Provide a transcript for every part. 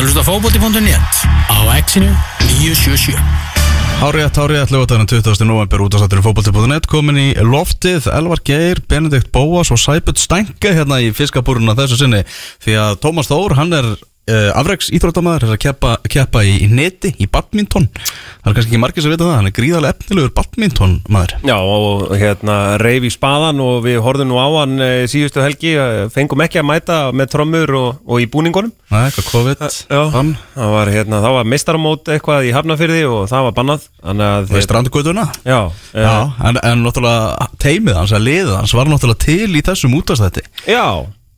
að hlusta á fótbolti.net á exinu 977 Hárétt, hárétt, lögadaginn 20. november útastætturinn fótbolti.net komin í loftið, Elvar Geir, Benedikt Bóas og Sæbjörn Stænke hérna í fiskabúruna þessu sinni því að Tómas Þór, hann er uh, afreiks íþróttamæður, er að keppa, keppa í, í neti, í badminton. Það er kannski ekki margir sem vita það, hann er gríðarlega efnilegur badminton maður Já, og hérna reyf í spaðan og við horfum nú á hann e, síðustu helgi, eh, fengum ekki að mæta með trommur og, og í búningunum. Nei, eitthvað COVID Já, það var hérna, það var mistaramót eitthvað í Hafnafyrði og það var bannað. Þannig að og í strandgötuna? Já, Já, já, en, en náttúrulega teimið hans, að liðið hans var náttúrulega til í þessum útastætti já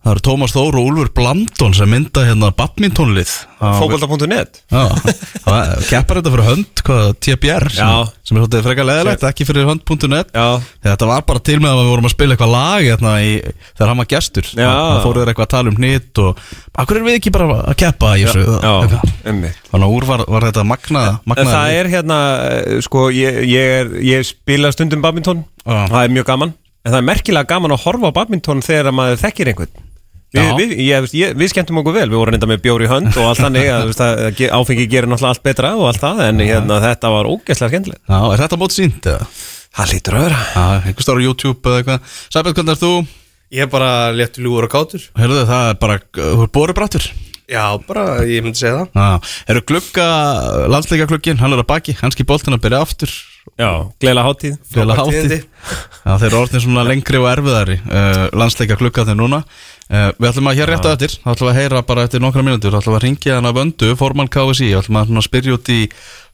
Það eru Tómas Þór og Úlfur Blandon sem mynda hérna badmintonlið. Það keppar þetta fyrir hönd hvað, TBR sem, sem er svolítið frekar leðilegt, ekki fyrir hönd.net Þetta var bara til með að við vorum að spila eitthvað lag hérna, í, þegar hann var gestur. Það fóruð þeir eitthvað að tala um hnýtt og Akkur erum við ekki bara að keppa í þessu? Þannig að úr var, var þetta magnað En magnað það er hérna, eh, sko, ég, ég, er, ég spila stundum badminton. Það er mjög gaman. En það er merkilega gaman að horfa á badminton þegar maður þekkir einhvern Við, við, ég, ég, við skemmtum okkur vel, við vorum reynda með bjóri í hönd og allt þannig að, áfengi gerir náttúrulega allt betra og allt það en hérna, þetta var ógeðslega skemmtilegt. Já, er þetta mót sínt eða? Það lítur að vera. Já, einhver stóra YouTube eða eitthvað. Sæbjörn, hvernig er þú? Ég er bara léttur ljúur og kátur. Heyrðu það er bara, þú er borubrattur. Já, bara, ég myndi segja það. Já, eru glugga, landsleika glugginn, hann er að baki, hanski boltin að byrja aftur. Já, gleila Frábær hátíð. tíðindi. Já, þeir eru orðin svona lengri og erfiðari uh, landsleika gluggarnir núna. uh, Við ætlum að hér rétt á eftir, þá ætlum við að heyra bara eftir nokkra mínútur, þá ætlum við að ringja hann að vöndu formann KSI, þá ætlum við að svona spyrja út í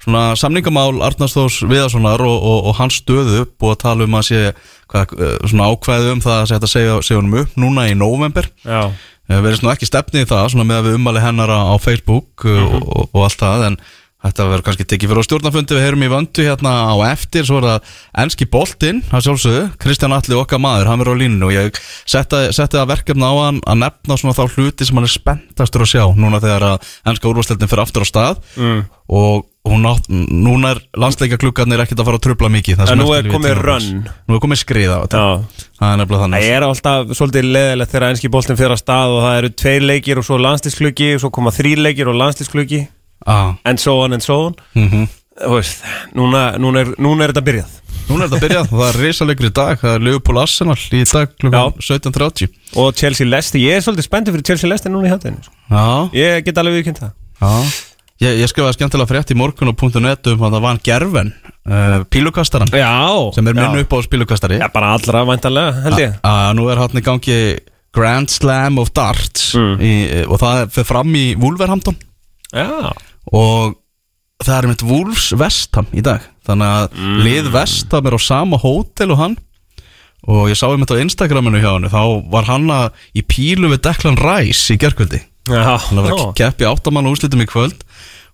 svona samningamál Arnarsdós Viðarssonar og, og, og hans stöðu. Og að tala um að sé hvað, uh, svona ákvæðu um það að setja honum upp núna í november Já, uh, Verðist nú ekki stefnið í það, svona með að við ummali hennar á, Facebook uh, og, og, og allt það, en Þetta verður kannski tekið fyrir á stjórnafundi við heyrum í vöndu hérna á eftir. Svo er það enski boltinn, það sjálfsögðu. Kristján Alli okkar maður, hann verður á línunu og ég setti, það verkefna á hann að nefna svona þá hluti sem hann er spenntastur að sjá núna þegar að enska úrvarsleildin fyrir aftur á stað. Mm. og átt, núna er landsleikaklukkarnir ekkert að fara að trubla mikið. Það En nú er komið run. Nú er komið skriða á þetta. Það er nefnilega Það þannig er alltaf svolítið leðilegt þegar enski boltinn fyrir að stað og það eru tveir leikir og svo landslíkskluggi og svo koma þrý leikir og landslíkskluggi ah, and so on and so on. Mm Þú veist, núna, núna, er, núna er þetta byrjað. Núna er þetta byrjað. Það er risalegur í dag. Það er Liverpool Arsenal í dag klukkan 17.30 og Chelsea Leicester, ég er svolítið spenntið fyrir Chelsea Leicester núna í hátteginu sko. Ég get alveg viðkynnt það. Já. Ég, ég skrifaði skemmtilega frétt í morgun á .net um að það var hann Gerven uh, Pílukastaran Já, sem er minn upp á spílukastari Já, bara allra væntanlega, held ég. Að nú er hann í gangi Grand Slam of Darts Mm. í, og það fyrir fram í Wolverhampton. Já, og það er mitt Wolves Vestham í dag. Þannig að Mm. lið Vestham er á sama hótel og hann. Og ég sá um þetta á Instagraminu hjá hann þá var hann að í pílu við Declan Rice í gerkvöldi já, hann var að keppi áttamann úrslitum í kvöld.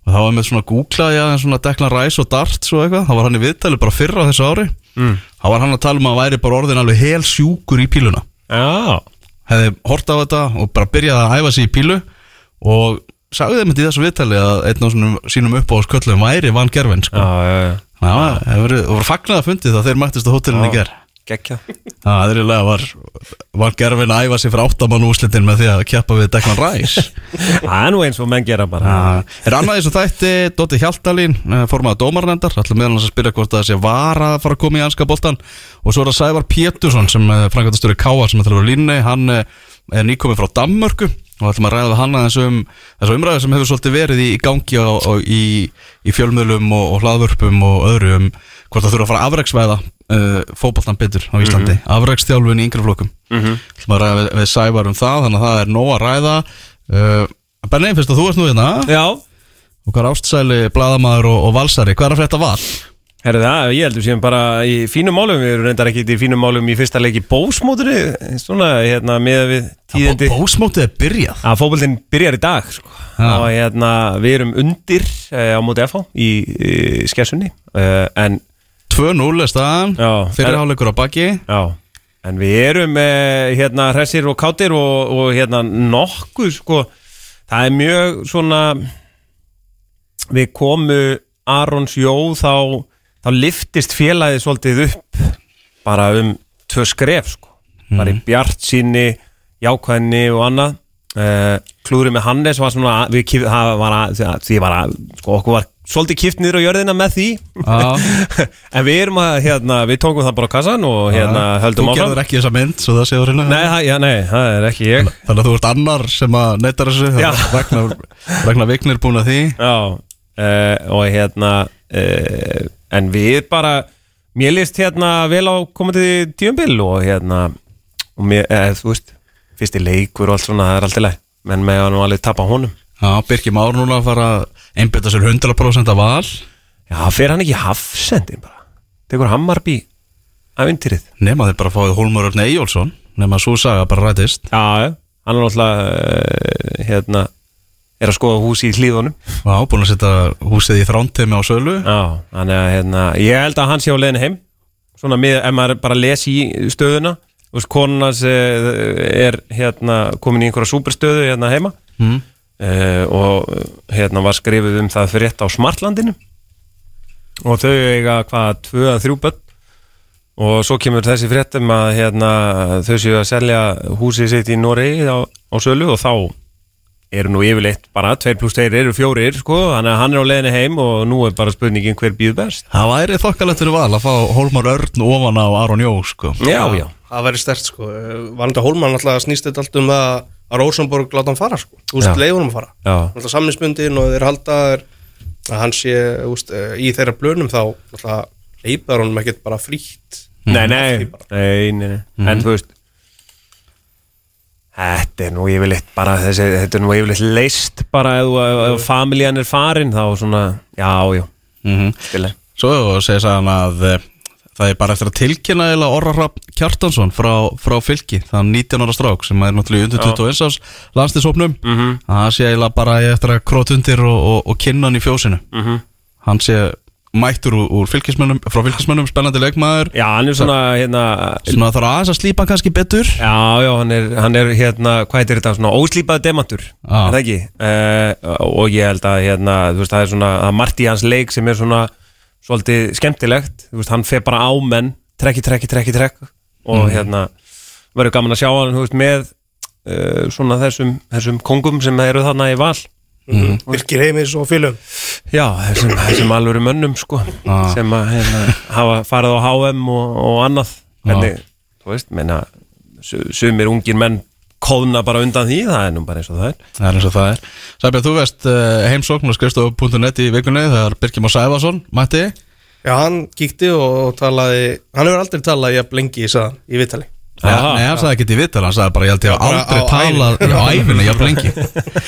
Og þá var með svona googlaði aðeins svona Declan Rice og Darts og eitthvað. Þá var hann í viðtali bara fyrra þessu ári. Mm. þá var hann að tala um að væri bara orðin alveg hel sjúkur í píluna. Já, hefði hort á þetta og bara byrjaði að æfa sig í pílu. Og sagði þeim þetta í þessu viðtali að einn af svona sínum upp á sköllum væri Van Gerven sko. já, já, já. Já, það voru, voru fagnað að fundið það þeir mættist á hótelinu í ger Gekja Það er eiginlega var Van Gerven að æfa sig fyrir áttamann úslitin með því að keppa við Declan Rice. Það er nú eins og menn gera bara. Já, Er annað eins og þætti Dótti Hjaltalín formaða dómarnendar ætlum meðal hans að spyrja hvort það sé var að fara að koma í anska boltan og svo er það Sævar Pétursson sem framkvæmtastöru Káa sem ætlar að vera línni hann eh, er nýkomið frá Danmörku og ætlum að ræða hann aðeins um þessu umræðu sem hefur svolítið verið í, gangi á, á, í, í fjölmiðlum og, og hlaðvörpum og öðru um hvort það þurfa að fara afræksvæða uh, fótboltan betur á Íslandi. Mm afrækstjálfun í yngri flokkum. Mhm. ætlum að ræða við, við Sævar um það þannig að það er nóg að ræða. Uh, Benni, fyrst að þú ert nú hérna. Já, og hvað er ástsæli, bladamaður og, og valsari. Hvað er að frétta val? Herri það, ég heldur séum bara í fínum málum. Við erum reyndar ekki í fínum málum í fyrsta leik í bósmótinu Svona, hérna, með við tíðindi. Bósmótið er byrjað. Að fókbaldin byrjar í dag sko. Já. og hérna, við erum undir uh, á móti FH í, í skessunni uh, en 2-0 er staðan, fyrirháleikur á baki. Já, en við erum eh, hérna hressir og kátir og, og hérna nokkuð sko, það er mjög svona við komu Arons Jó þá, þá liftist félagið svolítið upp bara um tvö skref sko, bara í bjart síni jákvæðinni og annað. Uh, klúðrið með Hannes var svona við það var að, því var að sko, okkur var svolítið kipt niður á jörðina með því. Já. en við erum að, hérna, við tókum það bara á kassan og hérna Þú höldum áfram. gerður ekki þessa mynd, svo það séður hérna Nei, það, já, nei, það er ekki ég. Þannig að þú ert annar sem að neytar þessu Ragnar Vignir búin að því. Já, uh, og hérna uh, en við bara mér líst hérna vel á komandi tíumbil og hérna og mér, eh, þú veist, fyrsti leikur og allt svona, það er alltaf leið menn með að nú alveg tapa honum. Já, Birkir Már núna að fara að einbytta sér 100% af val. Já, fer hann ekki í hafsendin bara? Tekur Hammarby ævintýrið Nema þeir bara fáið Hólmur Örn Eyjólfsson Nema svo saga bara rætist. Já, hann er náttúrulega uh, hérna, er að skoða hús í hlíðunum. Já, búin að setja húsið í þrántemi á sölu. Já, þannig að hérna, ég held að hann sé á leiðin heim. Svona með, ef maður bara les í stöðuna þú veist, konunans uh, er hérna komin í einhverja súperstöðu hérna heima. Mm. uh, og hérna var skrifið um það fyrir rétt á Smartlandinu. Og þau eiga hvað, tvö að þrjú börn. Og svo kemur þessi fréttum að hérna, þau séu að selja húsið sitt í Noregi á, á sölu og þá eru nú yfirleitt bara 2 pluss 2 eru fjórir sko, þannig að hann er á leiðinni heim og nú er bara spurningin hver býð best. Það væri þokkalegt fyrir val að fá Hólmar Örn ofan á Aron Jó sko. Já, já, Það væri stert sko. Valandi Hólmann alltaf snýst þetta allt um það að Rosenborg láta hann fara sko. Þú veist, leiður hann að fara. Já, Alltaf samninsbundin og þeir halda þeir að hann sé úst, í þeirra blönum þá alltaf leipar honum ekkert bara frítt. Nei, nei, nei, nei, nei. En þú veist Þetta er nú yfirleitt bara þessi, Þetta er nú yfirleitt leist bara ef, ef, ef familjan er farin þá svona, já, já mm -hmm. Stileg. Svo segir sagan að eh, það er bara eftir að tilkynna eða Orra Kjartansson frá, frá fylki þann 19 ára strák sem er náttúrulega undir 21 árs landslisopnum mm -hmm. það sé eiginlega bara eftir að krót undir og, og, og kynna hann í fjósinu Mhm. hann sé mættur úr, fylkismönnum frá fylkismönnum, spennandi leikmaður. Já, hann er svona, hérna svona þarf aðeins að slípa kannski betur. Já, já, hann er, hann er hérna, hvað heitir þetta, svona óslýpað demantur Já. Er það ekki? Uh, og ég held að, hérna, þú veist, það er svona það margt í hans leik sem er svona svolítið skemmtilegt, þú veist, hann fer bara á menn trekki, trekki, trekki, trekk og hérna, verður gaman að sjá hann, þú veist, með uh, svona þessum, þessum kongum sem eru þarna í val Birkir heimis og fylgum Já, þessum, þessum alvöru mönnum, sko Já. sem að, hérna, hafa farið á HM og, og annað. Hvernig, þú veist, menna su- sumir ungir menn kóðna bara undan því, það er nú bara eins og það er. Það er eins og það er. Sæbjörn, þú veist uh, heimsókn og skrifstofu.net í vikunni þegar Birkjum og Sæfason mætti. Já, hann kíkti og talaði Hann hefur aldrei talað jafn lengi, sagðan, í vitali Ja, nei, hann sagði ekki til vital, hann sagði bara ég held ég að aldrei á talað á æfinni jafn lengi.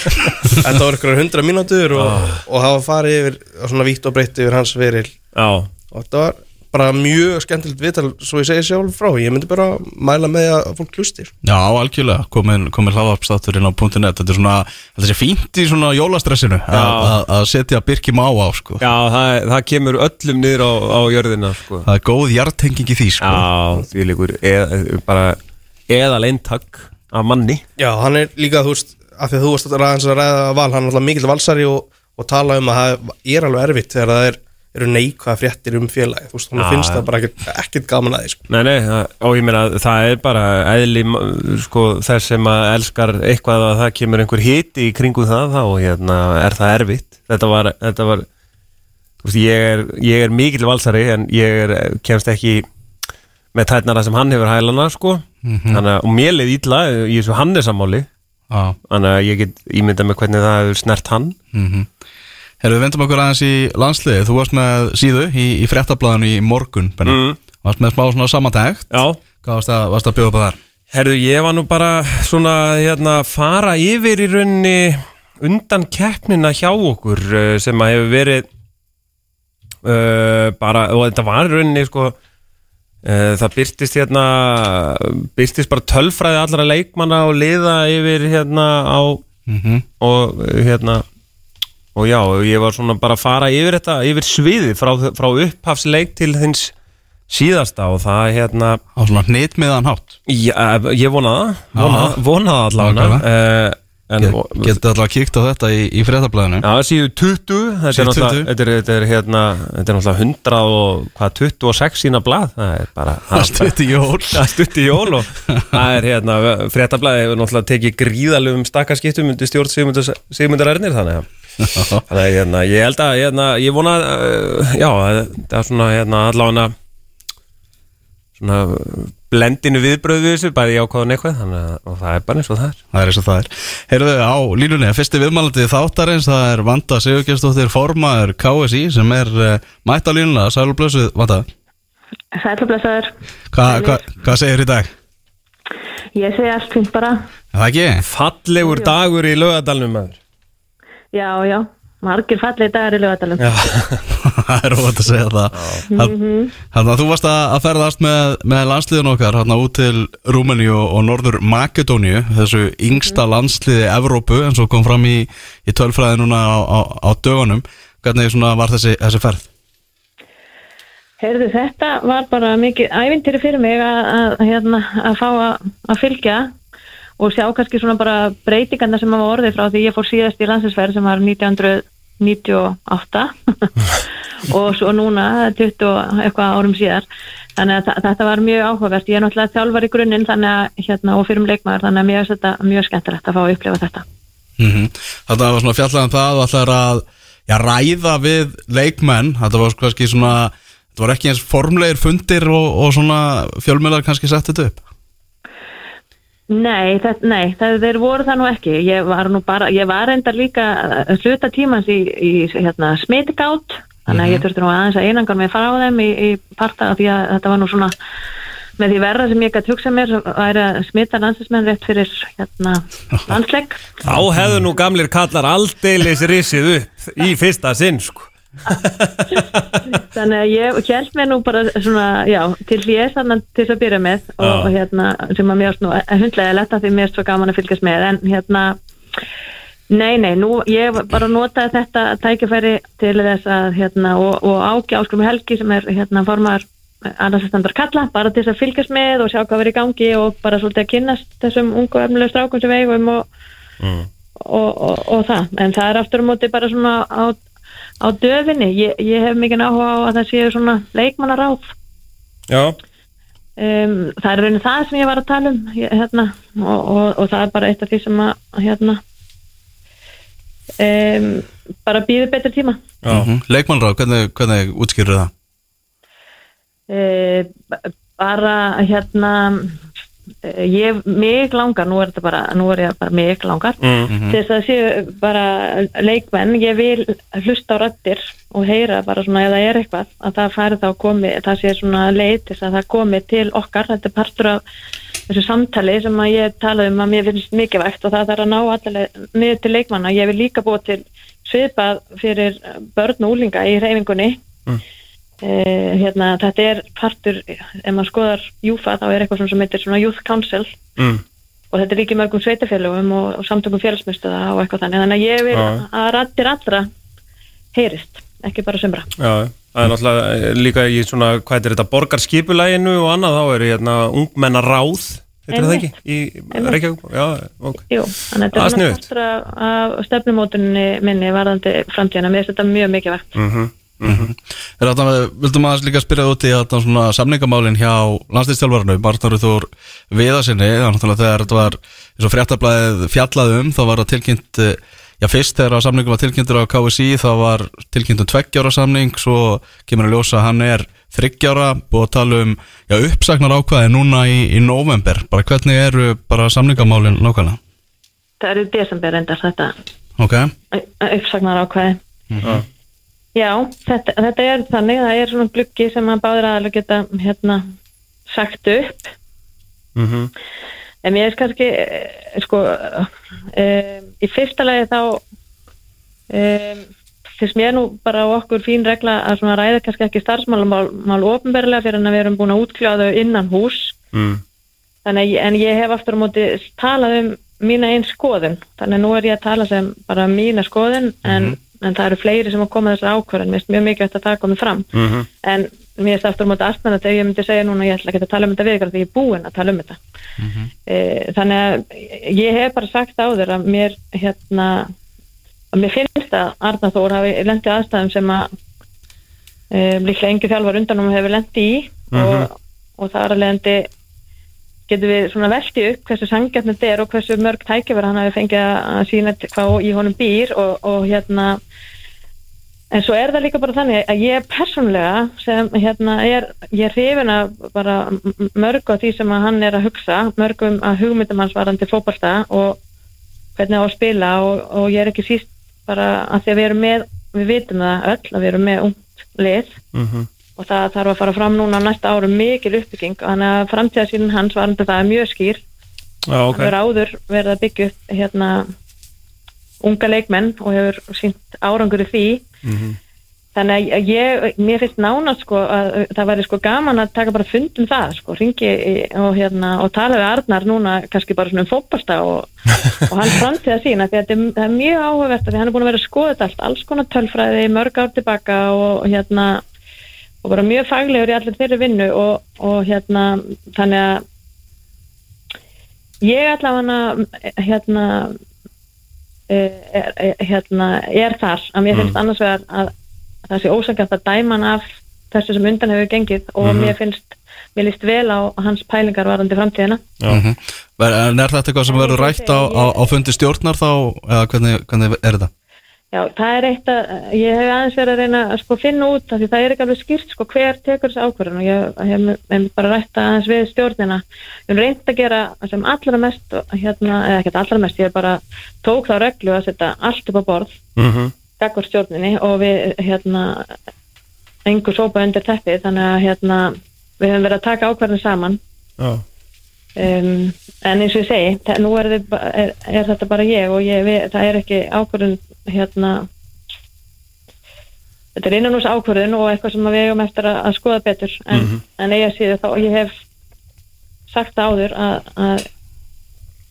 Þetta var ykkur hundra mínútur og, og hafa farið yfir svona vítt og breytt yfir hans veril. Já, og þetta var bara mjög skemmtilegt vital svo ég segi sjálf frá, ég myndi bara mæla með að fólk hlustir Já, algjörlega, komin, komin hlaðvarpstáttur inn á .net. Þetta er svona, þetta er fínt í svona jólastressinu að- setja Birkjum á á sko. já það, það kemur öllum niður á, á jörðina sko. Það er góð hjartenging í því sko. Já, því líkur eð, bara eðal eintak af manni. Já, hann er líka, þú veist, af því að þú varst að ræða, að ræða val, hann er alltaf mikill valsari og, og tala um að það er alveg erfitt þegar það er, eru neikvæða fréttir um félagi, þú veist, hann Já, finnst það bara ekkert, ekkert gaman að því, sko. Nei, nei, það- og ég meina það er bara eðli sko, þess sem að elskar eitthvað að það kemur einhver hiti í kringum það þá hérna, er það erfitt. Þetta var, þetta var þú veist, ég, er, ég er mikill valsari en ég er, kemst ekki með tætnara sem hann hefur hælana sko. þannig að, og mér leið ítla í þessu hannesamáli. Já, þannig að ég get ímyndað með hvernig það hefur snert hann. Mhm Herru, við vendum okkur aðeins í landsliði Þú varst með síðu í, í fréttablaðinu í morgun Benni. Mm. Varst með smá svona samantækt Já, Hvað varst að, varst að bjóða upp að þar? Herðu, ég var nú bara svona hérna fara yfir í rauninni undan keppnina hjá okkur uh, sem að hefur verið uh, bara, og þetta var í rauninni sko uh, það byrtist hérna byrtist bara tölfræði allra leikmanna og liða yfir hérna á Mm og uh, hérna og já, ég var svona bara að fara yfir þetta yfir sviði frá, frá upphafsleik til þins síðasta og það hérna Á svona hnit meðan hátt? Já, ég vona það, vona, Já. vona það allavega. Uh, og, Getið alltaf kíkt á þetta í, í fréttablaðinu. Já, síðu 20 Þetta er náttúrulega 20. þetta er, þetta er, hérna, þetta er náttúrulega 100 og hvað 26 sína blað? Það er bara Það stutti jól. Það stutt í jól og það er hérna fréttablaði hefur náttúrulega tekið gríðalugum stakkarskiptum undir stjórn Sigmundar, Ernir þannig að þannig að hérna, ég held að hérna, ég vona uh, já, það er svona hérna, allavega svona blendinu viðbröð við þessu, bæði jákvæðan eitthvað þannig að og það er bara eins og það er. Það er eins og það er. Heyrðu á línunni, fyrsti viðmælandi þáttarins Það er Vanda Sigurgestóttir formaður KSI sem er uh, mætt á línuna. Sælblösuð, Vanda. Sælublesaður, Hva, hva, Hvað segir í dag? ég segi allt fint bara. Er Það ekki? fallegur dagur í lögadalnum maður Já, já, margir fallið dagar í lögadalum já, Það er óvægt að segja það. Þannig að þú varst að að ferðast með, með landsliðin okkar hérna út til Rúmeni og, og Norður Makedóníu þessu yngsta landsliði Evrópu eins og kom fram í, í tölfræði núna á, á, á dögunum. Hvernig var þessi, þessi ferð? Heyrðu, þetta var bara mikið ævintýri fyrir mig að, að, hérna, að fá að, að fylgja og sjá kannski svona bara breytingarna sem hafa orðið frá því ég fór síðast í landsinsferð sem var 1998 og svo núna 20 og eitthvað árum síðar. Þannig að þetta var mjög áhugavert. Ég er náttúrulega þjálfar í grunninn þannig að hérna, og fyrir um leikmaður þannig að mér er þetta mjög skemmtilegt að fá að upplifa þetta. Mm Þetta var svona fjallað um það og ætlar að já, ræða við leikmenn. Þetta var kannski svona Þetta var ekki eins formlegir fundir og, og svona fjölmjölar kannski sett þetta upp Nei, það, nei það, þeir voru það nú ekki. Ég var nú bara, ég var reyndar líka að hluta tímans í, í hérna, smitigátt, þannig að ég þurfti nú aðeins að einangar mig frá þeim í, í parta af því að þetta var nú svona með því verra sem ég gæti hugsað mér væri að smita landsinsmenn rétt fyrir hérna, landsleik. þá hefðu nú gamlir kallar aldeilis risið upp í fyrsta sinn sko. Þannig að ég held mér nú bara svona, já, til hlýðis þannig til að byrja með og, og hérna, sem að mér nú hundlega letta því mér er svo gaman að fylgjast með. En hérna, nei, nei, nú ég bara notaði þetta tækifæri til þess að hérna, og, og ági áskrumi Helgi sem er hérna formar annarsestandar kalla, bara til þess að fylgjast með og sjá hvað verið í gangi og bara svolítið að kynnast þessum ungu efnilegu strákum sem eigum og, og, og, og það, en það er aftur á móti bara svona á, á döfinni, ég, ég hef mikið áhuga á að það séu svona leikmannaráð. Já, um, það er raunin það sem ég var að tala um ég, hérna, og, og, og það er bara eitt af því sem að hérna um, bara býður betri tíma. Já. mm Leikmannráð, hvernig, hvernig útskýrur það? uh, bara hérna ég, mig langar nú er þetta bara, nú er ég bara mig langar. Mm. til þess að séu bara leikmenn, ég vil hlusta á rættir og heyra bara svona ef það er eitthvað að það færi þá komi, það sé svona leið til að það komi til okkar, þetta er partur af þessu samtali sem að ég talaði um að mér finnst mikilvægt og það þarf að ná allavega niður til leikmanna, ég vil líka búa til svipað fyrir börn og úlinga í reyfingunni Mm. Eh, hérna, þetta er partur, ef maður skoðar Júfa þá er eitthvað sem heitir svona Youth Council Mm. og þetta er líka í mörgum sveitafélögum og, og samtökum félagsmyndstöða og eitthvað þannig þannig að ég vil Já. að rættir allra heyrist, ekki bara sömra Já, það er náttúrulega eh, líka í svona, hvað er þetta, borgarskipulæginu og annað, þá er hérna ungmenna ráð, þetta er það ekki, í. Reykjavík, já, ok. Það er er svona sniðugt. partur af, stefnumótunni minni varðandi framtíðana, mér finnst þetta mjög mikilvægt Mm Er þetta, vildum maður líka spyrja út í þetta svona samningamálin hjá landslýstjálfarnu, Martnóri Þór Viðarsinni, þegar þetta var eins og fréttablaðið fjallaði um, þá var það tilkynnt, eh, já fyrst þegar samningum var tilkynntur á KSI, þá var tilkynnt um tveggjára samning, svo kemur að ljósa að hann er þryggjára, búið að tala um, já uppsagnar ákvæði núna í, í november, bara hvernig eru bara samningamálin nákvæmlega? Það eru desember endar þetta. Ok, uppsagnar ákvæði Já, þetta, þetta er þannig, það er svona gluggi sem að báður aðalega geta hérna sagt upp Mhm. en mér er kannski eh, sko um, í fyrsta lagi þá um, finnst mér nú bara á okkur fín regla að svona ræða kannski ekki starfsmálumál mál ofinberlega fyrir en að við erum búin að útkljáða innan hús Mm. þannig ég, en ég hef aftur á móti talað um mína einn skoðun þannig nú er ég að tala sem bara mína skoðun en, en það eru fleiri sem að koma þessar ákvörðan mér finnst mjög mikilvægt að það komi fram. Mhm. en mér er aftur á móti aðstæðan þegar ég myndi segja núna ég ætla ekki að tala um þetta við því ég er búin að tala um þetta. E, þannig að ég hef bara sagt á þér að mér hérna að mér finnst að Arna Þór hafi lendið aðstæðum sem að e, líklega engi þjálfar undan um hefur lendið í og, og það er að lendi getum við svona velti upp hversu sangjart þetta er og hversu mörg tækifar hann hafi fengið að sína hvað í honum býr og, og hérna en svo er það líka bara þannig að ég persónlega sem hérna er ég er hrifin að bara mörg á því sem að hann er að hugsa mörgum að hugmyndum hans varandi fótbolta og hvernig á að spila og, og ég er ekki síst bara að því að við erum með við vitum það öll að við erum með ungt lið og það þarf að fara fram núna næsta árum mikil uppbygging. Þannig að framtíðasýnin hans varandi það er mjög skýr. Já, ok. hann hefur áður verið að byggja upp hérna unga leikmenn og hefur sínt árangur í því. Þannig að ég, mér finnst nánast sko að það væri sko gaman að taka bara fund um það sko, ringi og hérna og tala við Arnar núna kannski bara svona um fótballsta og, og hann framtíða sína því að þetta er, það er mjög áhugavert því hann er búin að vera að þetta allt, alls konar tölfræði mörg ár tilbaka og hérna og bara mjög faglegur í allir þeirri vinnu og, og hérna þannig að ég allavega hérna eh, er, er, hérna, er þar. Að mér finnst annars vegar að það sé ósækjast að dæma hann af þessu sem undan hefur gengið og mér finnst mér líst vel á hans pælingar varandi framtíðina. Ver- En er þetta eitthvað sem verður rætt á, á, á fundi stjórnar þá, eða hvernig, hvernig er þetta? Já, það er eitt að ég hef aðeins verið að reyna að sko finna út af því það er ekki alveg skýrt sko hver tekur þessi ákvörðun og ég hef, hef bara rætt aðeins við stjórnina við erum reynd að gera sem allra mest hérna, eða ekkert allra mest, ég bara tók þá reglu að setja allt upp á borð Mhm. gagvar stjórninni og við hérna engur sópa undir teppið þannig að hérna við höfum verið að taka ákvörðin saman Já. um, en eins og ég segi nú er, þið, er, er þetta bara ég og ég, við, það er ekki ákvörðun hérna þetta er innanús ákvörðun og eitthvað sem við eigum eftir að, að skoða betur. En, en eiga síðu þá ég hef sagt áður að, að,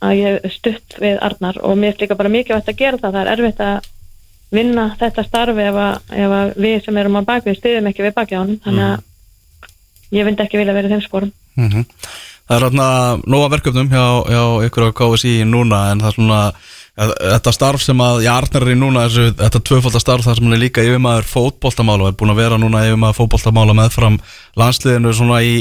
að ég hef stutt við Arnar og mér er líka bara mikilvægt að gera það. Það er erfitt að vinna þetta starfi ef að, ef við sem erum á bakvið stiðum ekki við baki á hann þannig að ég myndi ekki vilja vera í þeim sporum. Mm Það er hérna nóga verkefnum hjá, hjá ykkur á KSI núna en það er svona þetta starf sem að, já, Arnar er í núna þessu, þetta tvöfaldar starf þar sem hann er líka yfirmaður fótboltamála og er búin að vera núna yfirmaður fótboltamála meðfram landsliðinu svona í,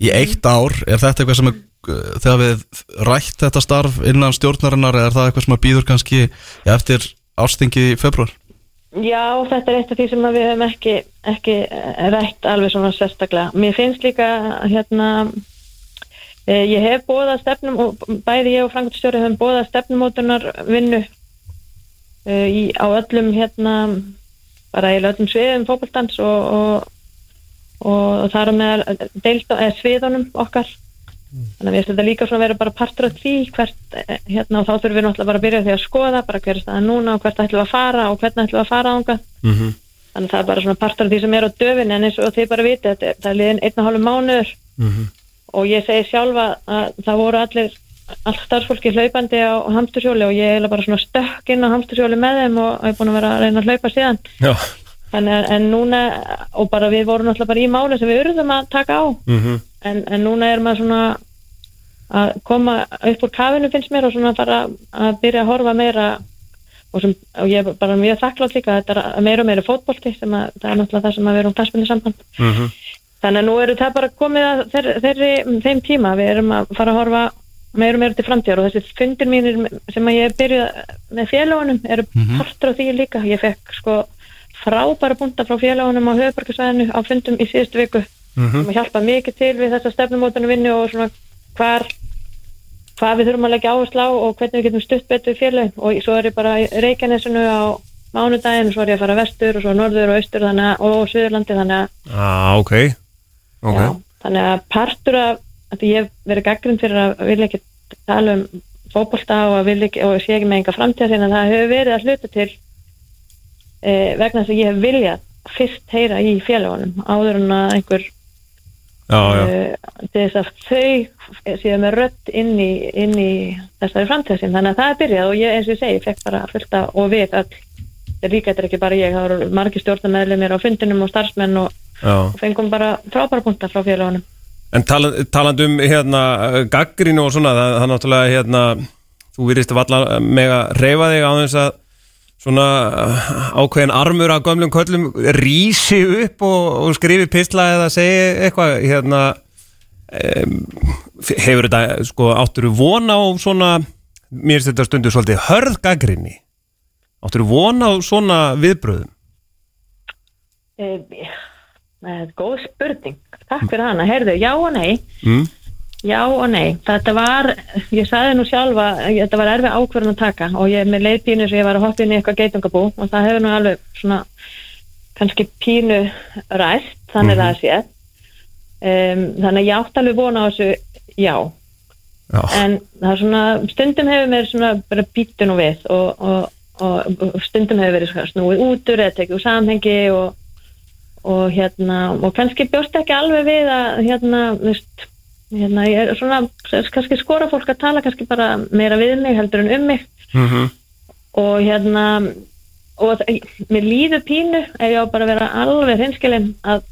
í eitt ár er þetta eitthvað sem er uh, þegar við rætt þetta starf innan stjórnarinnar eða er það eitthvað sem að býður kannski já, eftir ástingi í februar? Já, þetta er eitt af því sem við hefum ekki, ekki eh, rætt alveg svona sérstaklega. Mér finnst líka hérna, eh, ég hef bóðað stefnum og bæði ég og Frankfurtstjóri hefum bóðað stefnumótunar vinnu uh, í, á öllum hérna, bara í öllum sviðum fókbaltans og, og, og þar á meðal deild, eða sviðunum okkar. Þannig að mér finnst þetta líka svona vera bara partur af því hvert, eh, hérna, og þá þurfum við náttúrulega bara að byrja því að skoða bara hver er staðan núna og hvert ætlum við að fara og hvernig ætlum við að fara ánga. Mhm. Þannig að það er bara svona partur af því sem er á döfin en eins og þið bara vitið, þetta er- liðin einn og hálfum mánuður og ég segi sjálfa að það voru allir allt starfsfólki hlaupandi á hamstursjóli og ég er bara svona stökk inn á hamstursjóli með þeim og hef búin að vera að reyna að hlaupa síðan. Að en núna, og bara við vorum náttúrulega bara í máli sem við urðum að taka á Mhm. en, en núna er maður svona að koma upp úr kafinu finnst mér og svona fara að byrja að horfa meira og, sem, og ég er bara mjög þakklátt líka að þetta er meira og meira fótbolti sem að það er náttúrulega það sem að við erum knastbunni samband Mhm. Þannig að nú eru það bara komið að þeir, þeirri, þeim tíma. Við erum að fara að horfa meira og meira til framtíðar. Og þessi fundir mínir sem að ég byrjuð með félagunum eru partur á því líka. Ég fekk sko frábæra búnda frá félagunum á höfubarkasvæðinu á fundum í síðustu viku. Sem að hjálpa mikið til við þessa stefnumótanu vinnu og svona hvar hvað við þurfum að leggja áherslu á og hvernig við getum stutt betur félagin og svo er ég bara í Reykjanesinu á mánudaginn og svo er ég að fara vestur og svo norður og austur þannig og Suðurlandi þannig að, Ah, ok. Ok. já, þannig að partur af að ég hef verið gaggrind fyrir að vilja ekki tala um fótbolta og að og sé ekki með enga framtíða sinna það hefur verið að hluta til e, vegna þess að ég hef viljað fyrst heyra í félagunum áður en að einhver Já, já. til þess að þau séu með rödd inn í, inn í þessari framtíðasinn, þannig að það er byrjað og ég, eins og ég segi, fekk bara fullt að og við er líka, þetta er ekki bara ég það eru margir stjórnarmeðlumir á fundinum og starfsmenn og, og fengum bara frábæra punta frá félagunum En tala, talandi um hérna gaggrinu og svona, það, það náttúrulega hérna, þú virðist valla með að reyfa þig á þess að svona ákveðin armur af gömlum köllum rísi upp og, og skrifi pistla eða segi eitthvað hérna um, hefur þetta sko áttur vona á svona mér finnst þetta stundu svolítið hörð gaggrinni áttur vona á svona viðbröðum Eh, Það er góð spurning. Takk fyrir hana. Heyrðu, já og nei. mm. Já og nei. Þetta var, ég sagði nú sjálfa, þetta var erfið ákverðin að taka og ég með leið pínu sem ég var að hoppa inn í eitthvað geitungabú og það hefur nú alveg svona kannski pínu ræst, þannig mm -hmm. það sé. Um, þannig að ég átt alveg vona á þessu já. Já. En það er svona, stundum hefur mér svona bara býtun og við og, og, og, og stundum hefur verið snúið útur eða tekið úr samhengi og og hérna, og kannski bjóst ekki alveg við að hérna, veist, hérna ég er svona, kannski skora fólk að tala kannski bara meira við mig heldur en um mig. Mm og hérna og mér líður pínu ef ég á bara að vera alveg hinskilin að,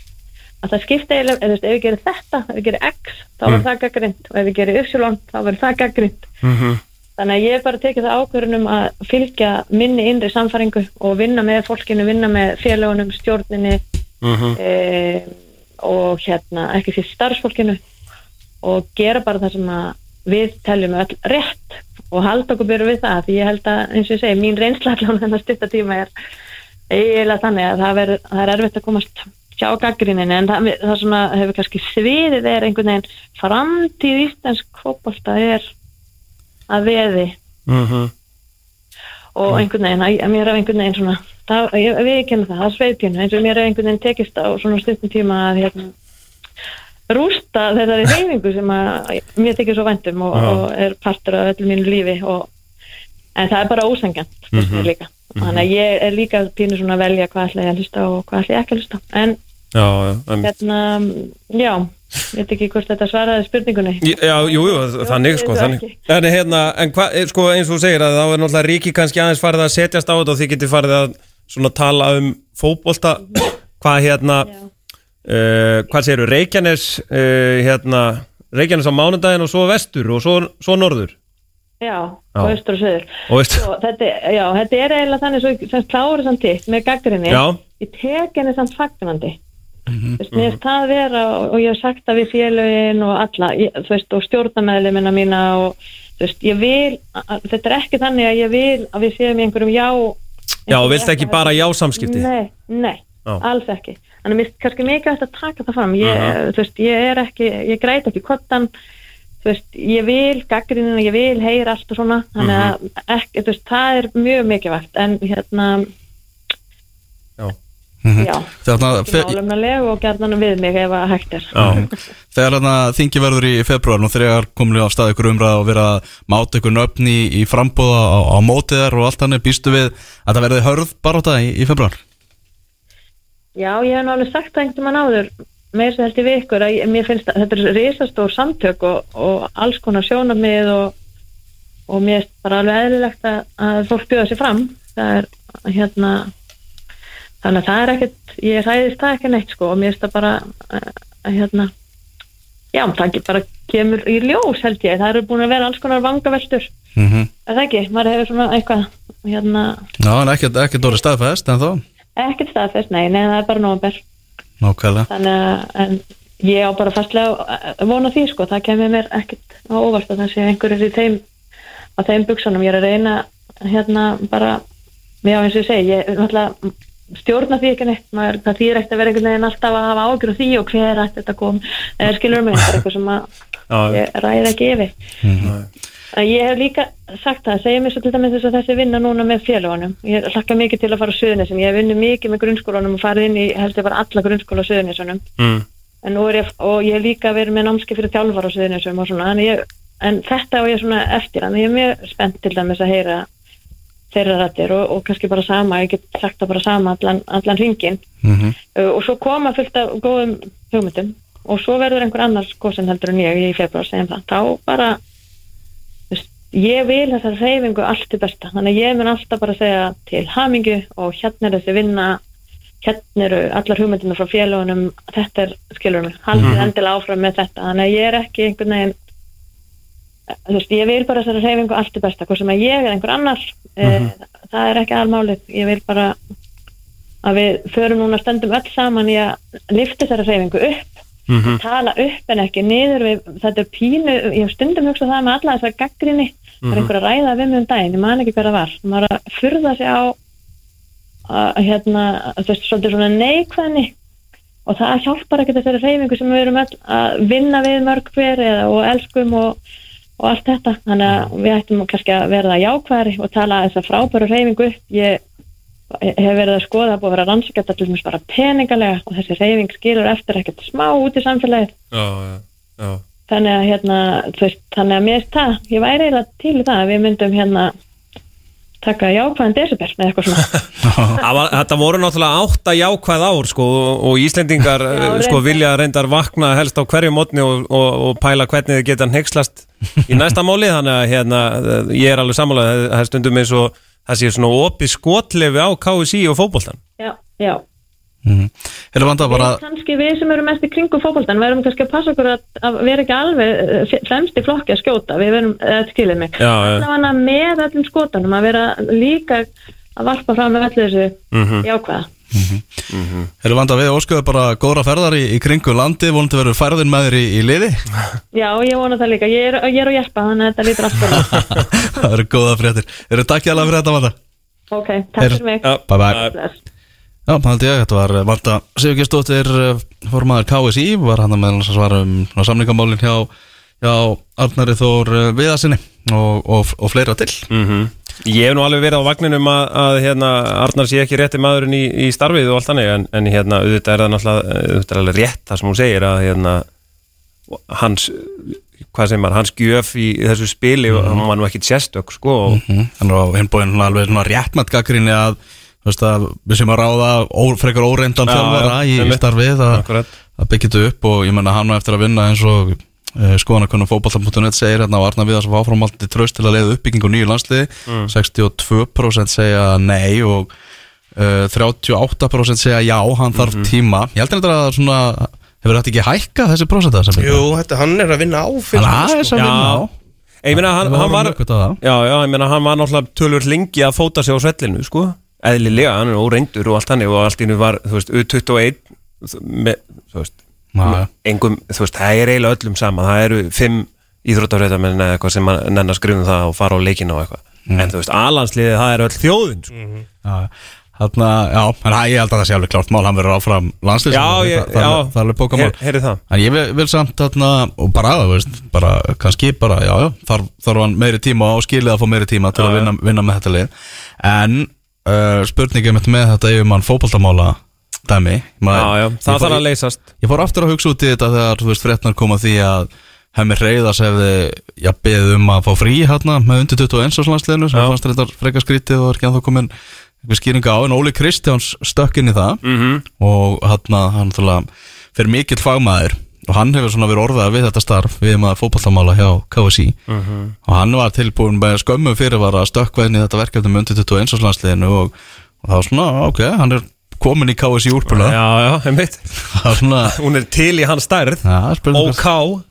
að það skipta eiginlega, eða þú veist, ef ég gerir þetta ef ég gerir X, þá verður það gaggrind og ef ég gerir Y, þá verður það gaggrind -hmm. Þannig að ég hef bara tekið það ákvörunum að fylgja minni innri samfæringu og vinna með fólkinu, vinna með félagunum, stjórninni Mhm. e, og hérna ekki fyrir starfsfólkinu og gera bara það sem að við teljum öll rétt og halda okkur byrju við það því ég held að eins og ég segi, mín reynsla allan þennan stutta tíma er eiginlega þannig að það, ver, það er erfitt að komast hjá gaggrínin en það, það svona hefur kannski sviðið er einhvern veginn framtíð íslensk fótbolta er að veði. Mhm. og einhvern veginn, að, að mér hef einhvern veginn svona, það, ég, við kennum það, það er sveipjun eins og mér hef einhvern veginn tekist á svona stundum tíma að hérna, rústa þessari reyningu sem að mér tekið svo væntum og, og er partur af öllu mínu lífi og, en það er bara ósengjant mm Mhm. líka, þannig að ég er líka pínu svona að velja hvað ætla ég að hlusta og hvað ætla ég ekki að hlusta. En Já, já, hérna, já ég veit ekki hvort þetta svaraði spurningunni já, jú, jú, þannig sko, ég veit þannig. En hérna, en hvað, eh, sko, eins og þú segir að þá er náttúrulega ríki kannski aðeins farið að setjast á þetta og þið getið farið að svona tala um fótbolta, hvað hérna, uh, hvað segirðu, Reykjanes, uh, hérna, Reykjanes á mánudaginn og svo vestur og svo, svo norður. Já, Já. og austur og söður Og veist, Sko, þetta, já, þetta er eiginlega þannig svo sem kláður samt hitt með gaggrinni Já. ég tek henni fagnandi Mhm, þú veist, það vera og, og ég hef sagt það við félögin og alla ég, þú veist, og stjórnarmeðlimina mína og þú veist, ég vil að, þetta er ekki þannig að ég vil að við séum einhverjum já já, vilt ekki bara já samskipti? Nei, nei, Já. alls ekki Þannig að mér finnst kannski mikið hægt að taka það fram ég, Mhm. þú veist, ég er ekki, ég græt ekki kottan þú veist, ég vil gaggrinina, ég vil heyra allt og svona þannig Mhm. að ekki, þú veist, það er mjög mikilvægt en hérna. Já, Þegar ekki málumnaleg og gerðan við mig ef að hægt er. Já, Þegar þarna þingi verður í februar og þegar komur á stað ykkur umræða og vera að máta ykkur nöfn í, í frambúða á, á mótið þar og allt þannig býstu við að það verði hörð bara á það í, í februar Já, ég hef nú alveg sagt það einhvern mann áður meir sem held ég við ykkur að mér finnst að þetta er risastór samtök og, og alls konar sjónarmið og, og mér finnst bara alveg eðlilegt að, að fólk bjóða sér fram. Það er hérna þannig að það er ekkert, ég ræðist það ekki neitt sko og mér finnst það bara að, að hérna já, það bara kemur í ljós held ég, það eru búin að vera alls konar vangaveltur. Mm -hmm. er það ekki, maður hefur svona eitthvað hérna, Já, en ekkert, ekkert orðið staðfæðist en þá ekkert staðfest, nei, nei, það er bara nóvember Nákvæmlega. Þannig að en ég á bara fastlega að vona því sko, það kemur mér ekkert á óvart að það sé einhverjir í þeim á þeim buksunum, ég er að reyna hérna bara já eins og ég segi, ég er náttúrulega stjórna því ekki neitt, maður, það þýr ekkert að vera einhvern veginn alltaf að hafa ágjur á því og hver ætti þetta kom, eða skilur mig það er eitthvað sem að ræði ekki yfir. Að ég hef líka sagt það, segja mér svo til dæmis þess að þessi vinna núna með félagunum ég hlakka mikið til að fara á Suðunisum ég hef vunnið mikið með grunnskólanum og farið inn í heldur bara alla grunnskóla á Suðunisunum mm, en nú er ég, og ég hef líka verið með námski fyrir þjálfar á Suðunisum og svona en, ég, en þetta og ég svona eftir þeirra rættir og, og kannski bara sama ég get sagt það bara sama allan, allan ringin mm uh, og svo koma fullt af góðum hugmyndum og svo verður einhver annars kosin heldur en ég í februar segjum það, þá bara veist, ég vil þessar reyfingu allt til besta, þannig að ég mun alltaf bara segja til hamingu og hérna er þessi vinna hérna eru allar hugmyndina frá félagunum þetta er, skilur mig, haldið endilega áfram með þetta, þannig að ég er ekki einhvern veginn veist, ég vil bara þessari reyfingu allt til besta, hvort sem að ég er einhver annar, mm það er ekki almálið, ég vil bara að við förum núna stöndum öll saman í að lifta þessari reyfingu upp Mhm. tala upp en ekki niður við, þetta er pínu, ég hef stundum hugsað það með alla þessar gaggrinni, það er einhver að ræða við mig um daginn, ég man ekki hver það var. Maður að furða sig á að hérna, þú veist, svolítið svona neikvæðni og það hjálpar ekki þessari reyfingu sem við erum öll að vinna við mörg hver eða, og elskum og, og allt þetta, þannig að við ættum kannski að verða jákvæðari og tala þessa frábæru reyfingu upp, ég hef verið að skoða að búið að vera rannsakætt til dæmis bara peningalega. Og þessi reyfing skilur eftir ekkert smá út í samfélagið. Já, já, já. Þannig að hérna, veist, þannig að mér það, ég væri eiginlega til það að við myndum hérna taka jákvæðan desibel með eitthvað svona. Það var, þetta voru náttúrulega átta jákvæð ár sko, og- og Íslendingar Já, eh, sko, vilja reyndar vakna helst á hverju mótni og, og, og pæla hvernig þið geta hneykslast í næsta máli. Þannig að hérna, eh, ég er alveg sammála það er stundum eins og það sé svona opið skotlefi á KSI og fótboltan já, já Hefur vanda bara við kannski við sem erum mest í kringum fótboltan verðum kannski að passa okkur að, að vera ekki alveg eh, fremst í flokki að skjóta. Við verðum, eða skilið mig. Já, með öllum skotanum að vera líka að varpa fram með öllu þessu Mhm. jákvæða. Hefur vanda við óskuðu bara góðra ferðar í, í kringu landi vonandi verður færðin með þér í, í liði. Já, ég vona það líka, ég er, ég er á Jespa þannig að þetta lítur alltaf Það verður góða fréttir. Eru takk hjá fyrir þetta vanda. Ok, takk fyrir mig. Já. Bye. Bye. Já, held ég, þetta var eh, Vanda Sigurgestóttir formaður KSI var hann með að svara um svona samningamálin hjá, hjá Arnari Þór eh, Viðarsinni og, og, og fleira til. Mm Ég hef nú alveg verið á vagninum að, að hérna, Arnar sé ekki rétti maðurinn í, í starfið og allt þannig en, en hérna, auðvitað er það náttúrulega auðvitað er alveg rétt það sem hún segir að hérna, hans hvað sem er, hans gjöf í þessu spili mm hann var nú ekkit sérstök sko og mm. Þannig á hinbóin alveg svona réttmætt gaggrinni að að við sem að ráða ó, frekar óreindan Já, þjálfara já, í, starfið að, að byggja þetta upp og ég menna hann á eftir að vinna eins og uh, skoðanakunum fótballta.net segir hérna á Arna við að áfram alltaf tröst til að leiða uppbyggingu nýju landsliði Mm. 62% segja nei og uh, 38% segja já, hann þarf Mhm. tíma ég heldur þetta að svona hefur þetta ekki hækka þessi prósenta sem Jú, þetta, hann er að vinna á fyrir hann aðeins að Já. vinna á ég meina hann, var ökuð á það. já, já, ég meina hann var náttúrulega tölur lengi að fóta sig á svellinu sko eðlilega, hann er óreindur og allt hannig og allt nú var, þú veist, U21 með, þú veist engum, þú veist, það er eiginlega öllum sama. Það eru fimm íþróttafréttamenn eða eitthvað sem að nenn að skrifa um það og fara á leikina og eitthvað. En þú veist, alansliðið, það er öll þjóðin sko. Já, þarna, já, en ég held að það sé alveg klárt mál, hann verður áfram landslýs já, ég, það, það, já, það er alveg heyrðu það. En ég vil, vil samt þarna, og bara aða, veist, bara, kannski bara, já, já, þarf, þarf hann meiri tíma og skilið að fá meiri tíma til Já, að vinna, vinna með þetta lið. En uh, spurningið mitt með þetta yfir mann fótboltamála dæmi maður- já, já, það þarf að leysast Ég fór aftur að hugsa út í þetta þegar, þú veist, fréttnar koma því að hemmi reyðas hefði, já, beðið um að fá frí hérna með undir 21 árs landsliðinu sem Já. fannst þetta frekar skrítið og er ekki að þá komin einhver skýringa á, en Óli Kristjáns stökk inn í það mm -hmm. og hann, hann fyrir mikill fagmaður og hann hefur svona verið orðað við þetta starf við maður fótballamála hjá KSI og hann var tilbúin með skömmu fyrir var að stökkva inn í þetta verkefni með undir 21 árs landsliðinu og, og það var svona, ok, hann er komin í KSI úrpuna. Já, já, einmitt. Hún er til í hans stærð. Já, OK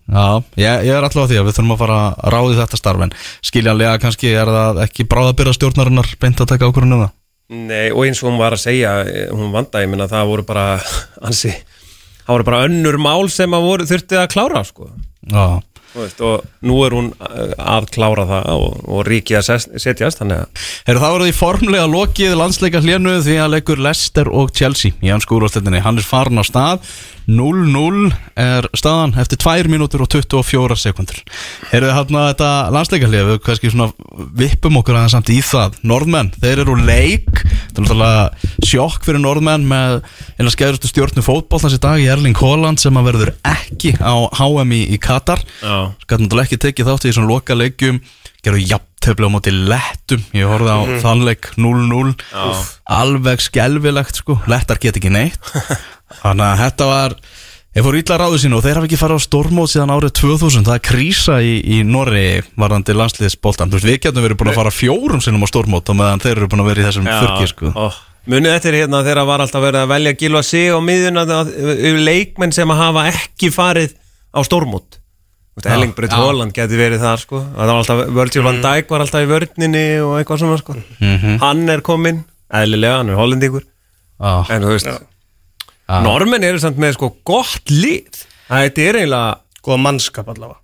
Já, ég, ég er alltaf á því að við þurfum að fara að ráði þetta starf en skiljanlega kannski er það ekki bráðabyrða stjórnarinnar beint að taka ákvörðunum um það? Nei, og eins og hún var að segja eh, hún vanda, ég minna það voru bara ansi, það voru bara önnur mál sem að voru þurfti að klára sko. Veist, og nú er hún eh, að klára það og, og ríki að setjast Heru, það voruð í formlega lokið landsleika hlénu því að leikur Leicester og Chelsea í hans skúrústettinni, hann er farin á stað. 0-0 er staðan eftir 2 mínútur og 24 sekundur Heyrðu þarna þetta landsleika hlénu við vippum okkur aðeins samt í það. Norðmenn, þeir eru leik það er náttúrulega sjokk fyrir Norðmenn með eina skæðustu stjórnu fótbollans í dag í Erling Haaland sem að verður ekki á HM í, í Katar. Já. Gæti náttúrulega ekki tekið þátt í þessum loka leikjum Gerðu jafntöfli á móti lettum Ég horfði á Mhm. þann leik 0-0 Alveg skelvilegt sko. Lettar get ekki neitt. Þannig að þetta var Þeir fóru illa ráðu sínu og þeir hafa ekki farið á stormót síðan árið 2000 Það er krísa í, í Norri varðandi landsliðsboltan Þú veist, við getum verið búin að fara fjórum sinnum á stormót og meðan þeir eru búin að vera í þessum þurki sko. Munið þetta er hérna þegar var alltaf verið að velja Gilva sig á miðjuna það- yfir leikmenn sem að hafa ekki farið á Britt já. Holland geti verið þar sko. Það var alltaf, Virgil van Dijk var alltaf í vörninni og eitthvað svona sko. Hann er kominn, eðlilega, hann er hollendingur. Já, En þú veist, normenn eru samt með sko gott lið. Þetta er eiginlega, Góða mannskap allavega.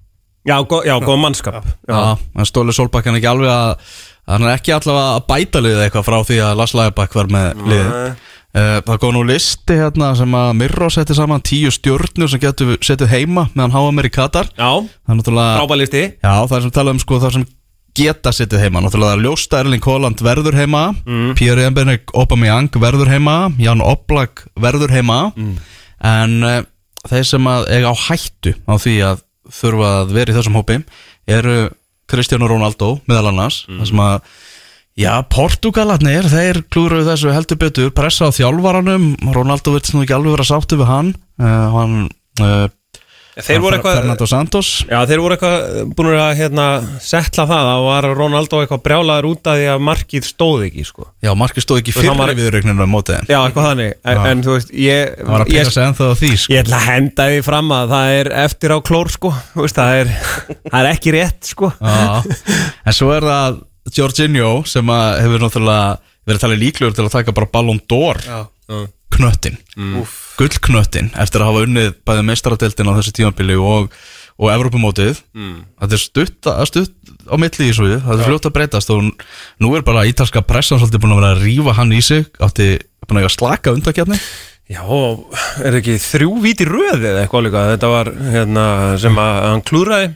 Já, go, já, góð mannskap. Já, en Stóli Solbakk hann ekki alveg að hann er ekki allavega að bæta liðið eitthvað frá því að Lars Lagerbakk var með liðið Eh, Það góð nú listi hérna sem að Mirror setti saman tíu stjórnur sem getur setið heima meðan háa mér í Katar. Já, Það er náttúrulega frábælisti Já, það er sem tala um sko það sem geta sittið heima Náttúrulega ljósta Erling Haaland verður heima mm. Pierre Embenek Aubameyang verður heima Jan Oblak verður heima En uh, þeir sem að eiga á hættu á því að þurfa að vera í þessum hópi eru Cristiano Ronaldo meðal annars mm. Það sem að Já, Portugalarnir, þeir klúruðu þessu heldur betur, pressa á þjálfaranum Ronaldo vill nú ekki alveg vera sáttu við hann uh, hann uh, Þeir voru eitthvað Fernando Santos Já, þeir voru eitthvað búin að hérna, setla það að var Ronaldo eitthvað brjálaður út af því að markið stóð ekki sko. Já, markið stóð ekki það fyrir var- viðrögninu á mótið Já, eitthvað þannig en, Já. en þú veist, ég Það var að pyrra sig ennþá á því sko. ég ætla að henda því fram að það er eftir á klór sko. Þú veist, það, er, það er ekki rétt sko. Já, en svo er það Jorginho sem að hefur náttúrulega verið talið líklegur til að taka bara Ballon d'Or knöttin, mm. Gullknöttin eftir að hafa unnið bæði meistaradeildin á þessu tímabili og, og Evrópumótið. Mm. þetta er stutt, að- stutt á milli í svo það er fljótt að breytast og nú er bara ítalska pressan svolítið búin að vera að rífa hann í sig. Átti búin að slaka undakjarni Já, er ekki þrjú víti röð eða eitthvað líka? Þetta var hérna, sem að hann klúraði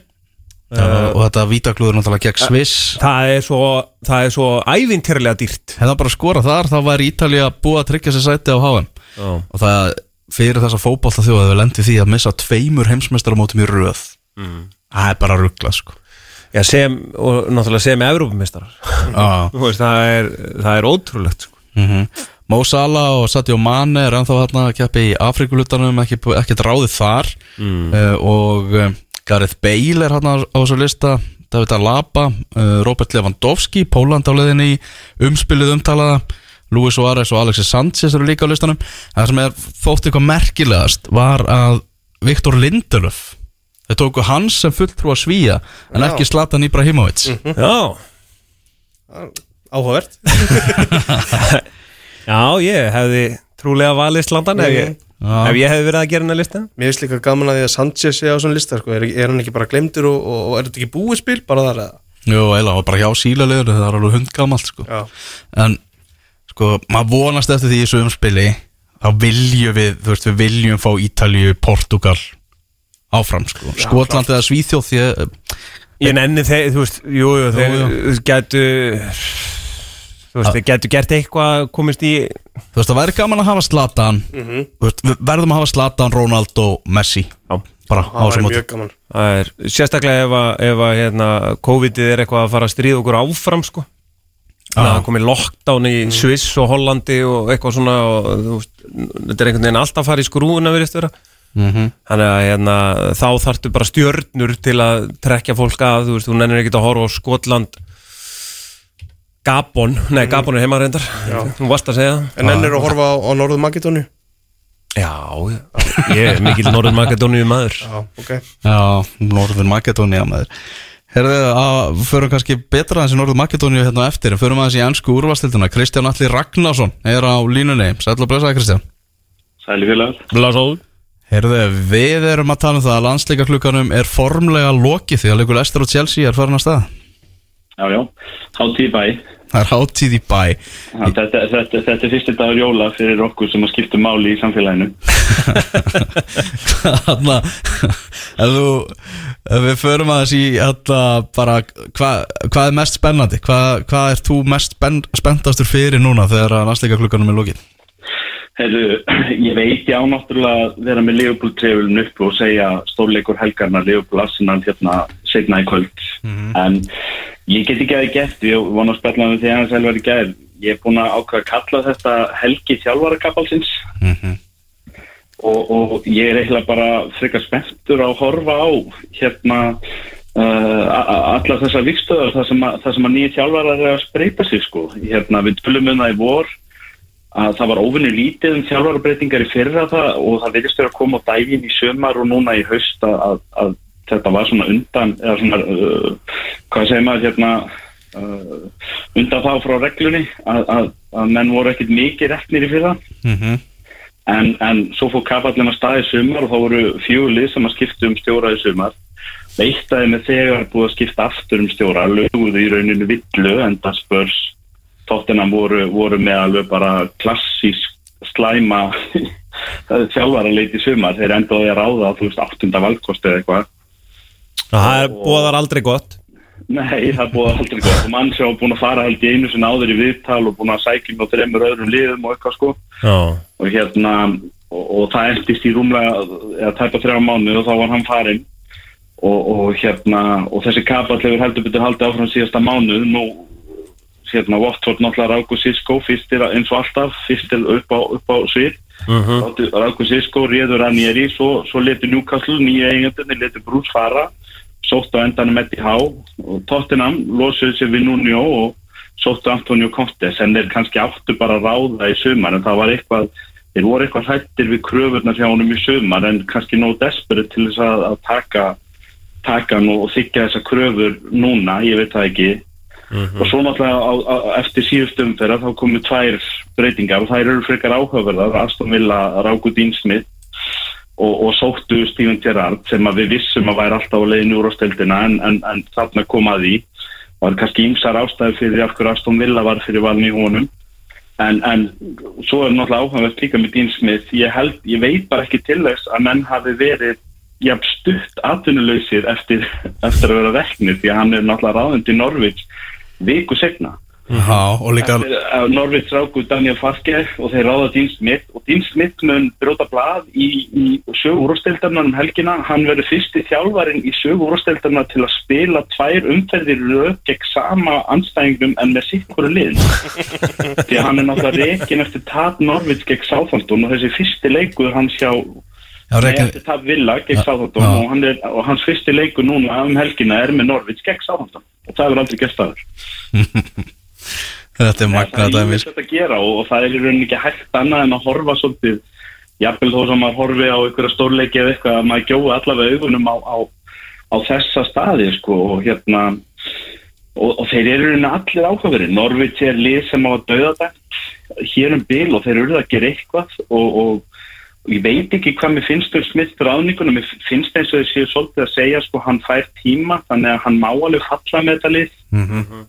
og þetta vítaklúður náttúrulega gegn Sviss. Það er svo, það svo ævintýrlega dýrt. Hefða bara skora þar þá var Ítalía búið að tryggja sér sæti á HM Já. og það fyrir þessa fótbolta þjóð að við lendi því að missa tveimur heimsmeistaramótum í röð. Það er bara ruggla sko. Já, sem, og náttúrulega sem Evrópumistarar það er, það er ótrúlegt sko. Mo Salah og Sadio Mane er ennþá hérna að keppi í Afrikulutanum ekki, ekkert ráðið þar. Uh, og uh, Gareth Bale er hérna á þessu lista. David Alaba, uh, Robert Lewandowski Póland á leiðinni í umspilið umtalaða Luis Suárez og Alexis Sanchez eru líka á listanum það sem er þótt eitthvað merkilegast var að Viktor Lindelöf þeir tóku hans sem fulltrú að svíja en Já. ekki Zlatan Ibrahimovic Já, Áhugavert já, ég hefði trúlega valið slandan ef ég, Já. ef ég hefði verið að gera hennar listan Mér finnst líka gaman að því að Sanchez sé á svona lista sko. er, er hann ekki bara glemdur og, og, og er þetta ekki búið spil bara þar eða? Jú, og bara hjá sílaliður það er alveg hundgamalt sko Já, en sko, maður vonast eftir því í þessu umspili þá viljum við, þú veist, við viljum fá Ítalíu, Portugal áfram, sko, Skotland eða Svíþjóð því að, Ég nenni þeir, þú veist, jú, jú, þeir gætu Þú veist, þeir gætu gert eitthvað komist í þú veist, það væri gaman að hafa Zlatan. Þú veist, við verðum að hafa Zlatan, Ronaldo, Messi. Já. bara á það þessu móti. mjög gaman. Það er sérstaklega ef að, ef að hérna, COVID-ið er eitthvað að fara að stríða okkur áfram sko. Það komið lockdown í Sviss og Hollandi og eitthvað svona og veist, þetta er einhvern veginn alltaf að fara í skrúuna virðist vera. Mhm. Þannig að hérna, þá þarftu bara stjörnur til að trekja fólk að, þú veist, þú nennir ekki að horfa á Skotland. Gabon, nei Gabon er heimarendar þú varst að segja. Það En enn er að horfa á, á Norður Makedóni Já, ég er mikill Norður Makedóníu maður Já, ok. Já, Norður Makedónia maður Herðu, að förum kannski betra aðeins í Norður Makedónia hérna eftir en förum aðeins í ennsku úrvastilduna Kristján Alli Ragnarsson er á línunni Sæll og blessaði Kristján Sæli félagar. Herðu, við erum að tala um það að landsleika klukkanum er formlega lokið því að leikur Leicester og Chelsea er farin að stað Já, já. Hátíð í bæ. Það er hátíð í bæ Þetta, þetta, þetta er fyrsti dagur jóla fyrir okkur sem að skipta máli í samfélaginu. Þannig að ef þú, við förum aðeins í þetta bara, hvað hva er mest spennandi? Hvað hva er þú mest spenn, spenntastur fyrir núna þegar að landsleika klukkanum er lokið? Heyrðu, ég veit ég á náttúrulega að vera með Leopold trefulun upp og segja stórleikur helgarna Leopold Arsenal hérna setna í kvöld. En ég get ekki að það gert, ég vona að spella með því að það selvar í gær. Ég er búin að ákveða að kalla þetta helgi þjálfarakapalsins. Og, og ég er eiginlega bara frekar spenntur að horfa á hérna uh, alla þessar vikstöðar þar sem að, að nýja þjálfarar er að spreita sig sko. Hérna við tölum um það í vor að það var óvinni lítið um þjálfarabreitingar í fyrra það og það vilist vera að koma á dægin í sömar og núna í haust að, að, þetta var svona undan eða svona, uh, hvað segir maður hérna uh, undan þá frá reglunni að, að, menn voru ekkit mikið reknir í fyrra en, en svo fór kapallin að staði sumar og þá voru fjúlið sem að skipta um stjóra í sumar. Eitt þeim er þegar búið að skipta aftur um stjóra. Löguðu í rauninu villu en það spörs tóttina voru, voru með alveg bara klassísk slæma þjálfara leiti sumar. Þeir endaði að ráða þú veist áttunda valkost eða eitthvað. Það er bóðar aldrei gott Nei, það er búið að aldrei gott og mann sem var búin að fara held í einu sinna áður í viðtal og búin að sækja með þreymur öðrum liðum og eitthvað sko. Já, og hérna og, og það endist í rúmlega eða tæpa þrjá mánu og þá var hann farinn. Og, og hérna og þessi kapall hefur heldur betur haldið áfram síðasta mánu nú hérna Watford náttúrulega Ráku Sisko fyrstir eins og alltaf fyrstir upp á, upp á svið. Mhm. Ráku Sisko réður í svo, svo letur Newcastle nýja eigendunni letur Bruce fara sótt á endanum Eddie Howe og Tottenham losuðu sér við Nuno og sóttu Antonio Conte sem þeir kannski áttu bara að ráða í sumar en það var eitthvað þeir voru eitthvað hættir við kröfurnar hjá honum í sumar en kannski nóg desperate til þess að, að taka taka hann og þykja þessa kröfur núna, ég veit það ekki. Og svo náttúrulega á, á, eftir síðust umferða þá komu tvær breytingar og þær eru frekar áhugaverðar. Aston Villa, Ráku Dín Smith og, og sóttu Steven Gerrard sem að við vissum að væri alltaf á leiðin úr ásteldina en, en, en þarna kom að því. Var kannski ymsar ástæði fyrir hverju Aston Villa var fyrir valin í honum. En, en svo er náttúrulega áhugavert líka með Dean Smith. Ég, held, ég veit bara ekki til þess að menn hafi verið jafn stutt atvinnuleysir eftir, eftir að vera veknir því að hann er náttúrulega ráðund í Norvits viku segna Já, og líka Norvits ráku Daniel Farke og þeir ráða Dean Smith. Og Dean Smith mun bróta blað í, í sögu úrstældarnar um helgina. Hann verður fyrsti þjálfarin í sögu úrstældarnar til að spila tvær umferðir röð gegn sama anstæðingum en með hverju liðin því hann er náttúrulega reikin eftir tap Norvits gegn Southampton og þessi fyrsti leikur hans hjá Já, Nei, eftir tap Villa gegn Já. og, hann er, og hans fyrsti leikur núna um helgina er með Norvits gegn Southampton. Og það er aldrei gert aður þetta er það er dæmis ímest að gera og, og það er í rauninni ekki hægt annað en að horfa svolítið jafnvel þó sem maður horfi á einhverja stórleiki eða eitthvað að maður gjóði allavega augunum á, á, á þessa staði sko og hérna og, og þeir eru í rauninni allir áhugaverið Norvits er lið sem á að dauða þetta hér um bil og þeir eru að gera eitthvað og, og og ég veit ekki hvað mér finnst um smitt ráðningunum, mér finnst eins og þessi svolítið að segja sko hann fær tíma þannig að hann má alveg falla með þetta lið. En, a,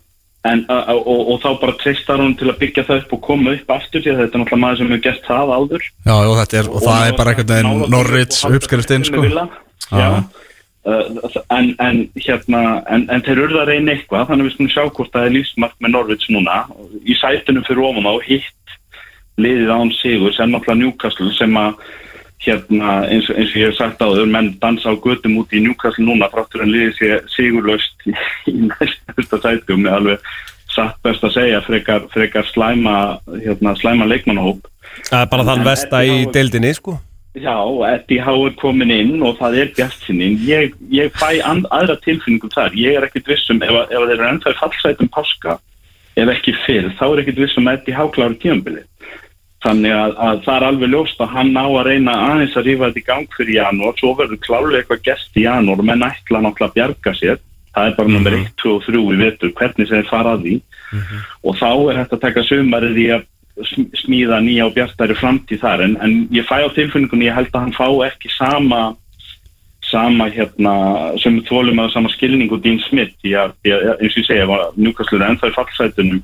a, og, og þá bara treystar hann til að byggja það upp og koma upp aftur því að þetta er náttúrulega maður sem hefur gert það áður. Já, og þetta er, og það er bara einhvern veginn Norrits uppskrifstinn, sko. Já, uh, en, en hérna en, en þeir eru að reyna eitthvað þannig að við skulum sjá hvort það er lífsmark með Norvits núna. Í sætunum fyrir ofan á hitt liðið án sigur sem náttúrulega Newcastle sem að hérna eins, eins og ég hef sagt áður menn dansa á götum út í Newcastle núna fráttur en liðið sé sigurlaust í, í næsta sætum með alveg satt best að segja frekar, frekar slæma hérna, slæma leikmannahóp það er bara þann vesta Eddie í deildinni sko Já, Eddie Howe er komin inn og það er bjartsinnin. Ég, ég fæ and, aðra tilfinningum þar. Ég er ekkit vissum ef, að- ef að þeir eru ennþá í fallsætum páska, ef ekki fyrr, þá er ekkit vissum að Eddie Howe klári tímabilið. Þannig að, að það er alveg ljóst að hann á að reyna aðeins að rífa þetta í gang fyrir janúar, svo verður klálega eitthvað gest í janúar. Menn ætla náttúrulega að bjarga sér. Það er bara nummer 1, 2 og 3 í vetur, hvernig þeir fara að því. Og þá er hægt að taka sumarið í að sm- smíða nýja og bjartari framtíð þar. En, en ég fæ á tilfinningunni, ég held að hann fá ekki sama sama hérna sem þólum að sama skilning og því að eins og ég segja er ennþá í fallsætunum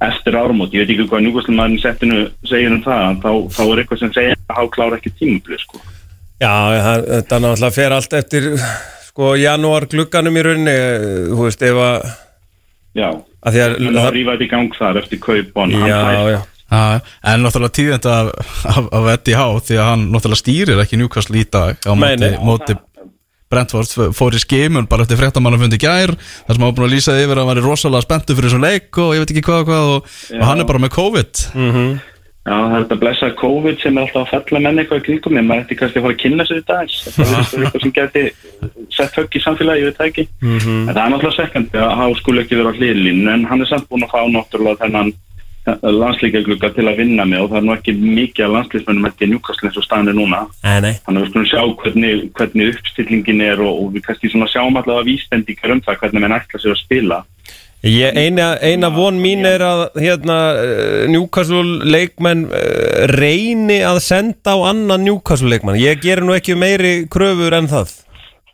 eftir áramót, ég veit ekki hvað Newcastle maðurinn settinu segir um það, þá, þá er eitthvað sem segir að há klára ekki tímubli sko. Já, það- þetta náttúrulega fer allt eftir sko janúar glugganum í rauninni þú veist ef að, já, að því að hann á að rífa þetta í gang þar eftir kaup og hann Já, já. Já, en náttúrulega tíðend af, af, af Eddie Howe því að hann náttúrulega stýrir ekki Newcastle í dag á móti, móti Brentford fór í skimun bara eftir fréttamannafundi gær þar sem hann var búin að lýsa yfir að hann var rosalega spenntu fyrir þessum leik og ég veit ekki hvað og hvað og, og hann er bara með COVID. Já, það er þetta blessa COVID sem er alltaf að fella menn eitthvað í kringum mér, maður ætti kannski að fara að kynna sér þetta þetta er eitthvað sem geti sett högg í samfélagi, ég veit það ekki. En það er náttúrulega sekkandi að hafa skuli ekki vera á hliðlínu en hann er samt búin að fá náttúrulega þennan landsleikaglugga til að vinna með og það er nú ekki mikið af landsleismennum eftir Newcastle eins og staðan er núna. Þannig að við skulum sjá hvernig, hvernig uppstillingin er og, og við kannski svona sjáum allavega vísbendingar um það hvernig menn ætla sér að spila. Ég, eina, eina von mín er að hérna, eh, Newcastle leikmenn uh, reyni að senda á annan Newcastle leikmann. Ég ger nú ekki meiri kröfur en það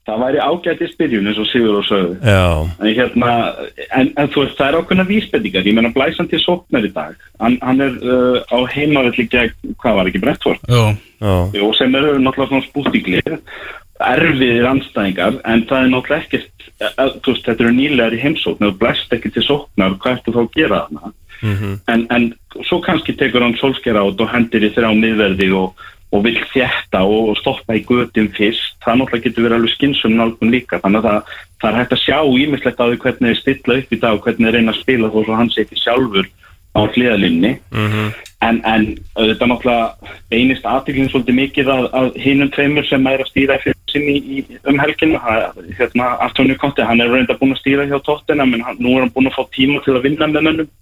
það væri ágætið spyrjun eins og Sigur og sögðu Já, en, hérna, en, en þú veist, það er ákveðna vísbendingar. Ég meina blæsan til sóknar í dag. Hann, hann er uh, á heimavelli gegn, hvað var ekki, já, og sem eru náttúrulega svona spústinglir erfiðir anstæðingar en það er náttúrulega ekkert að, þú veist, þetta eru nýlegar í heimsókn. Og blæst ekki til sóknar, hvað ertu þá að gera þarna? En, en svo kannski tekur hann solskera át og hendir í þrjá miðverði og, og vill þjætta og, og stoppa í götum fyrst það náttúrulega getur verið alveg skynsum nálgun líka þannig að það, það er hægt að sjá ímislegt á því hvernig þeir stilla upp í dag og hvernig þeir reyna að spila þó svo hann sé ekki sjálfur á hliðalinni en, en þetta náttúrulega beinist aðtöklinn svolítið mikið að, að hinum tveimur sem er að stýra fyrir sinni í, í, um helginu hérna, Antonio Conte, hann er reynda búin að stýra hjá tóttina menn nú er hann búin að fá tíma til að vinna með mönnum.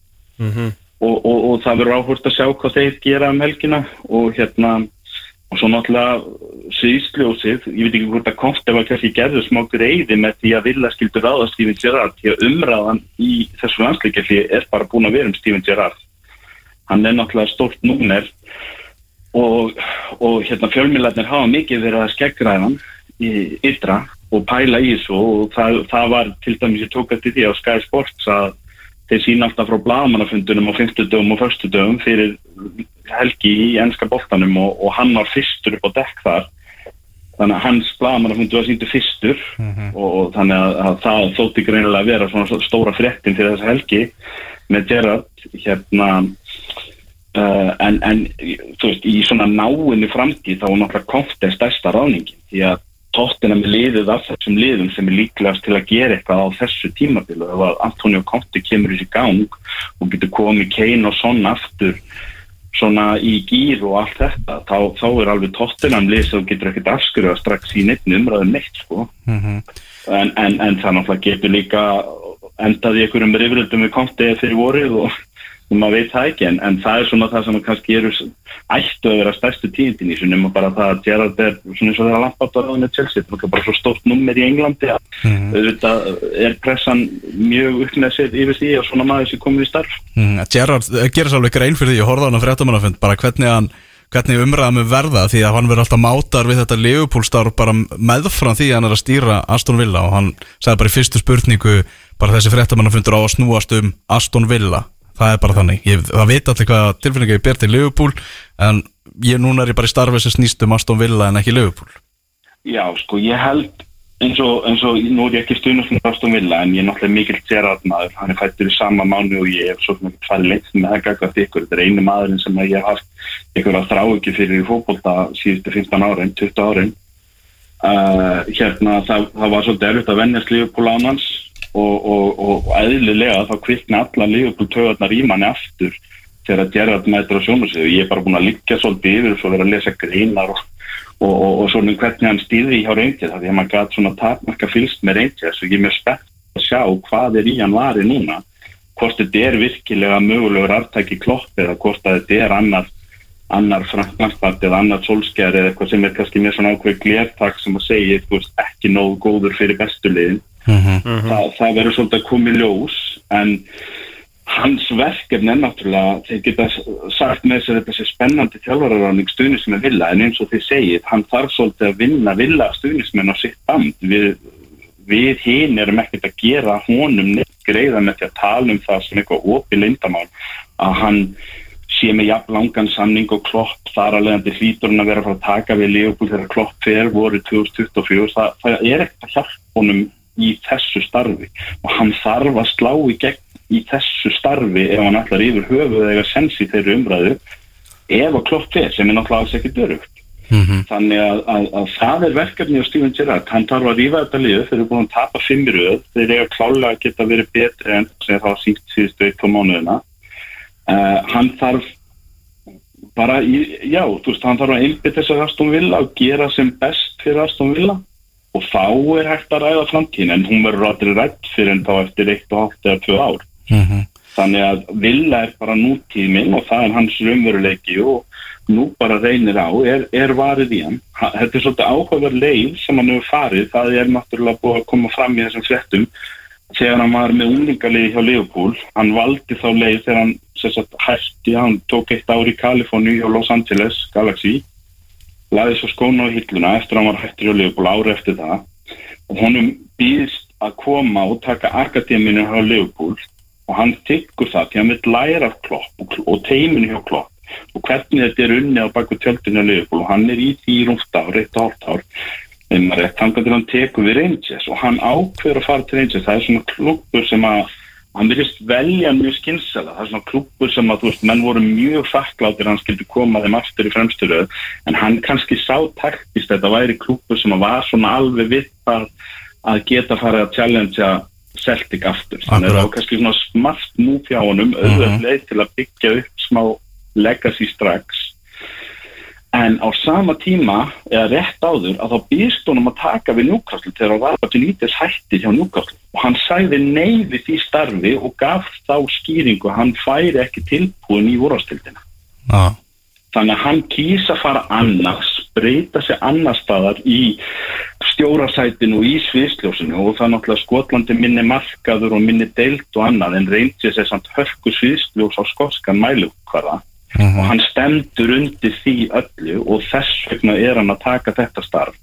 Og, og, og það verður áhvert að sjá hvað þeir gera um helgina og hérna og svo náttúrulega síðsljósið, ég veit ekki hvort að Conte var kannski gerður smá greiði með því að vilja skildur ráða Steven Gerrard því að umræðan í þessu landsleikjalli er bara búin að vera um Steven Gerrard. Hann er náttúrulega stórt númer og, og hérna fjölmiðlarnir hafa mikið verið að skeggræðan í ytra og pæla í þessu og það, það var til dæmis ég tók eftir því á Sky Sports að þeir sína alltaf frá blagamannafundunum á 50 dögum og 1. dögum fyrir helgi í ennska boltanum og, og hann var fyrstur upp á dekk þar þannig að hans blagamannafundu var síndu fyrstur og, og þannig að, að það þótti greinilega að vera svona stóra fréttin fyrir þessa helgi með Gerrard hérna uh, en, en þú veist, í svona náinni framtíð þá er náttúrulega Conte stærsta ráðningin því að tóttina með liðið af þessum liðum sem er líklegast til að gera eitthvað á þessu tímabilu ef að Antonio Conte kemur í sig gang og getur komið Kane og Son aftur svona í gýr og allt þetta þá, þá er alveg tóttina um lið sem getur ekkert afskurða strax í neitt umræðum neitt sko. En, en, en það náttúrulega getur líka endað í einhverjum rifröldum við Conte fyrir vorið og og maður veit það ekki en, en það er svona það sem kannski eru ættu að vera stærstu tíðindin í svona bara það að Gerrard er svona eins og þeirra lampátt á ráðinu Chelsea það er bara svo stórt nummer í Englandi að auðvitað er pressan mjög upp með sér yfir því og svona maður sem komið í starf. Mm, Gerrard eh, gerir alveg grein fyrir því, ég horfði á hann að fréttamannafund bara hvernig hann hvernig umræða með verða því að hann verður alltaf mátar við þetta Leopold-starf bara meðfram því að hann er að stýra Aston Villa og hann sagði bara í fyrstu spurningu bara þessi fréttamannafundur á að snúast um Aston Villa það er bara þannig, ég, það veit allir hvað tilfinninga ég ber til Liverpool en ég núna er ég bara í starfi sem snýst um Aston Villa en ekki Liverpool. Já, sko, ég held eins og, eins og nú er ég ekki stundum fyrir Aston Villa en ég er náttúrulega mikill Gerrard maður hann er fættur í sama mánu og ég hef svo mikið farið leitt með það gagvart ykkur. Þetta er einu maðurinn sem ég hef haft ykkur að þrá ekki fyrir í fótbolta síðustu 15 árin, 20 árin. Uh, hérna það, það var svolítið erfitt að vennjast Liverpool ánans og, og, og eðlilega þá kvikna allar Liverpool töðarnar í manni aftur þegar að Gerrard mætur á sjónusið ég er bara búin að liggja svolítið yfir og svo vera að lesa greinar og og, svona hvernig hann stýði hjá Rangers af því að maður gæti svona takmarka fylst með Rangers og ég er mjög spennt að sjá hvað er í hann vari núna. Hvort þetta er virkilega mögulegur artæki klopp eða hvort að þetta er annar annar Franklandsbart eða annar solskjær eða eitthvað sem er kannski með svona ákveð glertak sem að segja veist, ekki nógu góður fyrir bestulegin Þa, það verður svolítið að koma í ljós en hans verkefni er náttúrulega þeir geta sagt með þess að þetta sé spennandi þjálfararáning stuðnismenn vilja en eins og þið segið, hann þarf svolítið að vinna vilja stuðnismenn á sitt band. Við, við hinn erum ekkert að gera honum neitt greiða með því að tala um það sem eitthvað opið lindamál að hann sé með jafn langan samning og klopp þar að leiðandi hlýtur hann að vera að fara að taka við Leopold þegar klopp fer voru 2024 það, það er ekkert að hjálpa honum í þessu starfi. Og hann þarf að slá í gegn í þessu starfi ef hann ætlar yfir höfuð eða sens í þeirri umræðu ef að klopp fer sem er náttúrulega alls ekki dörugt þannig að, að, að það er verkefni á Steven Gerrard, hann þarf að rífa þetta liðu þeir eru búin að tapa fimm í röð. Þeir eru klálega að geta verið betri en sem það var sínt síðustu eitt á mánuðina. Uh, hann þarf bara, í, já, þú veist hann þarf að einbytta þess að Aston Villa og gera sem best fyrir Aston Villa og þá er hægt að ræða framtíðin en hún verður aldrei rætt fyrir en þá eftir eitt og hálft eða tvö ár. Þannig að Villa er bara nútíminn og það er hans raunveruleiki og nú bara reynir á, er, er varið í hann. Ha- þetta er svolítið áhugaverð leið sem hann hefur farið, það er náttúrulega búið að koma fram í þessum fréttum. Þegar hann var með unglingalið hjá Liverpool hann valdi þá leið þegar hann sagt, hætti, hann tók eitt ár í Kaliforni og Los Angeles Galaxy laði svo skóna á hilluna eftir að hann var hættur hjá Liverpool ári eftir það. Og honum býðist að koma og taka akademinu hjá Liverpool og hann tyggur það því hann vil læra klopp og, teiminu hjá klopp og hvernig þetta er unni á baku tjöldinu hjá Liverpool. Og hann er í því í rúmt ár, eitt og hálft ár. Þeim að hann tekur við Rangers og hann ákveður að fara til Rangers það er svona klubur sem að hann virðist velja mjög skynsela það er svona klubur sem að þú veist menn voru mjög þakkláttir að hann skildi koma þeim aftur í fremsturöð en hann kannski sá taktist að þetta væri klubur sem að var svona alveg vitt að, að geta farið að challengea Celtic aftur. Þannig að það var kannski svona smart move hjá honum auðvitað leið til að byggja upp smá legacy strax. En á sama tíma eða rétt áður að þá býðst honum að taka við Newcastle þegar hann var að nýtis hætti hjá Newcastle og hann sagði nei við því starfi og gaf þá skýringu að hann færi ekki tilbúin í úrvastildina Já, þannig að hann kýsa að fara annars breyta sig annar staðar í stjórasætinu og í sviðsljósinu. Og það er náttúrulega Skotlandi minni markaður og minni deilt og annað en reyndi sér samt hörku sviðsljós á skoskan mælukvarða og hann stendur undir því öllu og þess vegna er hann að taka þetta starf.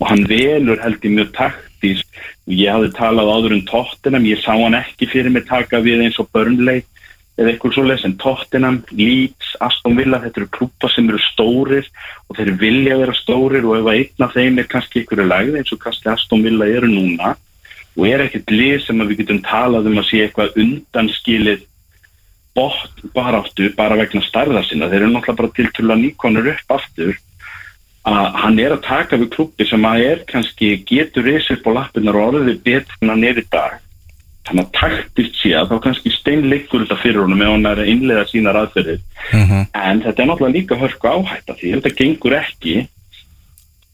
Og hann velur held ég mjög taktís ég hafði talað áður um Tottenham ég sá hann ekki fyrir mig taka við eins og Burnley eða eitthvað svo en Tottenham, Leeds, Aston Villa þetta eru klúpa sem eru stórir og þeir vilja vera stórir og ef að einn af þeim er kannski ykkur lagði eins og kannski Aston Villa eru núna og er ekkert lið sem að við getum talað um að sé eitthvað undanskilið bótt baráttu bara vegna starða sinna, þeir eru náttúrulega bara til að nýkonur upp aftur að hann er að taka við klubbi sem að er kannski getur reysið upp á lappinnar og orðið betur en hann er í dag. Þannig að taktist sé að þá kannski steinleikur þetta fyrir honum ef hann er að innlega sínar aðferðir. En þetta er náttúrulega líka hörku áhætta því ef þetta gengur ekki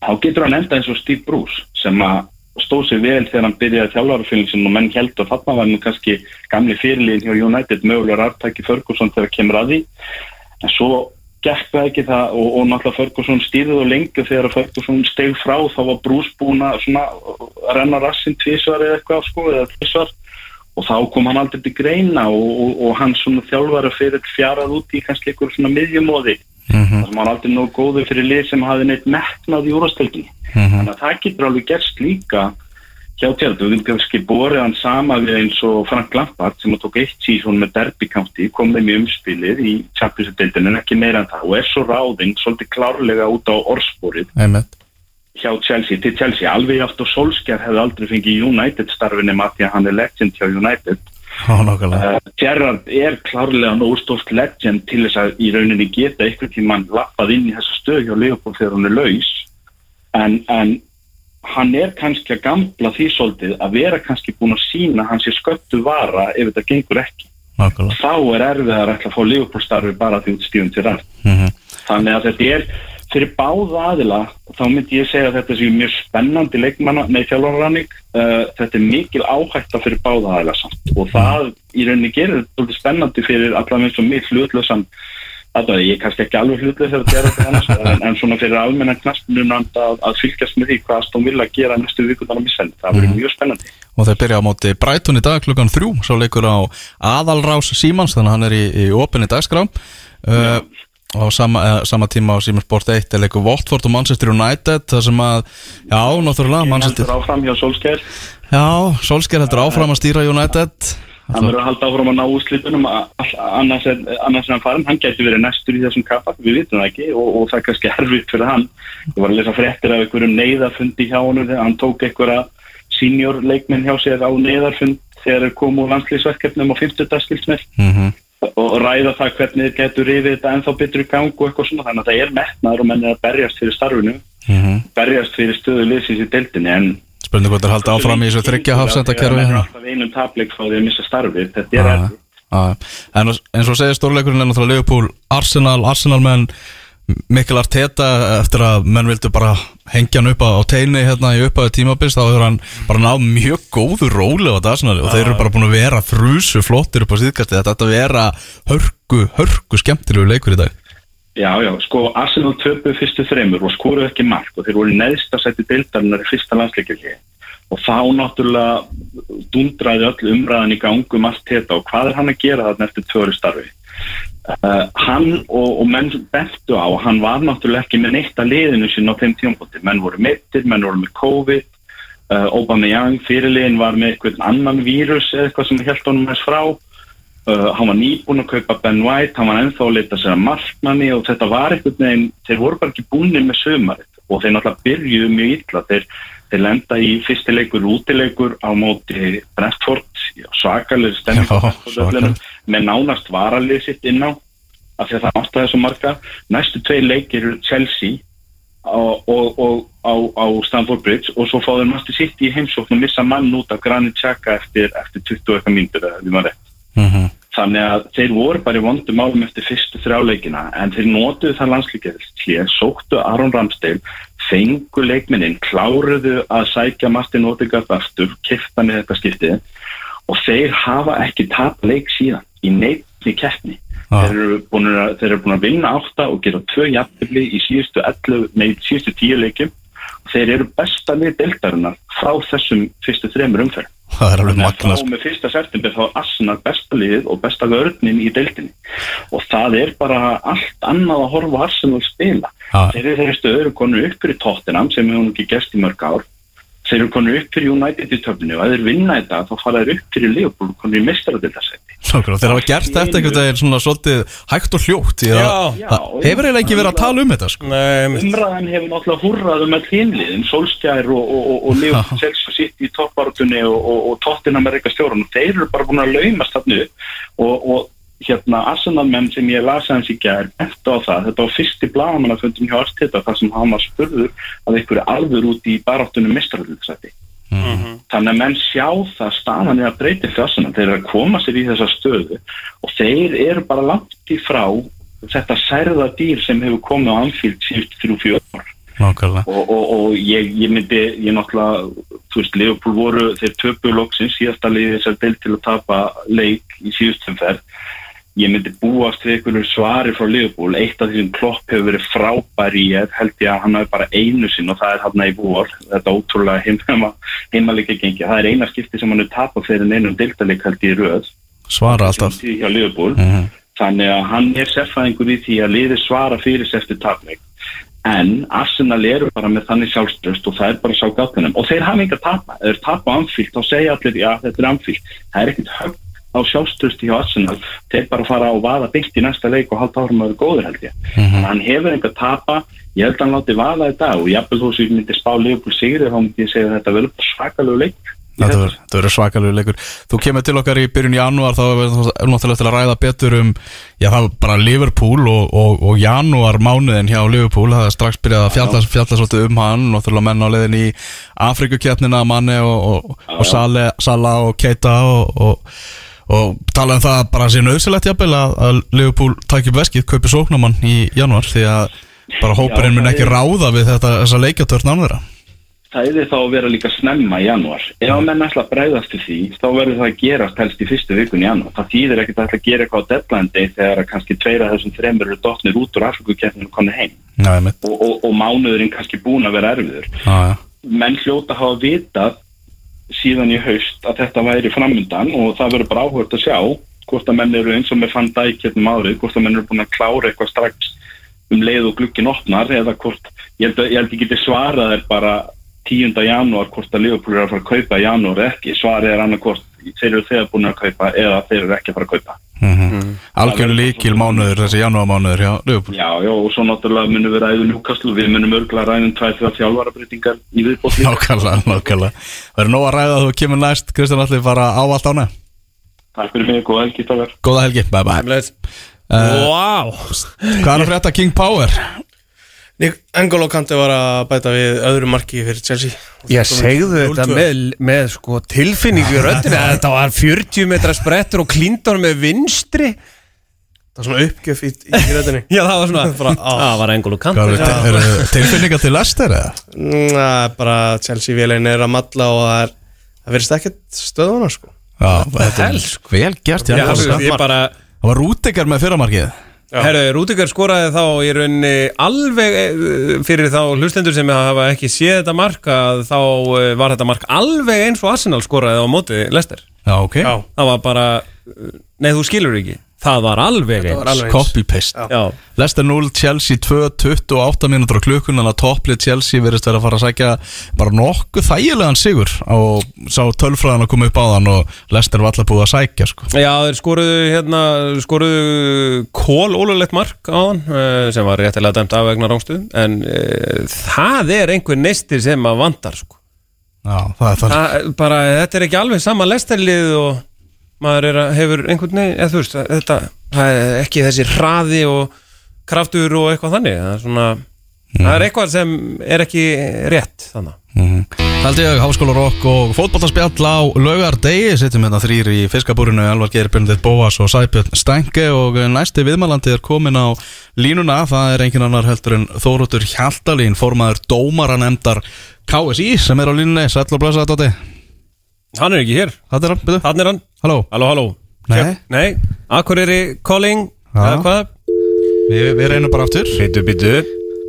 þá getur hann enda eins og Steve Bruce sem að stóð sér vel þegar hann byrjaði þjálfarafylgsin og menn held og þarna var nú kannski gamli fyrirliðin hjá United mögulegar artæki Ferguson þegar kemur að því. En svo gekk það ekki það og, og náttúrulega Ferguson stýrði og lengi þegar Ferguson steg frá þá var Bruce búin að svona að renna rassin tvísvar eða eitthvað sko eða tvísvar og þá kom hann aldrei til greina og, og, og hann svona þjálfara fyrir fjarað út í kannski einhver svona miðjumóði þar sem hann aldrei nóg góður fyrir lið sem hafi neitt metnað í úrastöldinni þannig að það getur alveg gerst líka hjá tjálf, við viljum kannski borið hann sama við eins og Frank Lampard sem að tók eitt sísón með Derby County kom þeim í umspilið í Champions-deildinu en ekki meira en það. Og er svo ráðinn svolítið klárlega út á orðsporið einmitt. hjá Chelsea til Chelsea. Alveg átt og Solskjær hefði aldrei fengið United starfinni maður því að hann er legend hjá United. Uh, Gerrard er klárlega nógstórt legend til þess að í rauninni geta einhvern tímann lappað inn í þessa stöð hjá Leopold þegar hann er laus. En, en hann er kannski að gamla því svolítið að vera kannski búin að sína hans í sköttu vara ef þetta gengur ekki. Nokkulega þá er erfið að ætla að fá Leopold starfi bara því út stífum til rætt Mhm. þannig að þetta er fyrir báða aðila þá myndi ég segja að þetta sé mjög spennandi leikmanna, nei þjálfarrannig uh, þetta er mikil áhætta fyrir báða aðila samt. Og það í rauninni gerir þetta spennandi fyrir allaveg eins og mitt hlutlösan þetta ég er kannski ekki alveg hlutlega þegar þetta er þetta annars en, en svona fyrir almenna knastnunand að, að fylgjast með því hvað Aston Villa gera næstu vikundan á missenn, það verður mjög spennandi. Og þeir byrja á móti Brighton í dag klukkan þrjú Svo leikur á aðalrás Símans Þannig að hann er í, í opinni dagskrá. Uh, Og sama, uh, sama tíma á Símans Sport 1 er leikur Watford og Manchester United Það sem að, já, náttúrulega Manchester, heldur áfram hjá Solskjær Já, Solskjær heldur áfram að stýra United hann verður að halda áfram að ná að- annars er, annars er hann farin hann gæti verið næstur í þessum kappa við vitum það ekki og, og það er kannski erfitt fyrir hann. Ég var að lesa fréttir af einhverjum neyðarfundi hjá hann hann tók einhverja senior leikmenn hjá sér á neyðarfund þegar þeir komu úr landslýsverkefnum á 50 dagskilsmir mm og ræða það hvernig þeir getur rifið þetta ennþá betur í gang og eitthvað svona þannig að það er metnaður og menn er að berjast fyrir starfinu. -hmm. berjast fyrir stöðu Spurning hvort þeir halda áfram í þessu þryggja hafsendakerfi Það er hérna. alltaf einum tapleik frá því að missa starfið. Þetta er Já, erfitt. já. En eins og segir stórleikurinn er náttúrulega Leopold Arsenal, Arsenal menn Mikkel Arteta eftir að menn vildu bara hengja hann upp á, teini hérna í upphæðu tímabils þá hefur hann bara náð mjög góðu róli á Arsenal og þeir eru bara búin að vera þrjusu flottir upp á síðkasti þetta ætti að vera hörku, hörku skemmtilegu leikur í dag Já, já, sko Arsenal töpu fyrstu þreymur og skoruðu ekki mark og þeir voru neðst að setja deildarinnar í fyrsta landsleikjulegi og þá náttúrulega dundraði öll umræðan í gangum allt þetta og hvað er hann að gera þarna eftir tvöru starfi? Uh, hann og, og menn bentu á hann var náttúrulega ekki með neitt að liðinu sín á þeim tímpóti, menn voru mittir menn voru með COVID uh, Aubameyang fyrirliðin var með eitthvað annan vírus eða eitthvað sem held honum þess frá uh, hann var nýbúin að kaupa Ben White, hann var ennþá að leita sér að markmanni og þetta var eitthvað neginn, þeir voru bara ekki búinir með sömarið og þeir náttúrulega byrjuðu mjög illa. Þeir, þeir lenda í fyrstileikur útileikur á móti Brentford svakalega stemming með nánast varalið sitt inn á af því að það áttaði svo marga. Næstu tvei leikir Chelsea og, og, og á, á Stamford Bridge og svo fáður Master City í heimsókn og missa mann út af Granit Xhaka eftir, eftir 20 eitthvað mínútur eða við maður rétt mm -hmm. þannig að þeir voru bara í vondum álum eftir fyrstu þrjáleikina en þeir nótuðu það landslíkjað sóktu Aron Ramsdale fengu leikminnin, kláruðu að sækja Martin Odegaard aftur kiftan í þetta skiptið og þeir hafa ekki tap leik síðan í neittni keppni Ah. þeir, eru að, þeir eru búin að vinna átta og gera tvö jafnbyrli í síðustu, 11, nei, síðustu tíu leikjum og þeir eru besta lið deltarinnar frá þessum fyrstu þremur umferð það er alveg magnast þá með fyrsta september þá er Arsenal besta liðið og besta vörnin í deildinni. Og það er bara allt annað að horfa Arsenal spila. Já. þeir eru stöður konu upp fyrir Tottenham sem hefur ekki gerst í mörg ár þeir eru konu upp fyrir United í töfninu og ef þeir vinna þetta þá fara þeir upp fyrir Liverpool konu í mestaradildasæti Nákvæmlega, þeir hafa gert þetta einhvern veginn svona svolítið hægt og hljótt því að Já. það hefur eiginlega ekki verið að tala um þetta sko. Umræðan hefur náttúrulega húrrað um all hinliðin, Solskjær og, og, og, og Liverpool Chelsea sitt í toppbaratunni og, og, og Tottenham er eitthvað stjórn og þeir eru bara búin að laumast þarna upp og, og hérna Arsenal-menn sem ég lasa hans í gær eftir á það, þetta var fyrsti blagamannaföndum hjá Arteta þar sem hann var spurður að einhverju alveg út í baráttunum mistralöðsæti þannig að menn sjá það staðan er að breyti fjársuna, þeir eru að koma sér í þessa stöðu og þeir eru bara langt í frá þetta særða dýr sem hefur komið á anfíld síðust þrjú Nákvæmlega. Og, og, og ég, ég myndi ég náttúrulega, þú veist, Leopold voru þeir töpu loksins, síðasta liði þessar del til að tapa leik í síðustum ferð ég myndi búast við einhverju svari frá Leopold, eitt af því sem Klopp hefur verið frábær í ég held ég að hann hafi bara einu sinn og það er hann í vor. Þetta ótrúlega heima, heimalika gengi það er eina skipti sem hann er tapað fyrir einum deildaleik held ég röð. Svara alltaf. Liverpool. Mhm. þannig að hann er sérfæðingur í því að liði svara fyrir sér eftir tapleik. En Arsenal eru bara með þannig sjálfströst og það er bara sá gátunum og þeir hafa enga tapa, þeir tapa á anfíld þá segja allir, já þetta er anfíld það er ekkert högg á sjálfströsti hjá Arsenal. Þeir bara fara og vaða byggt í næsta leik og halda árum að vera góður held ég. Þannig að hann hefur enga tapa. Ég held að hann láti vaða þetta og jafnvel þú sem ég myndi spá Liverpool sigri þá myndi ég segja þetta verður bara svakalegu leik í þessu. verður- svakalegu leikur. Þú kemur til okkar í byrjun janúar þá er það náttúrulega til að ræða betur um já það var bara Liverpool og, og, og janúar mánuðin hjá Liverpool. Það er strax byrjað að fjalla, fjalla svolítið um hann náttúrulega menn á leiðin í Afrikuketnina manni og, og, og Sala og Keita og, og, og tala um það bara að sé nöðsilegt jafnvel að, að Liverpool takk upp veskið, kaupi sóknamann í janúar því að bara hópurinn mun ekki ráða við þetta, þessa leikjatörn án þeirra. Það er þá að vera líka snemma í janúar. Ef að menn ætla að bregðast til því þá verður það að gerast helst í fyrstu vikun í janúar. Það þýðir ekkert að ætla að gera eitthvað á deadline day þegar kannski tveira þessum þremur eru dotnir út úr Afrikukeppninu konu heim. Mitt og, og, og mánuðurinn kannski búin að vera erfiður. Menn hljóta að hafa vitað síðan í haust að þetta væri framundan og það verður bara áhört að sjá hvort að menn eru eins og með fann dæk hérna árið, hvort að menn eru búin að klára eitthvað strax um leið og glukkin opnar eða hvort, ég held að ég, held geti svarað er bara 10. janúar hvort að Liverpool er að fara að kaupa janúar ekki, svarið er annað hvort þeir eru þegar búin að kaupa eða þeir eru ekki að fara að kaupa. Algjörn líkil mánuður, þessi janúarmánuður hjá Liverpool. Já, já, og svo náttúrulega munum við ræðum Newcastle, við munum örgulega ræðum tvæð fyrir þjálfarabreitingar í viðbótt. Nákvæmlega, nákvæmlega. Er nóg að ræða að þú kemur næst Kristján Alli fara á allt ána Takk fyrir mig, góða helgi, takk Góða helgi, bye bye. Leis. Eh, Hvað er að frétta? King Power? Engolo Kante var að bæta við öðru marki fyrir Chelsea. Ég segðu þetta 0-2. með, með sko tilfinningu í röddina að Þetta var 40 metra sprettur og klíndan með vinstri. Það er svona uppgjöf í, í röddinni. Já, það var svona Bara, á. Það var engul og kant Hvað er er tilfinninga til Lester eða? Næ, bara Chelsea vélinn er að matla og það er Það verðist ekkert stöðuna sko. Já, þetta er vel gert Já, já, ég, ég bara Það var Rúdekar með fyrramarkið Herru, Rúdikar skoraði þá í rauninni alveg eh, fyrir þá hlustendur sem hafa ekki séð þetta mark að þá eh, var þetta mark alveg eins og Arsenal skoraði á móti Lester Já, ok. Já. Það var bara, eh, nei þú skilur ekki Það var alveg eins. Copy-paste Já, Leicester 0, Chelsea 2, 28 mínútur á klukkun Þannig að topplið Chelsea verðist vera að fara að sækja bara nokkuð þægilegan sigur og sá tölfræðan að koma upp á þann og Leicester var alltaf búið að sækja sko. Já, þeir skoruðu hérna, skoruðu kól ólulegt mark á hann uh, sem var réttilega dæmt af vegna rángstuð en uh, það er einhver neistir sem að vandar sko. Já, það er það það, bara, þetta er ekki alveg sama lesterlið og maður er að, hefur einhvern veginn eða þú veist, þetta, það er ekki þessi hraði og kraftur og eitthvað þannig það er svona, það er eitthvað sem er ekki rétt þannig Haldi ég Háskóla Rock og fótballtarspjall á laugardegi Sittum hérna þrýr í fiskabúrinu Elvar Geir Björnðið Bóas og Sæbjörn Stænke og næsti viðmælandi er komin á línuna Það er engin annar heldur en Þóróttur Hjaltalín formaður dómaranemdar KSI sem er á línunni. Sæll og blessa Dóti hann er ekki hér, hann er hann Halló? Halló, halló. Nei. Nei, Akureyri calling. Já. eða hvað? Við, við reynum bara aftur. Bitu, bitu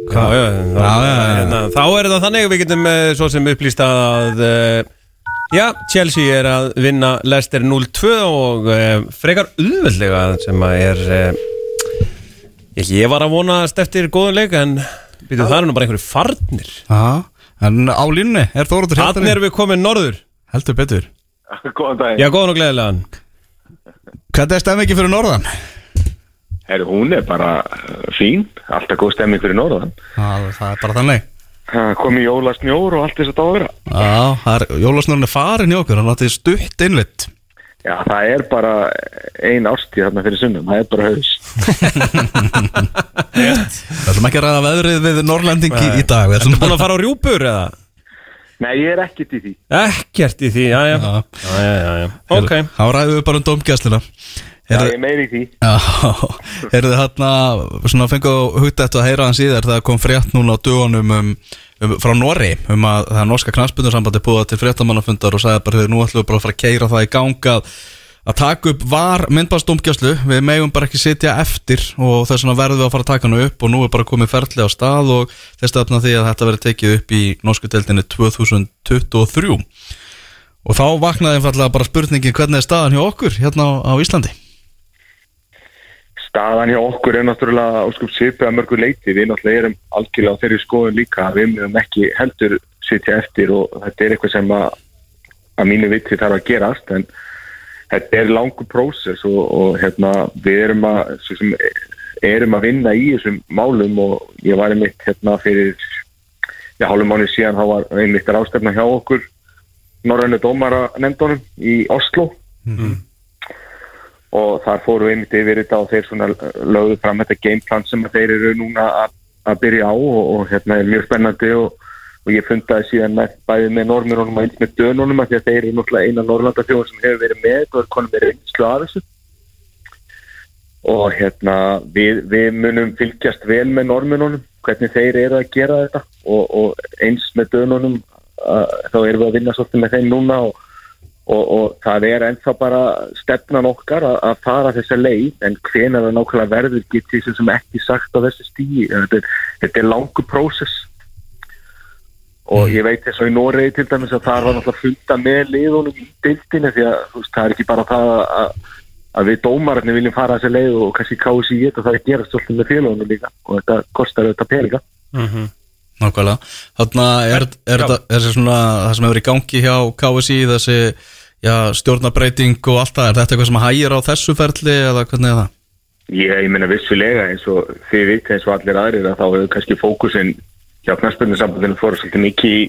Já, já, þá, Já, já, já. Hérna, þá er það þannig að við getum uh, svo sem upplýst að uh, já, Chelsea er að vinna Leicester 0-2 og uh, frekar auðveldlega sem að er uh, ég, ég var að vonast eftir góðun leik en bitu, það er nú bara einhverju farnir. Já, en á línunni er Þóróttur Þannig Hjaltalín erum við komin norður. Heldur betur Góðan dag. Já, góðan og gleðilegan Hvernig er stemmingin fyrir norðan? Herru, hún er bara uh, fín, alltaf góð stemming fyrir norðan. Já, það er bara þannig Það komi jólasnjór og allt þess að það á að vera. Já, það er er farin í okkur Hann látið stutt innlitt Já, það er bara ein ástíð þarna fyrir sunnum, það er bara haus. Það ætlum ekki að ræða veðrið við Norrlendingi í dag Við Ertu ætlum búin að fara á rjúpur eða? Nei, ég er ekkert í því. Ekkert í því, já, já Já. Já, já. Ok Þá ræðum við bara um domgæsluna Já, ég er meir í því. Já, heyrðu þarna svona fengu hugt eftir að heyra hans í þér það kom frétt núna á dögunum um, um, frá Norri um að það er norska knastbundarsambandi búið til fréttamannafundar og sagði bara nú ætlum við bara að fara að keira það í gang að, taka upp var myndbásdómgæslu við megum bara ekki sitja eftir og þess vegna verðum við að fara að taka hana upp og nú er bara komið ferli á stað og þess að því að þetta verður tekið upp í norsku deildinni 2023 og þá vaknaði einfallega bara spurningin hvernig er staðan hjá okkur hérna á, á Íslandi Staðan hjá okkur er náttúrulega óskup sipið að mörgu leiti. Við náttúrulega erum algjörlega á þeirri skoðun líka. Við mögum ekki heldur sitja eftir og þetta er eitthvað sem að, að mínu viti þarf að gerast en þetta er langur prósess og, og hérna, við erum að, sem, erum að vinna í þessum málum og ég var einmitt hérna fyrir hálfum mánu síðan þá var einmitt rástefna hjá okkur Norrænu dómara nefndunum í Oslo. Og þar fóru einmitt yfir þetta og þeir lögðu fram þetta gameplan sem þeir eru núna að, að byrja á og, og hérna er mjög spennandi og, og ég fundaði síðan með bæði með normurunum og eins með dönunum því að þeir eru náttúrulega eina Norrlandafjóðum sem hefur verið með og er konum verið einslu af þessu. Og hérna við, við munum fylgjast vel með normununum hvernig þeir eru að gera þetta. Og, og eins með dönunum þá erum við að vinna svolítið með þeim núna og og, og það er ennþá bara stefnan okkar að, að fara þessa leið. En hvenar það nákvæmlega verður getur því sem ekki sagt á þessu stíi þetta, er- er langur prósess og ég veit þess að í Noregi til dæmis að það var náttúrulega funda með liðunum í deildinu því að veist, það er ekki bara það að, að við dómararnir viljum fara þessa leið og kannski kási í þetta það er að gera svolítið með félagunum líka og þetta kostar þetta peninga Nákvæmlega. Þannig að er, er, er, þessi svona það sem hefur í gangi hjá KSI þessi já, stjórnarbreyting og allt það, er þetta eitthvað sem hægir á þessu ferli eða hvernig er það? Ég, ég meina vissulega eins og þið viti eins og allir aðrir að þá hefur kannski fókusin hjá knarspöndinnsambandinu fóru svolítið mikið í,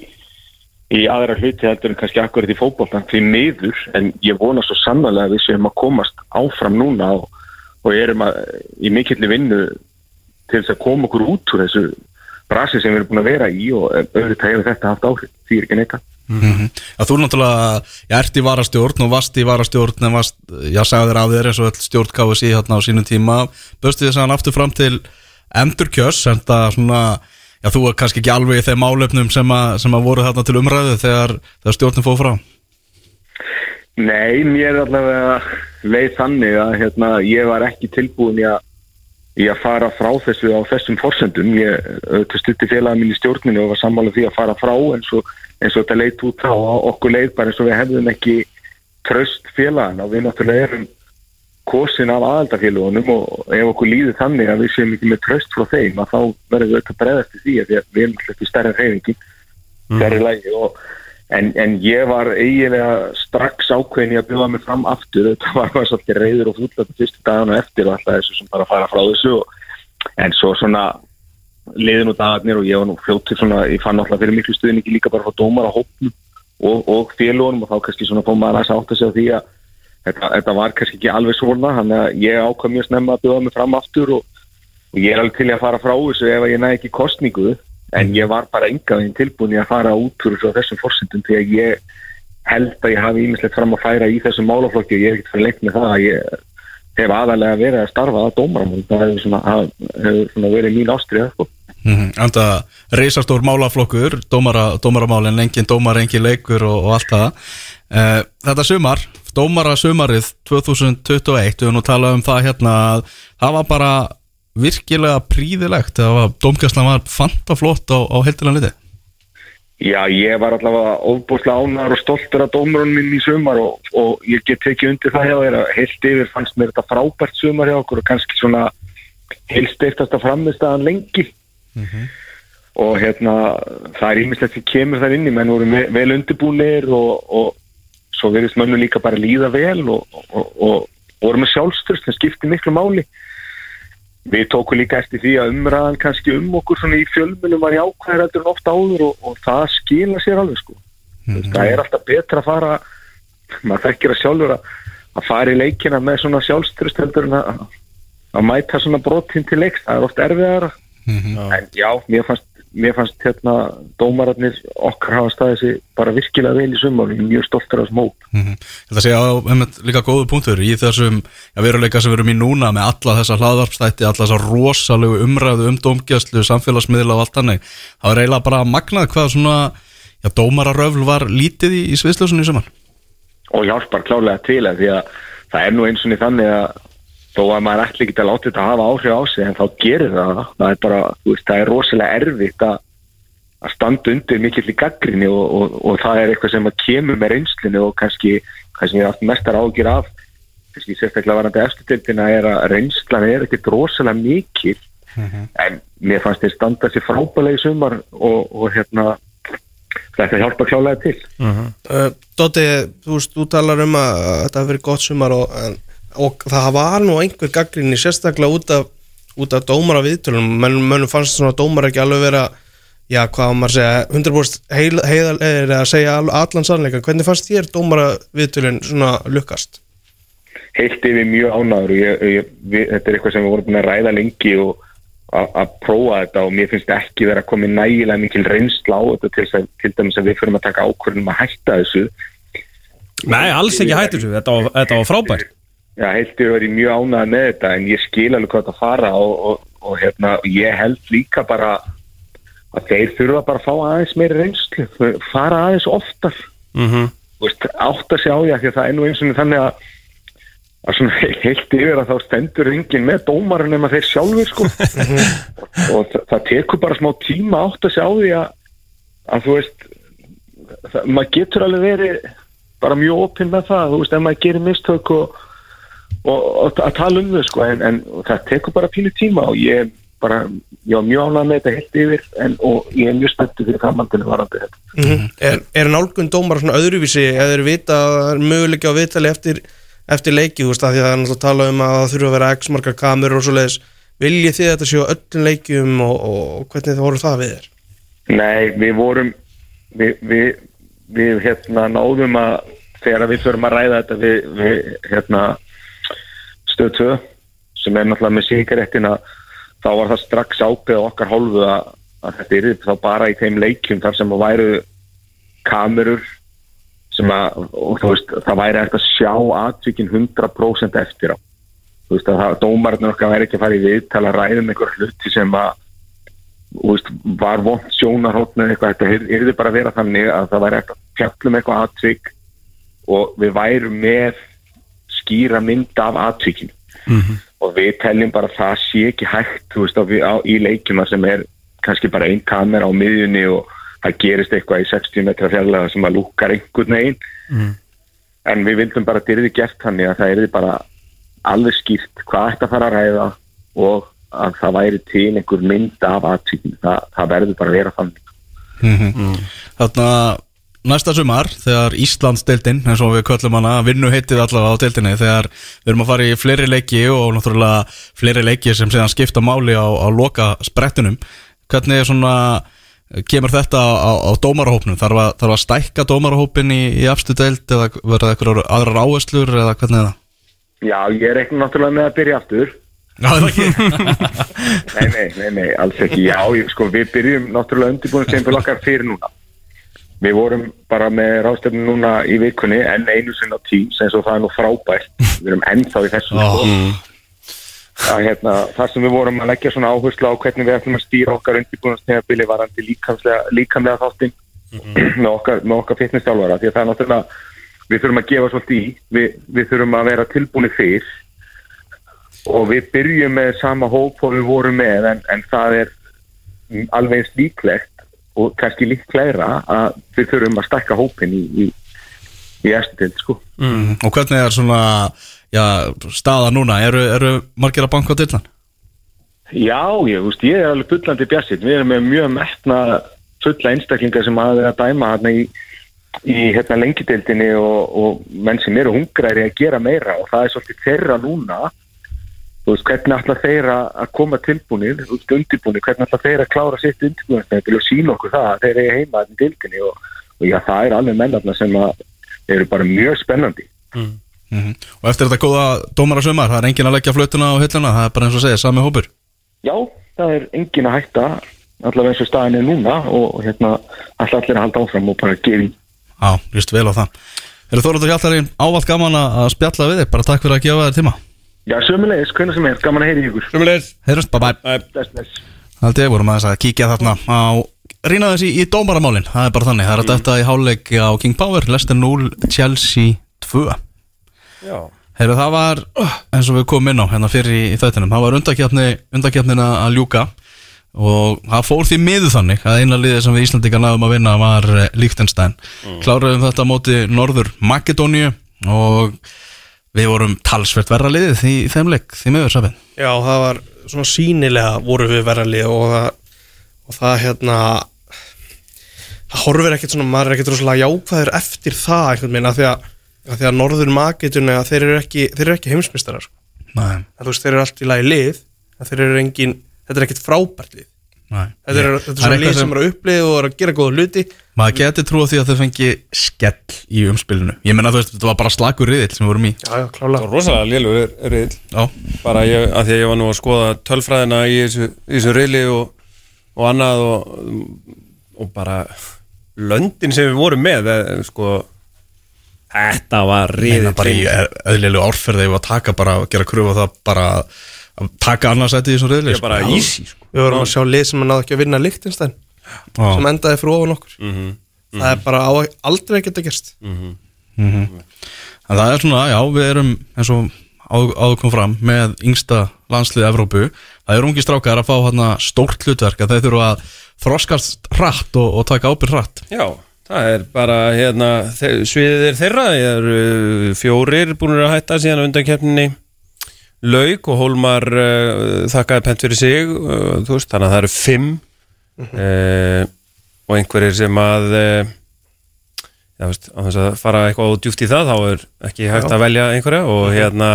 í aðra hluti heldur en kannski akkurat í fótboltan því miður en ég vona svo sannlega að við séum að komast áfram núna og, og erum að, í mikilli vinnu til þess að koma okkur út úr þessu brasi sem við erum búin að vera í og auðvitað hefur þetta haft áhrif því er ekki neitt Mhm. að þú náttúrulega já, ert í varastjórn og varst í varastjórn en varst, já, sagði þér af þér eins og öll stjórn KSI hérna á sínum tíma böstu þess að hann aftur fram til endurkjörs en það svona já, þú er kannski ekki alveg í þeim álöfnum sem, sem að voru þarna til umræðu þegar, þegar stjórnum fóð frá Nei, mér allavega leið þannig að hérna, ég var ekki tilbúin í að, í að fara frá þessu á þessum forsendum. Ég stutti félagin mín í stjórninu og var sammála því að fara frá eins og, eins og þetta leit út á okkur leið bara eins og við hefðum ekki tröst félagin og við náttúrulega erum kosin af aðaldafélagunum og ef okkur líður þannig að við séum ekki með tröst frá þeim að þá verðum við auðvitað bregðast í því að að við erum alltaf ekki stærri reyningi stærri lægi og En, en ég var eiginlega strax ákveðin í að bjóða mig fram aftur. Þetta var maður svolítið reyður og fúllötu fyrstu dagana eftir og alltaf þessu sem bara fara frá þessu og, en svo svona liðin og dagarnir og ég var nú fljóttir svona, ég fann alltaf fyrir miklu stuðin ekki líka bara frá dómar hópnum og, og félagunum og þá kannski svona fór maður að þetta, þetta var kannski ekki alveg svona þannig að ég ákvað mjög snemma að bjóða mig fram aftur og, og ég er alveg til að fara frá þessu ef ég næ ekki kostningu en ég var bara engaðin tilbúin í að fara út úr þessu- þessum forsendum því að ég held að ég hafi ímislegt fram að færa í þessum málaflokki og ég er ekkert fyrir lengt með það að ég hef aðalega verið að starfa að dómaramál það hefur svona, hefur svona verið mín ástriða sko. mm -hmm. Enda reisastór málaflokkur dómara, dómaramálin, engin dómar, engin leikur og, og allt það uh, Þetta sumar, dómara sumarið 2021, við höfum nú talað um það hérna að það var bara virkilega príðilegt það var, dómgæslan var fantaflott á, á heldina liti Já, ég var allavega ofbúslega ánæður og stoltur af dómarunum minn í sumar og, og ég get tekið undir það hjá þér að heilt yfir fannst mér þetta frábært sumar hjá okkur og kannski svona heilst eiftast að framistæðan lengi og hérna það er ímislegt sem kemur þar inni menn voru vel undirbúinir og, og svo verðist mönnu líka bara líða vel og, og, og voru með sjálfstyrst sem skipti miklu máli. Við tókum líka eftir því að umræðan kannski um okkur svona í fjölmunum var jákvæður heldur en ofta áður og, og það skila sér alveg sko. Það er alltaf betra að fara maður þekkir að sjálfur að, að fara í leikina með svona sjálfstyrst heldur en að, að mæta svona brotinn til leiks, það er oft erfiðara. En já, mér fannst mér fannst hérna dómararnir okkar hafa staðið sig bara virkilega vel í sumar og er mjög stoltur af þessum hóp Þetta sé á einmitt líka góðu punktur í þessum ja, veruleika sem við erum í núna með alla þessa hlaðvarpstætti, alla þessa rosalegu umræðu um dómgjastlu, samfélagsmiðla og allt hannig. Það var eiginlega bara magnað hvað svona, já, dómararöfl var lítið í, í sviðslösunni í sumar. og hjálpar klálega til að því að það er nú eins og þannig að þó að maður ætli ekki að láta þetta hafa áhrif á sig en þá gerir það það. Er bara, þú veist, það er rosalega erfitt að, að standa undir mikill í gaggrinni og, og, og það er eitthvað sem að kemur með reynslinu og kannski það sem ég er haft mestar ágjur af kannski sérstaklega varandi eftirtildina er að reynslan er ekkert rosalega mikil. En mér fannst þeir standa sér frábælega í sumar og, og hérna þetta hjálpa klálega til. Uh, Dóti, þú veist, þú talar um að að þetta hafi verið gott sumar og, en, og það var nú einhver gaggrinni sérstaklega út af, út af dómara viðtölunum, menn, mennum fannst svona dómar ekki alveg vera, já, hvað á maður að segja 100% heil, heiðal er að segja all- allan sannleika, hvernig fannst þér dómara viðtölun svona lukkast? heilt yfir mjög ánæður og ég, ég, við, þetta er eitthvað sem við vorum búin að ræða lengi og að prófa þetta og mér finnst ekki vera að koma nægilega mikil reynsla á þetta til, að, til dæmis að við fyrir að taka ákvörðum að hætta þessu. Nei, alls ekki hættu þessu, þetta var, þetta var frábært Já, heilt yfir verið mjög ánæður með þetta en ég skil alveg hvað þetta fara og, og, og hérna, ég held líka bara að þeir þurfa bara að fá aðeins meiri reynslu, fara aðeins oftar. Mm -hmm. Þú veist, átta sig á því að að það er nú eins og þannig að að svona heilt yfir að þá stendur enginn með dómarinn nema þeir sjálfur sko. Og það, það tekur bara smá tíma átt að sjá því að, að þú veist það, maður getur alveg verið bara mjög opinn með það, þú veist, ef maður gerir mistök og, og, og að tala um þau sko, en, en það tekur bara pínu tíma og ég er bara, ég var mjög ánægð með þetta heilt yfir en, og ég er mjög spenntur fyrir framhaldinu varandi þetta. Er, er nálgun dómara svona öðruvísi? Eða þeir vita það er möguleika á viðtali eftir, eftir leiki, þú veist, að því að það er náttúrulega að tala um að það þurfa að vera x margar kamerur og svo leiðis viljið þið þetta séu öllum leikjum og, og, hvernig þið voru það við þér? Nei, við vorum við, við, við hérna náðum að þegar við þurfum að ræða þetta við, við hérna stöð 2 sem er náttúrulega með síkarettina þá var það strax ákveð okkar hálfu að, að þetta er þá bara í þeim leikjum þar sem að væru kamerur sem að, veist, það væri eftir að sjá atvikin 100% eftir á. Þú veist að það, dómarinn okkar væri ekki að fara í viðtala ræðum einhver hluti sem að veist, var vond sjónarhóttn eða eitthvað, þetta yrði bara að vera þannig að það væri eftir að fjallum eitthvað atvik og við værum með skýra mynd af atvikinu. Og við teljum bara að það sé ekki hægt þú veist, á, á, í leikjuma sem er kannski bara einn kamera á miðjunni og það gerist eitthvað í 60 metra fjarlæða sem að lúkar einhvern veginn. En við vildum bara að þetta yrði gert þannig að það yrði bara alveg skýrt hvað að fara að ræða og að það væri til einhver mynd af aðtíkinu, það, það verður bara að vera þannig. Þarna næsta sumar þegar Íslandsdeildin eins og við köllum hana vinnu heitið allavega á deildinni þegar við erum að fara í fleiri leiki og náttúrulega fleiri leiki sem séðan skipta máli á, á loka sprettunum hvernig er svona kemur þetta á, á dómarahópnum? Þarf að, þarf að stækka dómarahópin í, í afstu deild eða verða eitthvað aðrar áherslur eða hvernig er það? Já, ég er ekki náttúrulega með að byrja aftur. Ekki? Nei, nei, nei, nei, alls ekki. Já, ég, sko, við byrjum náttúrulega undirbúin sem fyrir okkar fyrir núna Við vorum bara með ráðstöfnu núna í vikunni en einu sinna tíms eins og það er nú frábært. Við erum ennþá í þessu sko. að, hérna, Það sem við vorum að leggja svona áherslu á hvernig við ætlum að stýra okkar undirbúinastefnabili varandi líkamlega, líkamlega þáttin með okkar, okkar fitnessstálvara því að það er náttúrulega við þurfum að gefa svolítið í. Við, við þurfum að vera tilbúinir fyrr. Og við byrjum með sama hóp og við vorum með en, en það er alveg eins líklegt og kannski líklegra að við þurfum að stakka hópin í, í, í eftir sko. mm. Og hvernig er svona já, staða núna? Eru, eru margir að banka á dillan? Já, ég, veist, ég er alveg bullandi bjassið við erum með mjög metna fulla einstaklingar sem að vera að dæma hérna í, í hérna lengideildinni og, og menn sem eru hungræri að gera meira og það er svolítið þeirra núna veist, hvernig ætla þeir að að koma tilbúinir, þú undirbúinir hvernig ætla þeir að klára sitt undirbúinir og sína okkur það að þeir eru heima í dildinni og, og já, það er alveg mennarna sem að eru bara mjög spennandi. Mm. Og eftir þetta góða dómara sumar, það er engin að leggja flötuna á hilluna, það er bara eins og segja, sami hópur. Já, það er engin að hætta allavega eins og staðin er núna og, hérna allir að halda áfram og bara gefa í. Já, just vel á það. Eru Þóraður Hjaltarinn ávallt gaman að að spjalla við þig, bara takk fyrir að gefa þér tíma Já, sömulegis, hvernig sem er, gaman að heyra í ykkur. Sumulegis Heyrjumst, bye bye. Bless, bless. Haldið, vorum aðeins að kíkja þarna á Rýna þessi í dómaramálin, það er bara þannig Það er að þetta í háleik á King Power Leicester 0, Chelsea 2 Já. Heyrðu, það var, eins og við komum inn á hérna fyrir í, þættinum, það var undakjarnin að ljúka. Og það fór því miður þannig að eina liðið sem við Íslandika náðum að vinna var uh, Líktenstein. Mm. Kláruðum þetta á móti Norður Makedóníu og við vorum talsvert verra liðið í þeim leik, því miður safinn. Já, það var svona sínilega voru við verðalið og það, og það hérna það horfir ekkert svona, maður er ekkert rosalega jákvæður eftir það einhvern veginn að því að, að, því að norður maketunni að þeir eru ekki, þeir eru ekki heimsmyndstarar sko. Nei, en þú veist, þeir eru allt í lagi lið þeir eru engin, þetta er ekkert frábært lið nei. þetta er, þetta er Það er svona lið sem- eru að upplið og eru að gera góða hluti Maður geti trúið því að þau fengi skell í umspilinu. Ég menna þú veist, þetta var bara slagur riðill sem við vorum í. já, já, klálega Rosalega lélugur riðl Já, bara ég, að því að ég var nú að skoða tölfræðina í þessu, í þessu riðli og, og annað og, og bara löndin sem við vorum með eh, sko þetta var riðil bara í eðlilegu árferði ef að taka bara, gera kröfu á það bara að taka annars ætti í þessum riðli ég bara easy sko. við vorum að sjá lið sem að náðu ekki að vinna Lichtenstein sem endaði fyrir ofan okkur. Það er bara á, aldrei að geta gerst. En það er svona, já, við erum eins og áður kom fram með yngsta landslið Evrópu. Það eru ungi strákar að fá hérna stórt hlutverk að þeir þurfa að þroskast hratt og, og taka ábyrð hratt. Já, það er bara hérna, sviðið er þeirra. Það eru fjórir búin að hætta síðan á undankeppninni Lauk og Hólmar uh, þakkaði pent fyrir sig uh, veist, þannig að það eru fimm uh, og einhverjir sem að uh, já, veist, á þess að fara eitthvað og djúft í það þá er ekki hægt að velja einhverja og hérna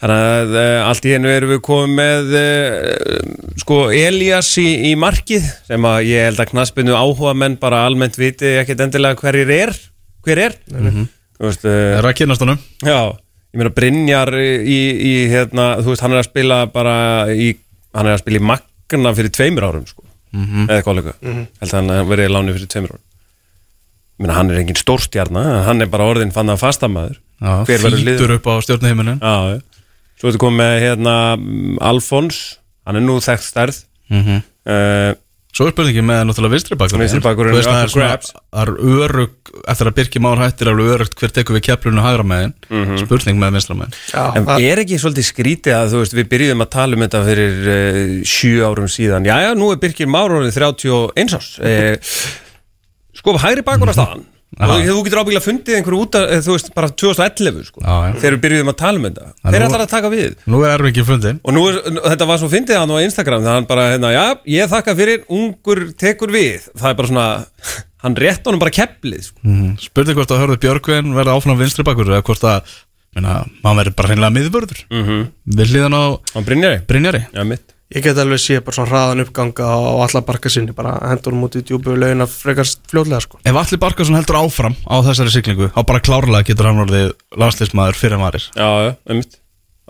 þannig að uh, allt í hennu erum við komið með uh, sko Elias í, í markið sem að ég held að knaspinu áhuga menn bara almennt viti ekkert endilega hverjir er hver er. Mm veist, Það uh, er að kynast honum. Já, ég meina Brynjar í, í hérna, þú veist, hann er að spila bara í, hann er að spila í Magna fyrir tveimur árum, sko, eða hvað líka held að hann verið í láni fyrir tveimur árum. Minna, hann er engin stórstjarna en hann er bara orðin fann að Já, Hver verður liður? Þýtur upp á stjórnuheiminin Já, já. Svo ertu komið með hérna mm, Alfons, hann er nú þekkt stærð. Mm -hmm. uh, Svo er spurningi með náttúrulega vinstri bakkur Vinstri veist, það up er for grabs. Það er örug Eftir að Birkir Már hættir er alveg örugt Hver tekur við keflunum hægra megin. Spurning með vinstra megin. En það- er ekki svolítið skrítið að þú veist, við byrjuðum að tala um þetta fyrir uh, sjö árum síðan. Jæja, nú er Birkir Márórið 31 árs. Uh, Sko, hægri bakur á staðan og þú getur ábyggilega fundið einhverju út að, eh, þú veist, bara 2011 sko, Já, þegar við byrjuðum að tala um þetta. Þeir nú- ætlar að taka við. Nú er erfingin fundin Og nú er, þetta var svo fyndið hann á Instagram þegar hann bara, hérna, já, ég þakka fyrir ungur tekur við, það er bara svona hann rétt honum bara keflið sko. mm. Spurning hvort að hörðu Björgvin verða áfram vinstri bakkur Eða hvort að Meina, maður verður bara hreinlega miðvörður. Mm -hmm. Við hlýðan á Hann Brynjari, Brynjari. Mitt Ég get alveg sé bara svona hraðan uppganga á alla barka sinni, bara hendur hún út í djúbu lögin að frekast fljóðlega sko. Ef Alli Barkarsson heldur áfram á þessari siglingu Þá bara klárlega getur hann orðið landslismæður fyrir maður Já, já, mitt,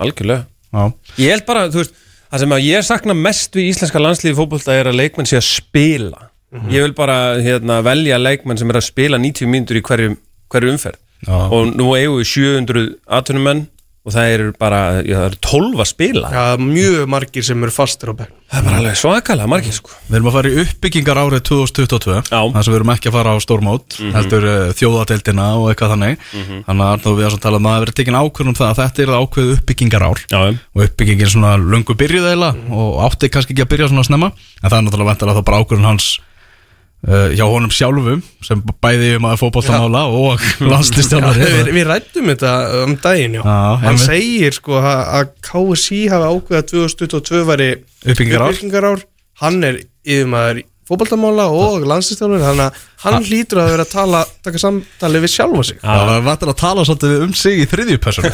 algjörlega. Já, Ég held bara, þú veist, það sem að ég sakna mest við íslenska landslífi fótbolta er að leikmenn sé að spila. Ég vil bara hérna, velja leikmenn sem er að spila 90 mínútur í hverju, hverju umferð. Já. og nú eigum við 700 atvinnumenn og það eru bara, já, það eru 12 að spila. Já, mjög margir sem eru fastir á bekk. Það er bara alveg svakalega margir sko. Við erum að fara í uppbyggingar árið 2022 Já. þar sem við erum ekki að fara á stórmót heldur uh, þjóðadeildina og eitthvað þannig. Þannig að Arnór við erum að tala um að það verið tekin ákvörðum um það að þetta er ákveð uppbyggingar ár Já, já. og uppbyggingin er svona löngu byrjuð eila og átti kannski ekki að byrja svona snemma. En það er náttúrulega uh, hjá honum sjálfum sem bæði um að fótballtamála og landslistjálfari við, við rættum þetta um daginn, já. Já, Hann einmitt. segir sko að að KSI hafi ákveðað 2022 væri Uppbyggingarár. Hann er yfirmaður í fótboltamála og landslistjálfur, þannig að hann hlýtur að vera að tala, taka samtali við sjálfa sig. Það var vantilega að tala svolítið um sig í þriðju persónu.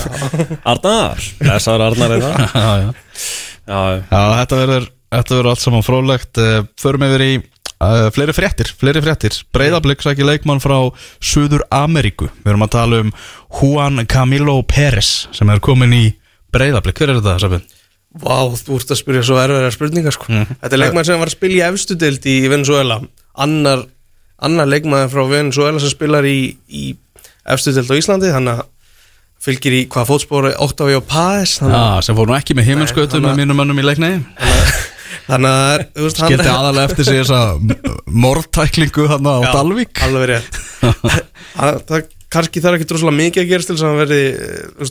Arnar, þessar Arnar er það Já, já Já, Já, þetta verður, þetta verður allt saman frólægt uh, Förum yfir í uh, fleiri fréttir Fleiri fréttir. Breiðablик sæki leikmann frá Suður Ameríku. Við erum að tala um Juan Camilo Pérez sem er komin í Breiðablik. Hver er þetta, Sabin? Vá, þú ert að spyrja svo erfiðar spurningar sko. Mhm. Þetta er leikmaður sem var að spila í efstu deild í Venezuela Annar, annar leikmaður frá Venezuela sem spilar í, í efstu deild á Íslandi. Þannig að fylgir í hvað fótspóri Octavio Páez? Já, Þannig, sem fór nú ekki með himmelskautum Nei, með mínum mönnum í leikni þannig að þú veist, Skildi aðalega eftir sig þessa mortæklingu hann á Já, Dalvík. Alveg rétt. Það, það kannski þarf ekki droslega mikið að gerast til þess að hann verði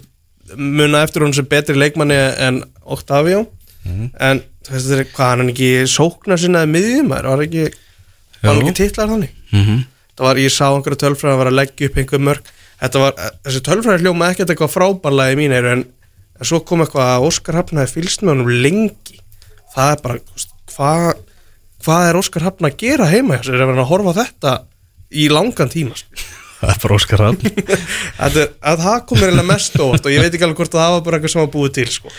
muna eftir hún sem betri leikmanni en Octavio. En þú veist þetta er hvað hann ekki sóknar sinnaði var ekki, var Jú. ekki titlar þannig? Mhm. það var, ég sá einhverja tölfræði að var að leggja upp einhver mörg var, þessi tölfræði hljóma ekkert eitthvað frábærlega í mín en, en svo kom eitthvað að Óskar Hafn hafi fylgst með honum lengi það er bara, hvað hvað er Óskar Hafn að gera heima hjá sér er að horfa þetta í langan tíma sko. Það er bara Óskar Þetta er- að það komir mest óvart og ég veit ekki alveg hvort að það var bara eitthvað sem var búið til sko.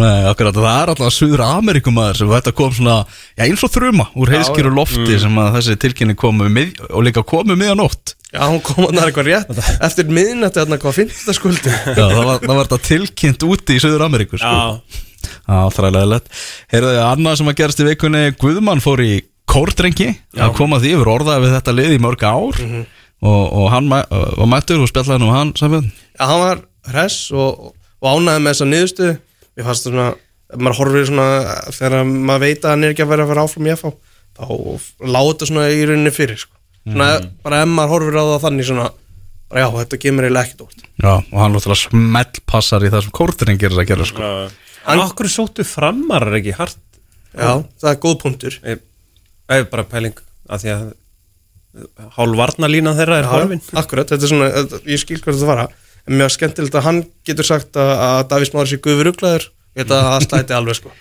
Nei, akkurat, það er alltaf Suður Ameríkumaður sem þetta kom svona, já eins og þruma úr heiðskýru lofti sem að þessi tilkynning komu mið, og líka komu miðanótt Já, hún kom að það eitthvað rétt eftir miðnætti þarna hvað finnst þetta skuldi Já, það var, það var þetta tilkynnt úti í Suður Ameríku sko. Já, Þræðilega lett Heyrðu annað sem að gerast í vikunni Guðmann fór í kórdrengi að koma því yfir orðaði við þetta lið í mörg ár. Og, og hann var mættur og spjallaði nú hann Sæfjörn Já, hann var hress og, og ánæði með þessa niðurstu Mér fannst svona, maður horfir svona þegar maður veit að hann er ekki að vera að vera áfram í FH þá láta þetta svona í rauninni fyrir sko. svona, bara ef maður horfir á það þannig svona bara já, þetta kemur eiginlega ekkert úr Já, og hann lóttilega smellpassar í það sem kórdrengi er að gera sko. En okkur sóttu framarar ekki hart? Já, það er góð punktur. Ég hef bara pæling að því að hálf varnalína þeirra er horfin. Akkurat, þetta er svona, þetta- ég skil hvað þetta fara. En mér var skemmtilegt að hann getur sagt að, að Davís Mári sé guður uglaður ég veit að það slæti alveg sko.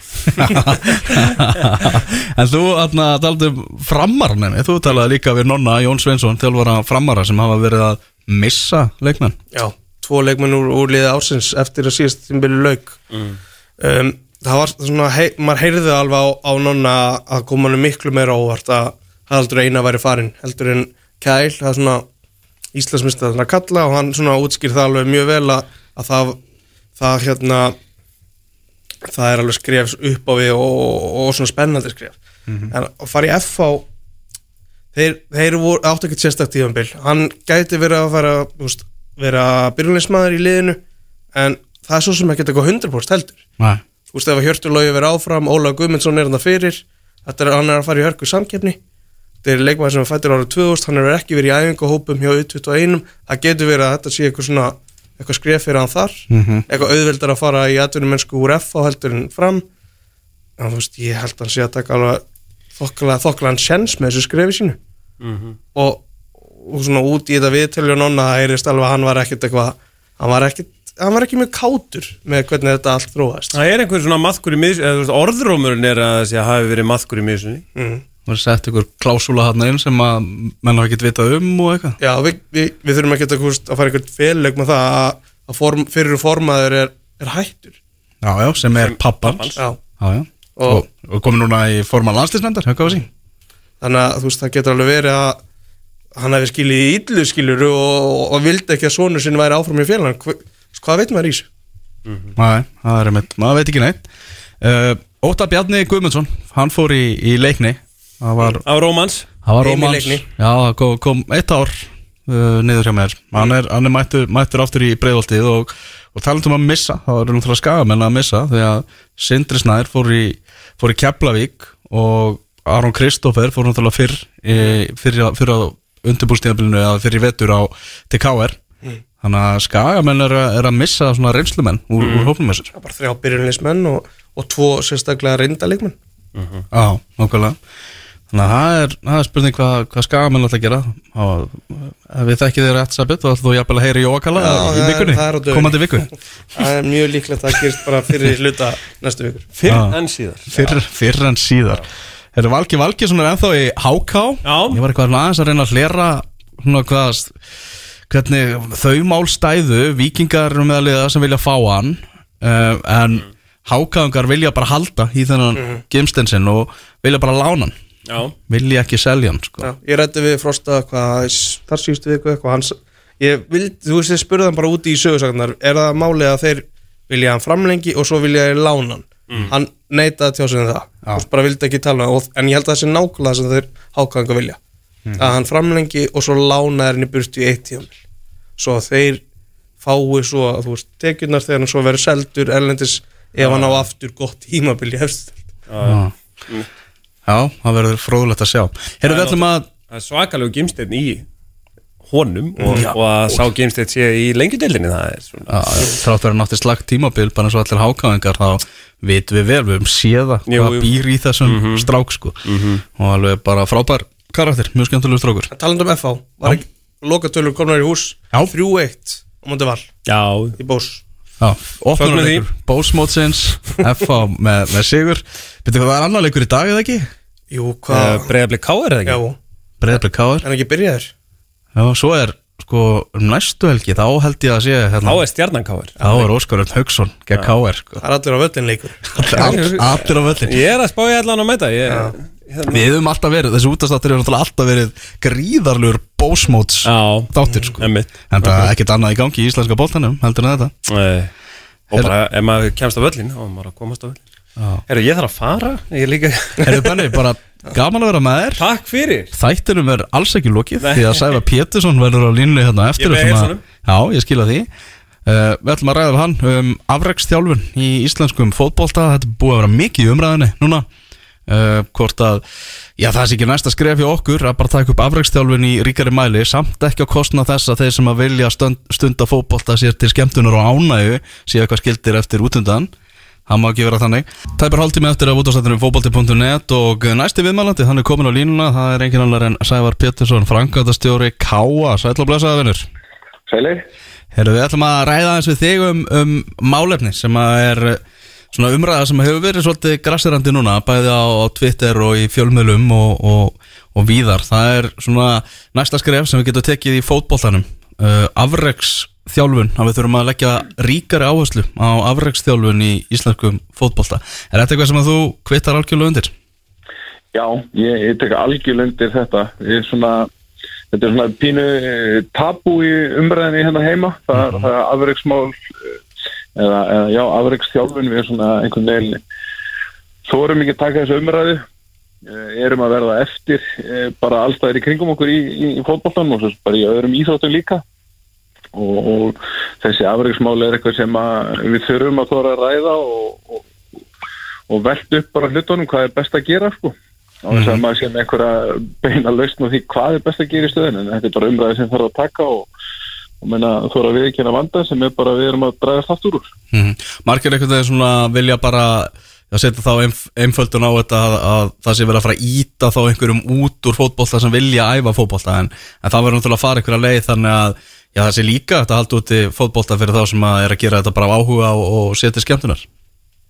En þú, þarna, taldi um framarnemi Þú talaði líka við Nonna Jón Sveinsson þjálfara framara sem hafa verið að missa leikmenn. Já, tvo leikmenn úr, úr liði ársins eftir að síðast tímbili lauk um, það var svona hei, maður heyrði alveg á, á nonna að koma hann miklu meira óvart að heldur eina væri farin heldur en Kæl, það er svona Íslandsmyndstað að kalla og hann svona útskýr það alveg mjög vel að, að það, það hérna það er alveg skrefs upp á við og, og, og svona spennandi skref. En að fara í FH þeir, þeir voru, áttu ekkert sérstakt tíðanbill hann gæti verið að fara úst, vera byrjunismæður í liðinu en það er svo sem ekki eitthvað 100% heldur. Nei. Þú veist, ef að Hjörtur Lógi verið áfram, Óla Guðmundsson er hann fyrir Þetta er, hann er að fara í hörku samkeppni. Þetta er leikmaður sem er fættur árið 2000 Hann er ekki verið í æfingahópum hjá U21 Það getur verið að þetta sé eitthvað svona Eitthvað skref fyrir hann þar. Mhm. Eitthvað auðveldar að fara í atvinnumennsku úr F á heldur en fram. En þú veist, ég held að hann sé að taka alveg Þokkalega, þokkalega sjens með þessu skrefi sínu. Og, og svona út í þetta viðtölu og nonna það heyrist alveg að hann var ekkert eitthvað Hann var ekkert Hann var ekki mjög kátur með hvernig þetta allt þróast Það er einhver svona maðkur í miðs eða þú veist, orðrómurinn er að þessi hafi verið maðkur í miðsunni mm. Það er sett ykkur klásúla hann inn sem að menn hafa ekkert vitað um og eitthvað? Já, við, við, við þurfum ekki að, að fara eitthvað félag með það að, að form, fyrir formaður er, er hættur. Já, já, sem er pappans. pappans. Já, Já, já. Og- Og, komið núna í forma landslismendar, hefur hvað að sín þannig að þú veist, það getur alveg verið að hann hefði skilið í illu skilur og, og vildi ekki að sonur sinni væri áfram í félag hvað veit maður í þessu? Nei, það er einmitt, maður veit ekki neitt. Uh, Óta Bjarni Guðmundsson Hann fór í, í leikni. Það var, Á Rómans. Það var rómans. Leikni. Já, það kom, kom eitt ár uh, niður hjá mér. Hann er, hann er mættur, mættur aftur í breiðoltið og, og talandum að missa Það var náttúrulega skagamenn að missa Því að Sindri Snær fór í, fór í Keflavík Og Aron Kristoffer fór náttúrulega fyrr á- fyrr á undirbúrstíðabilinu Eða fyrr í vetur á til KR Þannig að skagamenn er, er að missa svona reynslumenn úr, úr hófnum þessir Það er bara þrjá byrjunleismenn og, og tvo sérstaklega reyndalegmenn Já, nákvæmlega. Þannig að það er, það er spurning hvað, hvað skagamenn ætla að gera. Og ef við þekkið þér rétt sabit þá ætlum þú jafnvel að heyri Jóakalla Já, í vikunni, komandi viku. Það er mjög líklegt að það gerist bara fyrir hluta næstu vikur. Fyrr en síðar. Fyrr, fyrr en síðar. Herru Valgi Valgi svona er ennþá í HK Já. Ég var eitthvað aðeins að reyna að hlera svona hvað hvernig þau mál stæðu vikingar meðaliða sem vilja fá hann uh, en HK-ungar vilja bara halda í þennan mm. -hmm. og vilja bara lána hann. Já, vilja ekki selja hann sko. Já, ég rætti við Frosta hvað þar síðustu viku eitthvað hans, ég vil, þú veist, ég spurði hann bara úti í sögursagnar er það málið að þeir vilja hann framlengi og svo vilja þeir lána hann? Hann neitaði sig um það. Og bara vildi ekki tala um það, og- en ég held að það sé nákvæmlega sem þeir hákvæðanga vilja. Að hann framlengi og svo lána þeir henni burt í eitt tíðan svo að þeir fái svo að þú veist, tekjurnar þegar hann svo verður seldur erlendis ef hann á aftur gott tímabil í hefst Já. Já, það verður fróðulegt að sjá. Herru, við ætlum að það er svakalegu gimsteinn í honum og, og að sá gimsteinn sé í lengjudeldinni það er svona Já, þrátt verið náttúrulega slagt tímabil bara eins og allir hákáðingar þá vitum við vel, við höfum séða hvað jú. býr í þessum strák sko. og alveg bara frábær karakter, mjög skemmtilegur strákur. Talandi um FH, var ekki lokatölur komnar í hús Já. 3-1 á móti val Já, í bós. Já, bósmótsins FH með, með sigur. Hvað, það er annar leikur í dag eða ekki? Jú, uh, hvað Breiðablik Káir eða Já, ekki? Breiðablik Káar en ekki byrjaður? Já, svo er sko um næstu helgi þá held ég að sé Þá hérna, er stjarnan Káir þá er Óskar Örn Haugsson gegn Káar sko. Það er allir á völlin leikur. All- Allir á völlin Ég er að spá ég allan að mæta ég, hérna. Við höfum alltaf verið, þessi útastáttur hefur alltaf verið gríðarlegur bósmóts Já, þáttir sko. En það er ekkert annað í gangi í íslenska boltanum heldur en þetta. Nei. Og bara ef maður kemst á völlin þá er maður að komast á völlin Herru, ég þarf að fara. Ég er líka Herru Benni, bara gaman að vera með þér. Takk fyrir. Þættinum er alls ekki lokið Nei. Því að Sæfa Pétursson verður á línu hérna eftir Ég með. Já, ég skila því. Uh, Við ætlum að ræða við hann um afreksþjálfun í íslenskum fótbolta. Þetta er búið að vera mikið í umræðinni núna uh, Hvort að Já, það er ekki næsta skref hjá okkur að bara taka upp afreksþjálfun í ríkari mæli samt ekki á kostna þess að þeir sem að vilja stund, stunda fótbolta sér til skemmtunar og ánægu séu eitthvað skildir eftir útundan. Það má ekki vera þannig. Tæpar hálftími eftir að útastættunum fótbolti.net og næsti viðmælandi, hann er komin á línuna það er engin annar en Sævar Pétursson frangandastjóri Káa, sætla og blessaða vinnur Sælir? Herru, við ætlum að ræða eins við þig um, um málefni sem að er eh, svona umræða sem hefur verið svolítið grassirandi núna, bæði á, á Twitter og í fjölmiðlum og, og, og víðar. Það er svona næsta skref sem við getum tekið í fótboltanum uh, afreksþjálfun, að við þurfum að leggja ríkari áherslu á afreksþjálfun í íslenskum fótbolta. Er þetta eitthvað sem að þú kvittar algjörlega undir? Já, ég, ég tek algjörlega undir þetta. Ég er svona, þetta er svona pínu tabú í umræðinni hérna heima. Það, það er afreiksmál eða, eða já, afreiksþjálfun við erum svona einhvern veginn þórum ekki að taka þessu umræðu. Eh, erum að verða eftir eh, bara allstæðir í kringum okkur í, í, í fótboltan og svo bara í öðrum íþróttum líka. Og, og þessi afreiksmáli er eitthvað sem við þurfum að þóra að ræða og, og, og velta upp bara hlutunum hvað er best að gera sko. Á þess að maður sé með einhverja beina lausn og því hvað er best að gera í stöðin en þetta er bara umræði sem þarf að taka og, og þóra við ekki að vanda sem er bara við erum að draga aftur úr mm Margir einhvern veginn svona vilja bara að setja þá einf einföldun á þetta að, að það sé verið að fara að íta þá einhverjum út úr fótbolta sem vilja æfa fótbolta en, en það verður náttúrulega að fara einhverja leið þannig að já, það sé líka þetta haldi úti fótbolta fyrir þá sem að er að gera þetta bara af áhuga og, og setja skemmtunar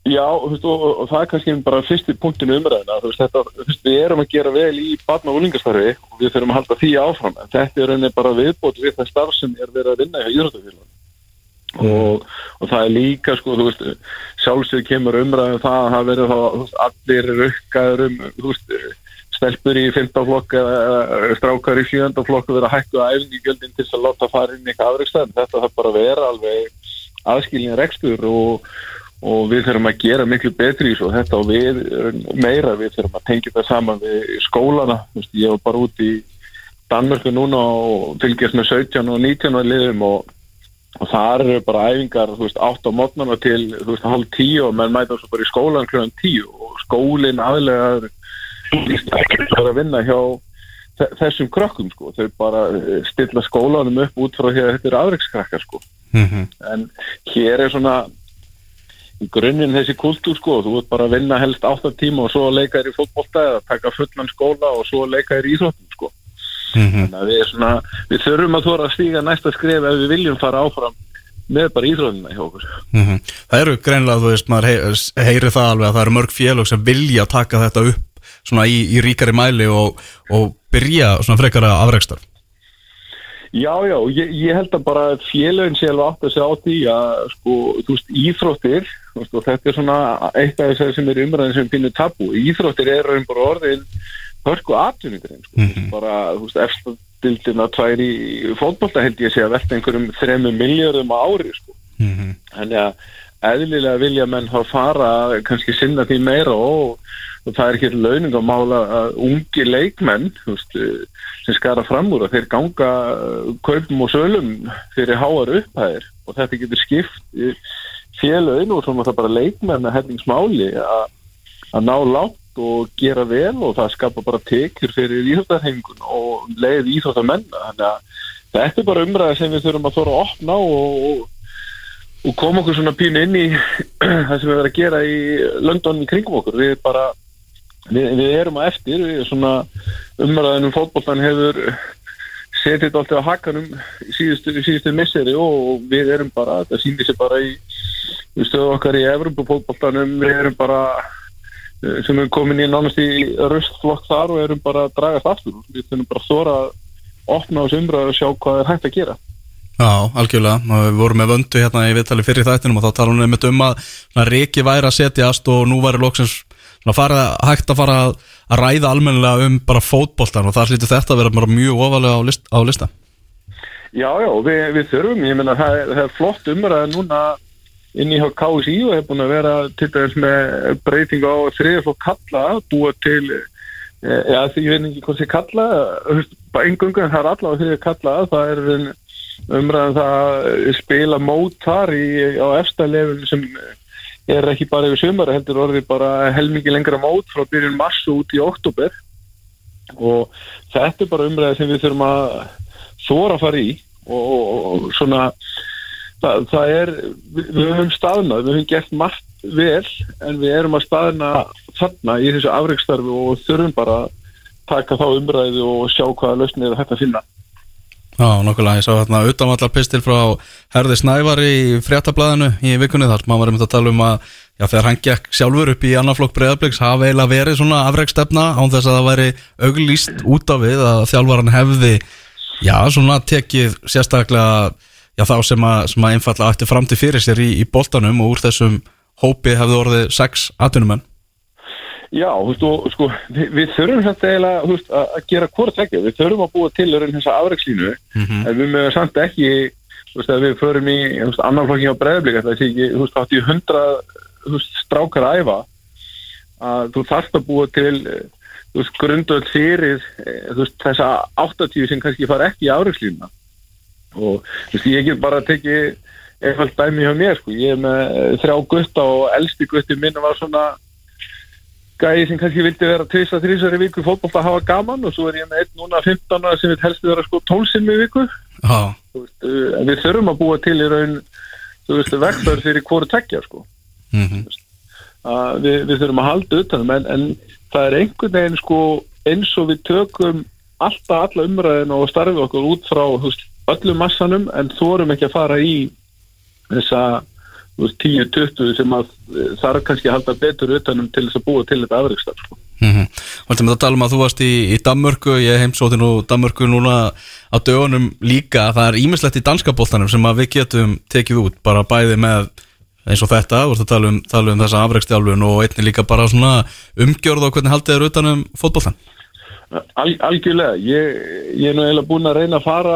Já, veist, og, og það er kannski bara fyrsti punktinu umræðina, veist, þetta, veist, við erum að gera vel í barna og úlingastarfi og við þurfum að halda því áfram, en þetta er rauninni bara viðbót við það starf sem er verið að vinna í íþróttafélaginu. Og, og það er líka, sko, þú veist, sjálfsög kemur umræðin það að það verður þá, allir rukkaður um, þú veist, stelpur í 15 flokk eða strákar í 7. flokk verður að hækku æfingigjöldin til að láta í eitthvað afreikstæðin, þetta þarf bara að vera alveg aðskilin rekstur og og við þurfum að gera miklu betri í svo þetta og við meira við þurfum að tengja það saman við skólana Vist, ég var bara út í Danmörku núna og fylgjast með 17 og 19 liðum og, og það eru bara æfingar veist, 8 á mótnana til veist, halv 10 og menn mæta svo bara í skólan kl. 10 og skólinn aðlega er að vinna hjá þessum krökkum sko. þau bara stilla skólanum upp út frá því að þetta er aðreikskrakkar sko. mm -hmm. en hér er svona grunninn þessi kultúr sko, þú ert bara að vinna helst 8 tíma og svo að leika þér í fótbolta eða taka fullan skóla og svo að leika þér í íþróttum sko. Þannig að við, svona, við þurfum að þóra að stíga næsta skref ef við viljum fara áfram með bara íþróttina hjá okkur. Mm Það eru greinlega, þú veist, maður heyri það alveg að það eru mörg félög sem vilja taka þetta upp svona í, í ríkari mæli og, og byrja svona frekara afrækstarf. Já, já, ég, ég held að bara félögin sé alveg átt að segja á því að sko, þú veist, íþróttir veist, og þetta er svona eitt af þess sem er umræðin sem finnir tabu. Íþróttir er raun bara orðin hörku atvinningurinn, sko, mm -hmm. bara, þú veist, eftirdildina tvær í fótbolta held ég sé að velta einhverjum þremu miljardum á ári, sko. Mm -hmm. Þannig að eðlilega vilja menn hafa fara kannski sinna því meira og, og það er ekki launingamála að ungi leikmenn, veist, sem skara fram úr að þeir ganga kaupum og sölum fyrir háar upphæðir. Og þetta getur skipt félögin og svona það bara leikmenn að hellingsmáli að ná látt og gera vel og það skapa bara tekjur fyrir íþróttarhengun og leið íþróttarmenn þannig að þetta er bara umræði sem við þurfum að þóra að opna og, og, og koma okkur svona pínu inn í það sem við verðum að gera í London í kringum okkur. Við bara við, við erum að eftir við umræðinum fótbollan hefur setið þetta alltaf á hakanum síðustu, síðustu misseri og við erum bara, það sýnir sér bara í við stöðum okkar í Evropapólboltanum, við erum bara sem erum komin í nánast í röstflokk þar og erum bara að dragast aftur, við þurfum bara að þóra að opna á þessu umræðu og sjá hvað er hægt að gera. Já, algjörlega, við vorum með vöndu hérna í viðtali fyrir þættinum og þá tala hún um að Riki væri að setjast og nú væri loksins fara, hægt að fara að, ræða almennilega um bara fótboltan og það slítur þetta að vera mjög ofalega á, list, á lista. Já, já, við, við þurfum, ég menna það, það er flott umræða núna inn í KSI og hefur búin að vera til dæmis með breyting á þriðflokk kalla, búa til ja, því ég veit ekki hvað sé kalla engungu en það er allavega þriðflokk kalla, það er umræðan það spila mót þar í, á eftirlefun sem er ekki bara yfir sömur, heldur orðið bara helmingi lengra mót frá byrjun mars og út í oktober og þetta er bara umræði sem við þurfum að þóra að fara í og, og, og svona það, það er, við, við höfum staðnað við höfum gert margt vel en við erum að staðna þarna í þessu afreikstarfi og þurfum bara að taka þá umræði og sjá hvaða lausnið að finna Já, nokkulega, ég sá hérna utanvallar pistil frá Herði Snævar í fréttablaðinu í vikunni þar, maður var um að tala um að já, þegar hann gekk sjálfur upp í annarflokk breyðarblíks hafa eiginlega verið svona afreikstefna án þess að það væri auglýst út af við að þjálfvaran hefði já, svona tekið sérstaklega já, þá sem að, að einfalla ætti fram til fyrir sér í, í boltanum og úr þessum hópi hefði orðið sex atvinnumenn Já, þú veist, og sko, við, við þurfum samt eiginlega, veist, að gera hvort ekki, við þurfum að búa til örinn þessa afrækslínu, mm -hmm. en við mögum samt ekki, þú veist, að við förum í, annarflokking á bregðarblik, það sé ekki, þú veist, átt í hundra, strákar að æfa, að þú þarfst að búa til þú veist, grundöld fyrir eh, þú veist, þessa 80 sem kannski fara ekki í áriðslínuna og þú veist, ég get bara tekið eitthvað dæmi hjá mér, sko, ég er með þrjá gutta og elsti gutti minn var svona gæði sem kannski vildi vera tvisa, þrísar í viku fótbolt að hafa gaman og svo er ég með einn núna 15 ára sem vil helst vera sko 12 sinni viku. Þú veist, uh, en við þurfum að búa til í raun vektar fyrir hvoru tekja sko. Mhm, að við, við þurfum að halda utanum en, en það er einhvern veginn sko eins og við tökum alltaf alla umræðin og starfið okkur út frá veist, öllum massanum en þorum ekki að fara í þessa 10-20 sem að eh, þarf kannski að halda betur utanum til þess að búa til þetta afreikstar sko. mhm. Viltum við að tala um að þú varst í, í Danmörku Ég heimsóti nú Danmörku núna á dögunum líka. Það er ímislegt í danska boltanum sem að við getum tekið út bara bæði með eins og þetta, þú ert að tala um, tala um þessa afreikstjálfun og einnig líka bara svona umgjörð og hvernig haldið er utanum fótboltan Al, algjörlega, ég, ég er nú eiginlega búin að reyna að fara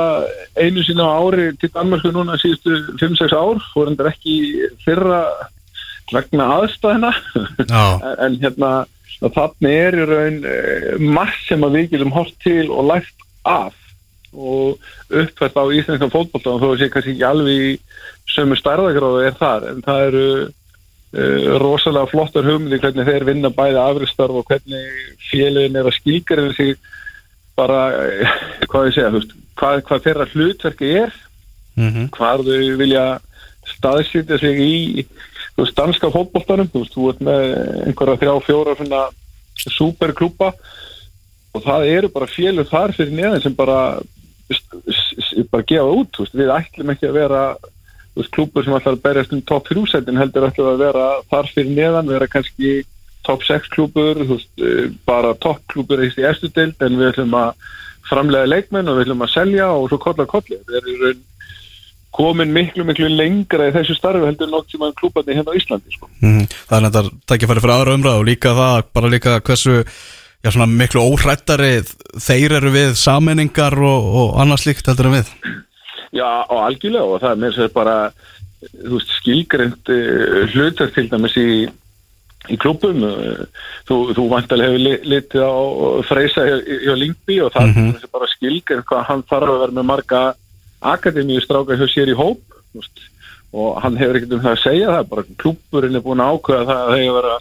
einu sinna á ári til Danmarku núna síðustu 5-6 ár, fór endur ekki fyrra vegna aðstæðina en, hérna þannig er í raun eh, margt sem að við getum hort til og lært af. Og uppfært á íslenskan fótbolta og þó sé kannski ekki alveg sömu stærðagráðu er þar. En það eru rosalega flottar hugmyndi hvernig þeir vinna bæði afristarf og hvernig félagin er að skilgarinn sig bara, eh, hvað ég segja, veist, hvað, hvað þeirra hlutverki er mhm, hvar þau vilja staðsýtja sig í veist, danska fótboltanum þú veist, þú ert með einhverja þrjá, fjóra svona superklúpa og það eru bara félug þar fyrir neðan sem bara bara gefa út, veist, við ætlum ekki að vera klúpur sem ætlar að berjast um top 3 setin heldur ætlum að vera þar fyrir neðan, vera kannski top 6 klúpur, bara top klúpur í eftir deild en við ætlum að framlega leikmenn og við ætlum að selja og svo kolla kolli, við erum komin miklu, miklu lengra í þessu starfi heldur nokk sem að klúparni hérna á Íslandi sko. mhm. Það er þetta tækifæri fyrir aðra umræð og líka það, bara líka hversu já, miklu óhrættari þeir eru við sammenningar og, og annað slíkt heldur en við Já, og algjörlega og það er mér sér bara veist, skilgrind uh, hlutar til dæmis í í klubum þú, þú vantilega hefur li- litið á Freysa hjá Lingby og það Mhm. er bara skilgrind hvað hann þarf að vera með marga akademíu stráka hjá sér í hóp veist, og hann hefur ekkert um það að segja það bara klubburinn er búin að ákveða það að það hefur vera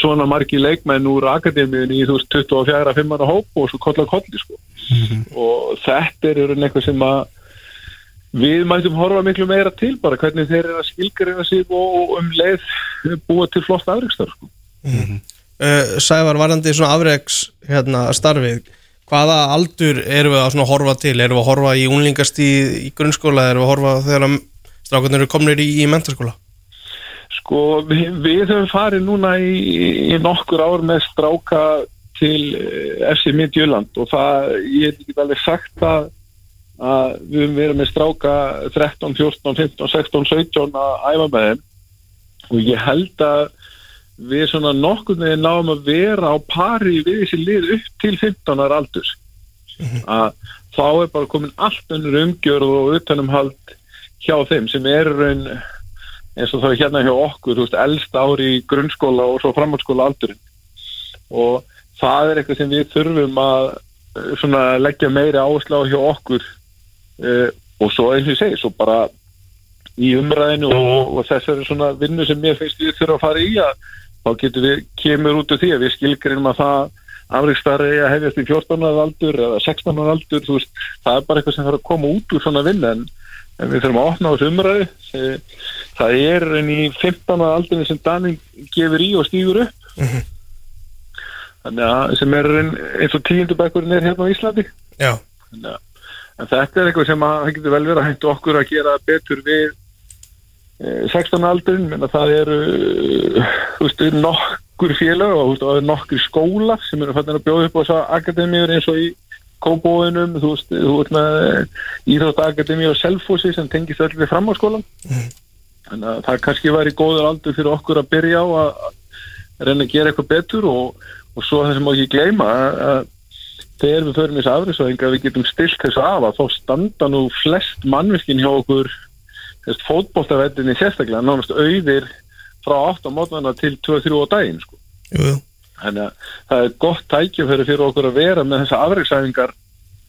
svona margi leikmenn úr akademíun í þú veist 24-5 ára hóp og svo kolla kolli sko. Og þetta er í raun eitthvað sem að við mætum horfa miklu meira til bara hvernig þeir eru að skilgreina sig og, um leið búa til flott afreikstar sko. uh, Sævar, varandi svona afreiks hérna, hvaða aldur erum við að horfa til? Erum við að horfa í unlingastíð í grunnskóla? Erum við að horfa þegar strákarnir eru komnir í, í mentaskóla Sko við, við höfum farið núna í, í nokkur ár með stráka til eh, FC Midtjöland og það, ég hef ekki alveg sagt að, að við höfum verið með stráka 13, 14, 15, 16, 17 að æfa með þeim. Og ég held að við svona nokkur með náum að vera á pari við þessi lið upp til 15 ára aldurs. Að þá er bara komin allt önnur umgjörð og utanumhald hjá þeim sem er raun eins og það er hérna hjá okkur, veist, elst ári í grunnskóla og svo framhaldsskóla aldurinn. Og það er eitthvað sem við þurfum að eh, leggja meiri áherslu á hjá okkur uh, og svo eins og ég segi, svo bara í umræðinu og, og þessari svona vinnu sem mér finnst við þurfa að fara í að þá getur við, kemur út úr því að við skilgrinum að það afreikstarri að hefjast í 14 ára aldur eða 16 ára aldur, þú veist, það er bara eitthvað sem þarf að koma út úr svona vinnu en, en við þurfum að opna á þessu umræði Eh, það er enn í 15 ára aldurinn sem Danin gefur í og stýgur upp. Þannig að sem er enn eins og tíundubækurinn er hérna á Íslandi. Já, Þannig að- En þetta er eitthvað sem að það getur vel verið að hægt okkur að gera betur við eh, 16 aldurinn, menn að það eru eh, þú veist, nokkur félag og þú veist, nokkur skóla sem eru fannir að bjóða upp á þess að akademíur eins og í Kóbóinum, þú veist, þú veist með Íþróttakademi og Selfossi sem tengist öll við framháskólan þannig að það kannski væri góður aldur fyrir okkur að byrja á að reyna að gera eitthvað betur og, og svo það sem má ekki gleyma að þegar við förum þessu afrisvæðing að við getum stilt þessu af að þá standa nú flest mannvirkin hjá okkur þess fótboltavettinni sérstaklega nánast auðir frá 8 á mótnana til 2-3 á daginn sko. þannig að það er gott tækifæri fyrir okkur að vera með þessa afreiksæfingar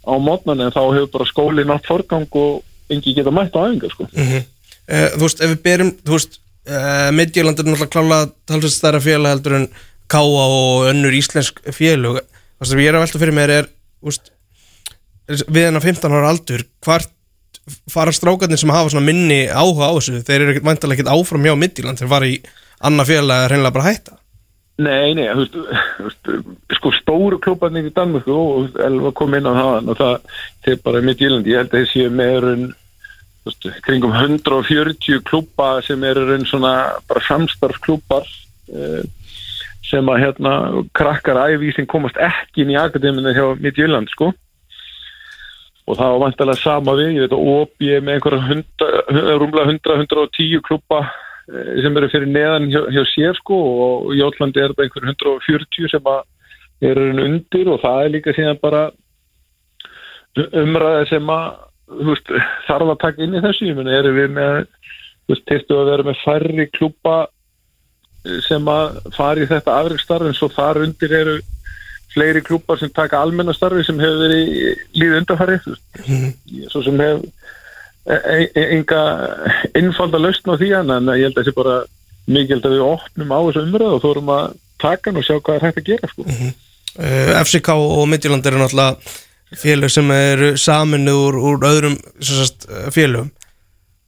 á mótnan en þá hefur bara skóli nátt forgang og engi geta mætt á æfingar sko. uh, Þú veist, ef við berum uh, Midtjöland er náttúrulega klála talsveit stærra félag heldur en Káa og önnur íslensk félug Það sem ég er að velta fyrir mér er veist, við hennar 15 ára aldur hvart fara strákarnir sem hafa svona minni áhuga á þessu? Þeir eru vantilega ekkert áfram hjá Midtjöland þeir fara í annað félag að reynilega bara hætta? Nei, nei, þú veist, sko stóru klubbarnir í Danmörku og Elva kom inn á það og það, þeir bara Írlandi, ég held að þeir séu meðurinn kringum 140 klubba sem eru raun svona bara samstarfsklubbar eh, sem að hérna krakkar sem komast ekki inn í akademinu hjá mitt í Írland, sko. Og það var vantilega sama við, ég veit að OB er með einhverja rúmlega 100-110 klubba eh, sem eru fyrir neðan hjá, hjá sér sko og í Jólandi er þetta einhver 140 sem að eru undir og það er líka síðan bara umræði sem að veist, þarf að taka inn í þessu. Ég meni, erum við með þú veist, testu að vera með færri klúpa sem að fara í þetta afreikstarf en svo þar undir eru fleiri klúpar sem taka almennastarfi sem hefur verið líð undarfæri svo sem hef e e enga innfalda lausn á því en ég held að þessi bara mikið að við opnum á þessu umræðu og þórum að taka hann og sjá hvað er hægt að gera sko. uh, FCK og Midtjöland eru náttúrulega félög sem eru saminu úr, úr öðrum sagt, félögum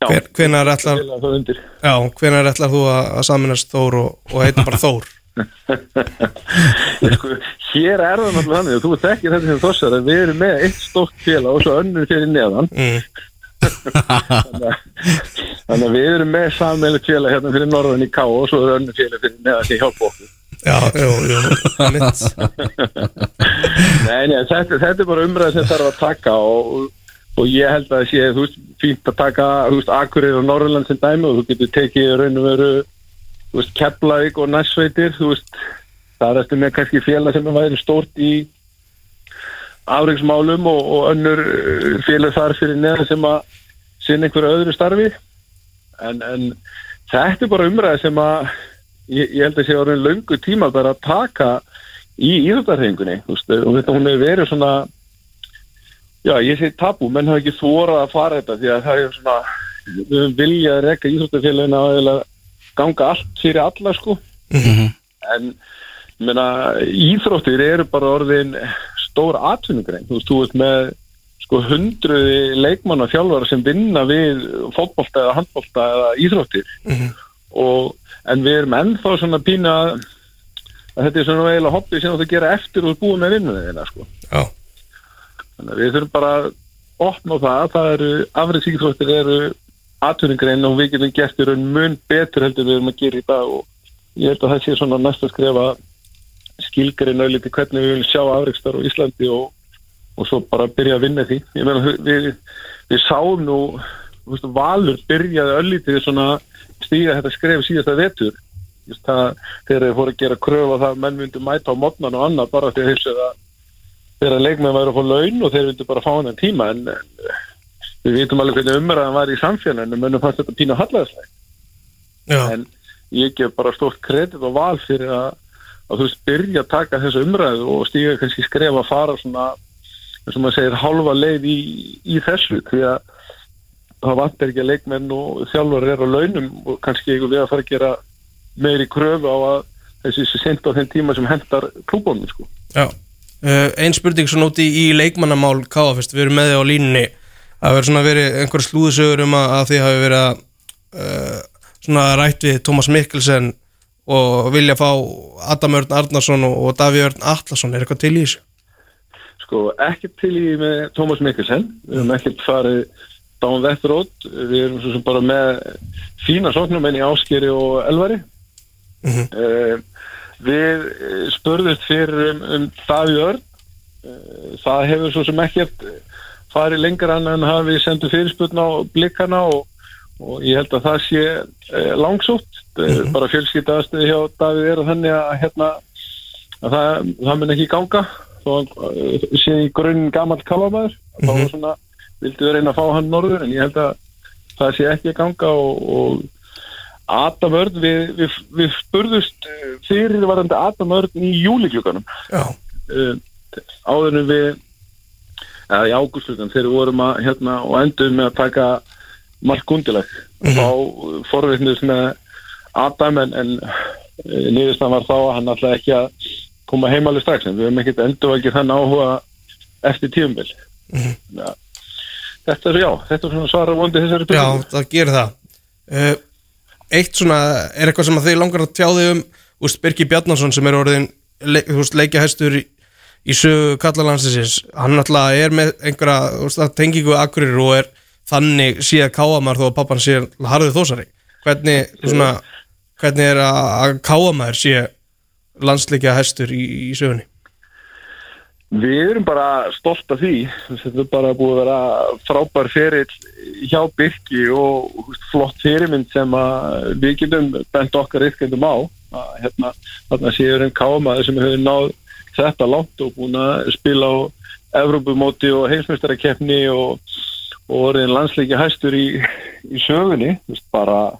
Hver, hvenar ætlar já, hvenar ætlar þú að, að saminast Þór og, og heita bara Þór? Sko, hér er það náttúrulega og þú þekkir þetta sem þossar að við erum með eitt stórt félag og svo önnur fyrir neðan. Mm. þannig, að, við erum með sammeilið félag hérna fyrir norðan í Ká og svo er önnur félag fyrir neðan sem hjálpa okkur. Já, jú, jú, mitt Nei, nei, þetta, þetta er bara umræð sem þarf að taka og, og ég held að það sé, þú veist, fínt að taka, þú veist, Akureyri og Norrland sem dæmi og þú getur tekið raun og veru þú veist, Keflavík og Næssveitir þú veist, það er eftir með kannski félag sem er stórt í afreiksmálum og, og önnur uh, félag þar fyrir neðan sem að sinna einhverju öðru starfi. En, en þetta er bara umræð sem að ég, ég held að sé orðin löngu tíma bara að taka í íðutarhengunni og þetta hún hefur verið svona já ég segi tabu menn hafa ekki þórað að fara þetta því að það er svona við höfum viljað að rekka íþróttafélagina að ganga allt fyrir alla sko mm -hmm. en meina, íþróttir eru bara orðin stór atvinnugrein þú veist, þú veist með sko hundruði leikmanna þjálfara sem vinna við fótbolta eða handbolta eða íþróttir mm -hmm. og en við erum ennþá svona pína að þetta er svona eiginlega hobby sem þú gera eftir og búið með vinnuðið þeirra sko. Já. Þannig að við þurfum bara að opna það, það eru afriðsíkþróttir eru atvinningrein og við getum gert í raun mun betur heldur við erum að gera í dag og ég held að það sé svona næst að skrifa skilgarinn auðvitað hvernig við viljum sjá afriðstar á Íslandi og, og svo bara byrja að vinna því. Ég meina við, við sáum nú, veist, valur byrjaði auðvitað svona stíga þetta skref síðasta vetur það, þegar þeir fóru að gera kröf að það menn myndi mæta á modnan og annað bara þegar þeir þegar leikmenn væri að fá laun og þeir myndi bara fá hann tíma en, en við vitum alveg hvernig umræðan var í samfélaginu mennum fannst þetta pínu hallæðislega en ég gef bara stórt kredit og val fyrir að, að þú veist byrja að taka þessu umræðu og stíga kannski skref að fara svona eins og maður segir halva leið í, í þessu því að það vantar ekki að leikmenn og þjálfur er á launum og kannski ekki við að fara að gera meiri kröfu á að þessi sent á þenn tíma sem hendar klúbónum sko. Já, uh, einn spurning svo nóti í leikmannamál Káafest, við erum með þið á línunni. Að vera svona verið einhver slúðsögur um að, að þið hafi verið að uh, svona rætt við Tómas Mikkelsen og vilja fá Adam Örn Arnarsson og, og Daví Örn Atlasson, er eitthvað til í þessu? Sko, ekki til í með Tómas Mikkelsen, við höfum ekkert farið Dán Vettrót, við erum svo sem bara með fína sóknumenn í Áskeri og Elvari. Mm -hmm. uh, við spurðist fyrir um, um Daví Örn uh, það hefur svo sem ekkert farið lengra en hafi sendu fyrirspurn á blikkana og, og ég held að það sé langsótt mm -hmm. bara fjölskyttaðastuði hjá Daví er þannig að, hérna, að það, það mun ekki ganga þó sé í grunn gammal kalabæður mm -hmm. þá var svona vildi við reyna að fá hann norður en ég held að það sé ekki ganga og, og Adam Örn, við, við, við spurðust uh, fyrir varandi Adam Örn í júlikljuganum Já, uh, áður en við eða í ágústlugan þegar við vorum að hérna og endur með að taka mark undileg Mhm. þá forveitnist með Adam en, en niðurstan var þá að hann alltaf ekki að koma heimalega strax en við höfum ekkert endur ekki þann áhuga eftir tíumbil Mhm. ja. þetta er já þetta er svona svara vondi þessari já spurningu. það gerir það uh, Eitt svona, er eitthvað sem að þið langar að tjá þig um úst, Birki Bjarnason sem er orðin le, leikjahæstur í, í sögu kallalansins hann náttúrulega er með einhverja tengingu akkurir og er þannig síðan káamar þó að pappan sé harðið þósari hvernig, svona, hvernig er að, káamar sé landsleikja hæstur í, í sögunni Við erum bara stolt af því. Þetta er bara búið að vera frábær ferill hjá Birki og flott fyrirmynd sem við getum bent okkar yfkendum á. Hérna, þarna séur einn kámaður sem hefur náð þetta langt og búin að spila á Evrópumóti og heimsmeistarakefni og, og orðin landsleiki hæstur í, í sögunni. Bara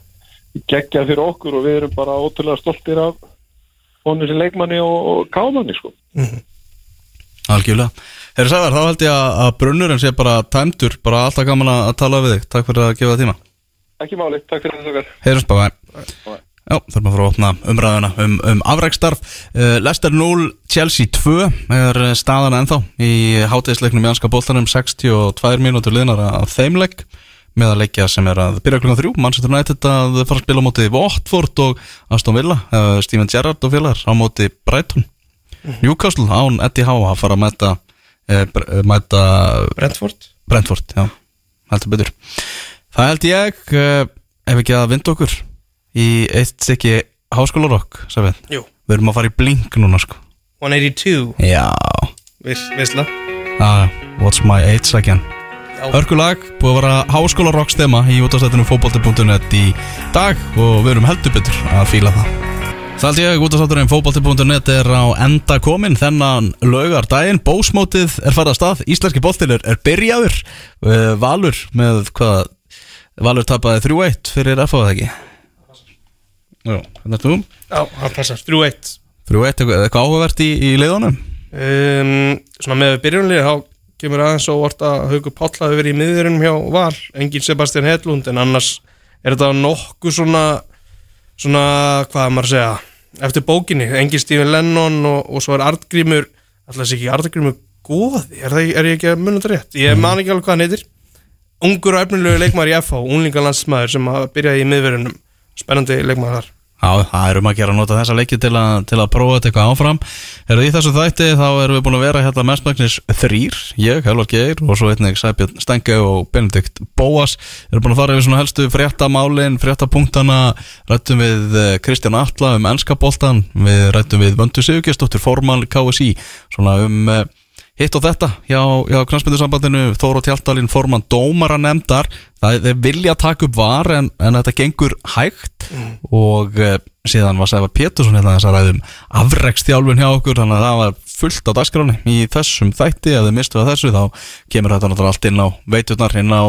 geggja fyrir okkur og við erum bara ótrúlega stoltir af honum sem leikmanni og, og kámanni sko Algjörlega. Herri Sævar, þá held ég að, að brunnurinn sé bara tæmdur. Bara alltaf gaman að að tala við þig. Takk fyrir að gefa það tíma. Ekki máli, takk fyrir þess okkar Heyrjumst bara Já, þurfum að fara að opna umræðuna um, um afrækstarf uh, Leicester 0, Chelsea 2 er eh, staðan ennþá í hátegisleiknum í anska bóltanum 62 mínútur liðnar af þeimleik með að leikja sem er að byrja klukkan 3 Manchester United að fara að spila á móti Watford og Aston Villa uh, Steven Gerrard og félagar á móti Brighton Newcastle án Eddie Howe að fara að mæta, uh, mæta Brentford? Brentford, já, heldur betur. Það held ég uh, ef ekki að vinda okkur í eitt stykki háskólarokk Sæfinn, Jú. við erum að fara í blink núna sko. 182 Já, Vis, Visla ah, what's my age again. Hörkulag, búið að vera háskólarokk stema í útastættinu fótbolti.net í dag og við erum heldur betur að fíla það Það held ég, útastátturinn fótbolti.net er á enda komin þennan laugardaginn, bósmótið er farið að stað, íslenski boltin er, byrjaður, uh, Valur með hvað, Valur tapaði 3-1 fyrir FH eða ekki? Já, hvernig er þú? Já, það passar. 3-1 3-1, eitthvað, áhugavert í, í leiðunum? um, Svona með byrjunlið þá kemur aðeins og vart að Haugur Páll hafi verið í miðurinn hjá Val. Engin Sebastian Hedlund en annars er þetta nokkuð svona svona, hvað er maður að segja eftir bókinni, engin Stephen Lennon og, og svo er Artgrímur alltaf sé ekki Artgrímur góði, er, það, er ég ekki að munna þetta rétt, ég man ekki alveg hvað hann heitir. Ungur og efnilegu leikmaður í FH unglingalandsmaður sem að byrjaði í miðverunum spennandi leikmaður þar Já, það er um að gera að nota þessa leiki til að, til að prófa þetta eitthvað áfram. Herðu í þessu þætti þá erum við búin að vera hérna mestmæknis þrýr, ég, Helvar Geir og svo einnig Sæbjörn Stenge og Benedikt Bóas. Erum búin að fara yfir svona helstu fréttamálin, fréttapunktana Rættum við eh, Kristján Atla um ennskaboltan Við rættum við Vöndu Sigurgestóttir, formal KSI Svona um eh, hitt og þetta hjá, hjá knastmyndusambandinu Þóra Tjaldalinn forman dómara nefndar það er vilja að taka upp var en, en þetta gengur hægt. Og uh, síðan var Sæfa Pétursson hérna þess að ræðum afrekstjálfun hjá okkur þannig að það var fullt á dagskráni í þessum þætti. Ef þið mistu að þessu þá kemur þetta náttúrulega allt inn á veiturnar inn á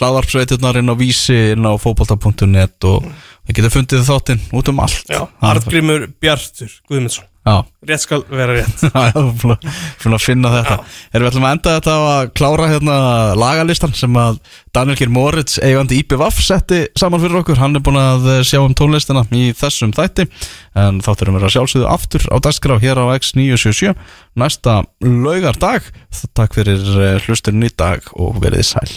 hlaðarpsveiturnar inn á vísi inn á fótbolta.net og við getum fundið þáttinn út um allt. Já, Það Artgrímur Bjartur Guðmundsson. Já, rétt skal vera rétt. Búin að- finna þetta. Erum við ætlum að enda þetta á að klára hérna lagalistan sem að Daniel Geir Moritz eigandi IPVAF setti saman fyrir okkur. Hann er búin að eh, sjá um tónlistina í þessum þætti. En þá þurfum við að sjálfsögðu aftur á dagskrá hér á X977 Næsta laugardag. Takk fyrir eh, hlusturinn í dag og verið sæl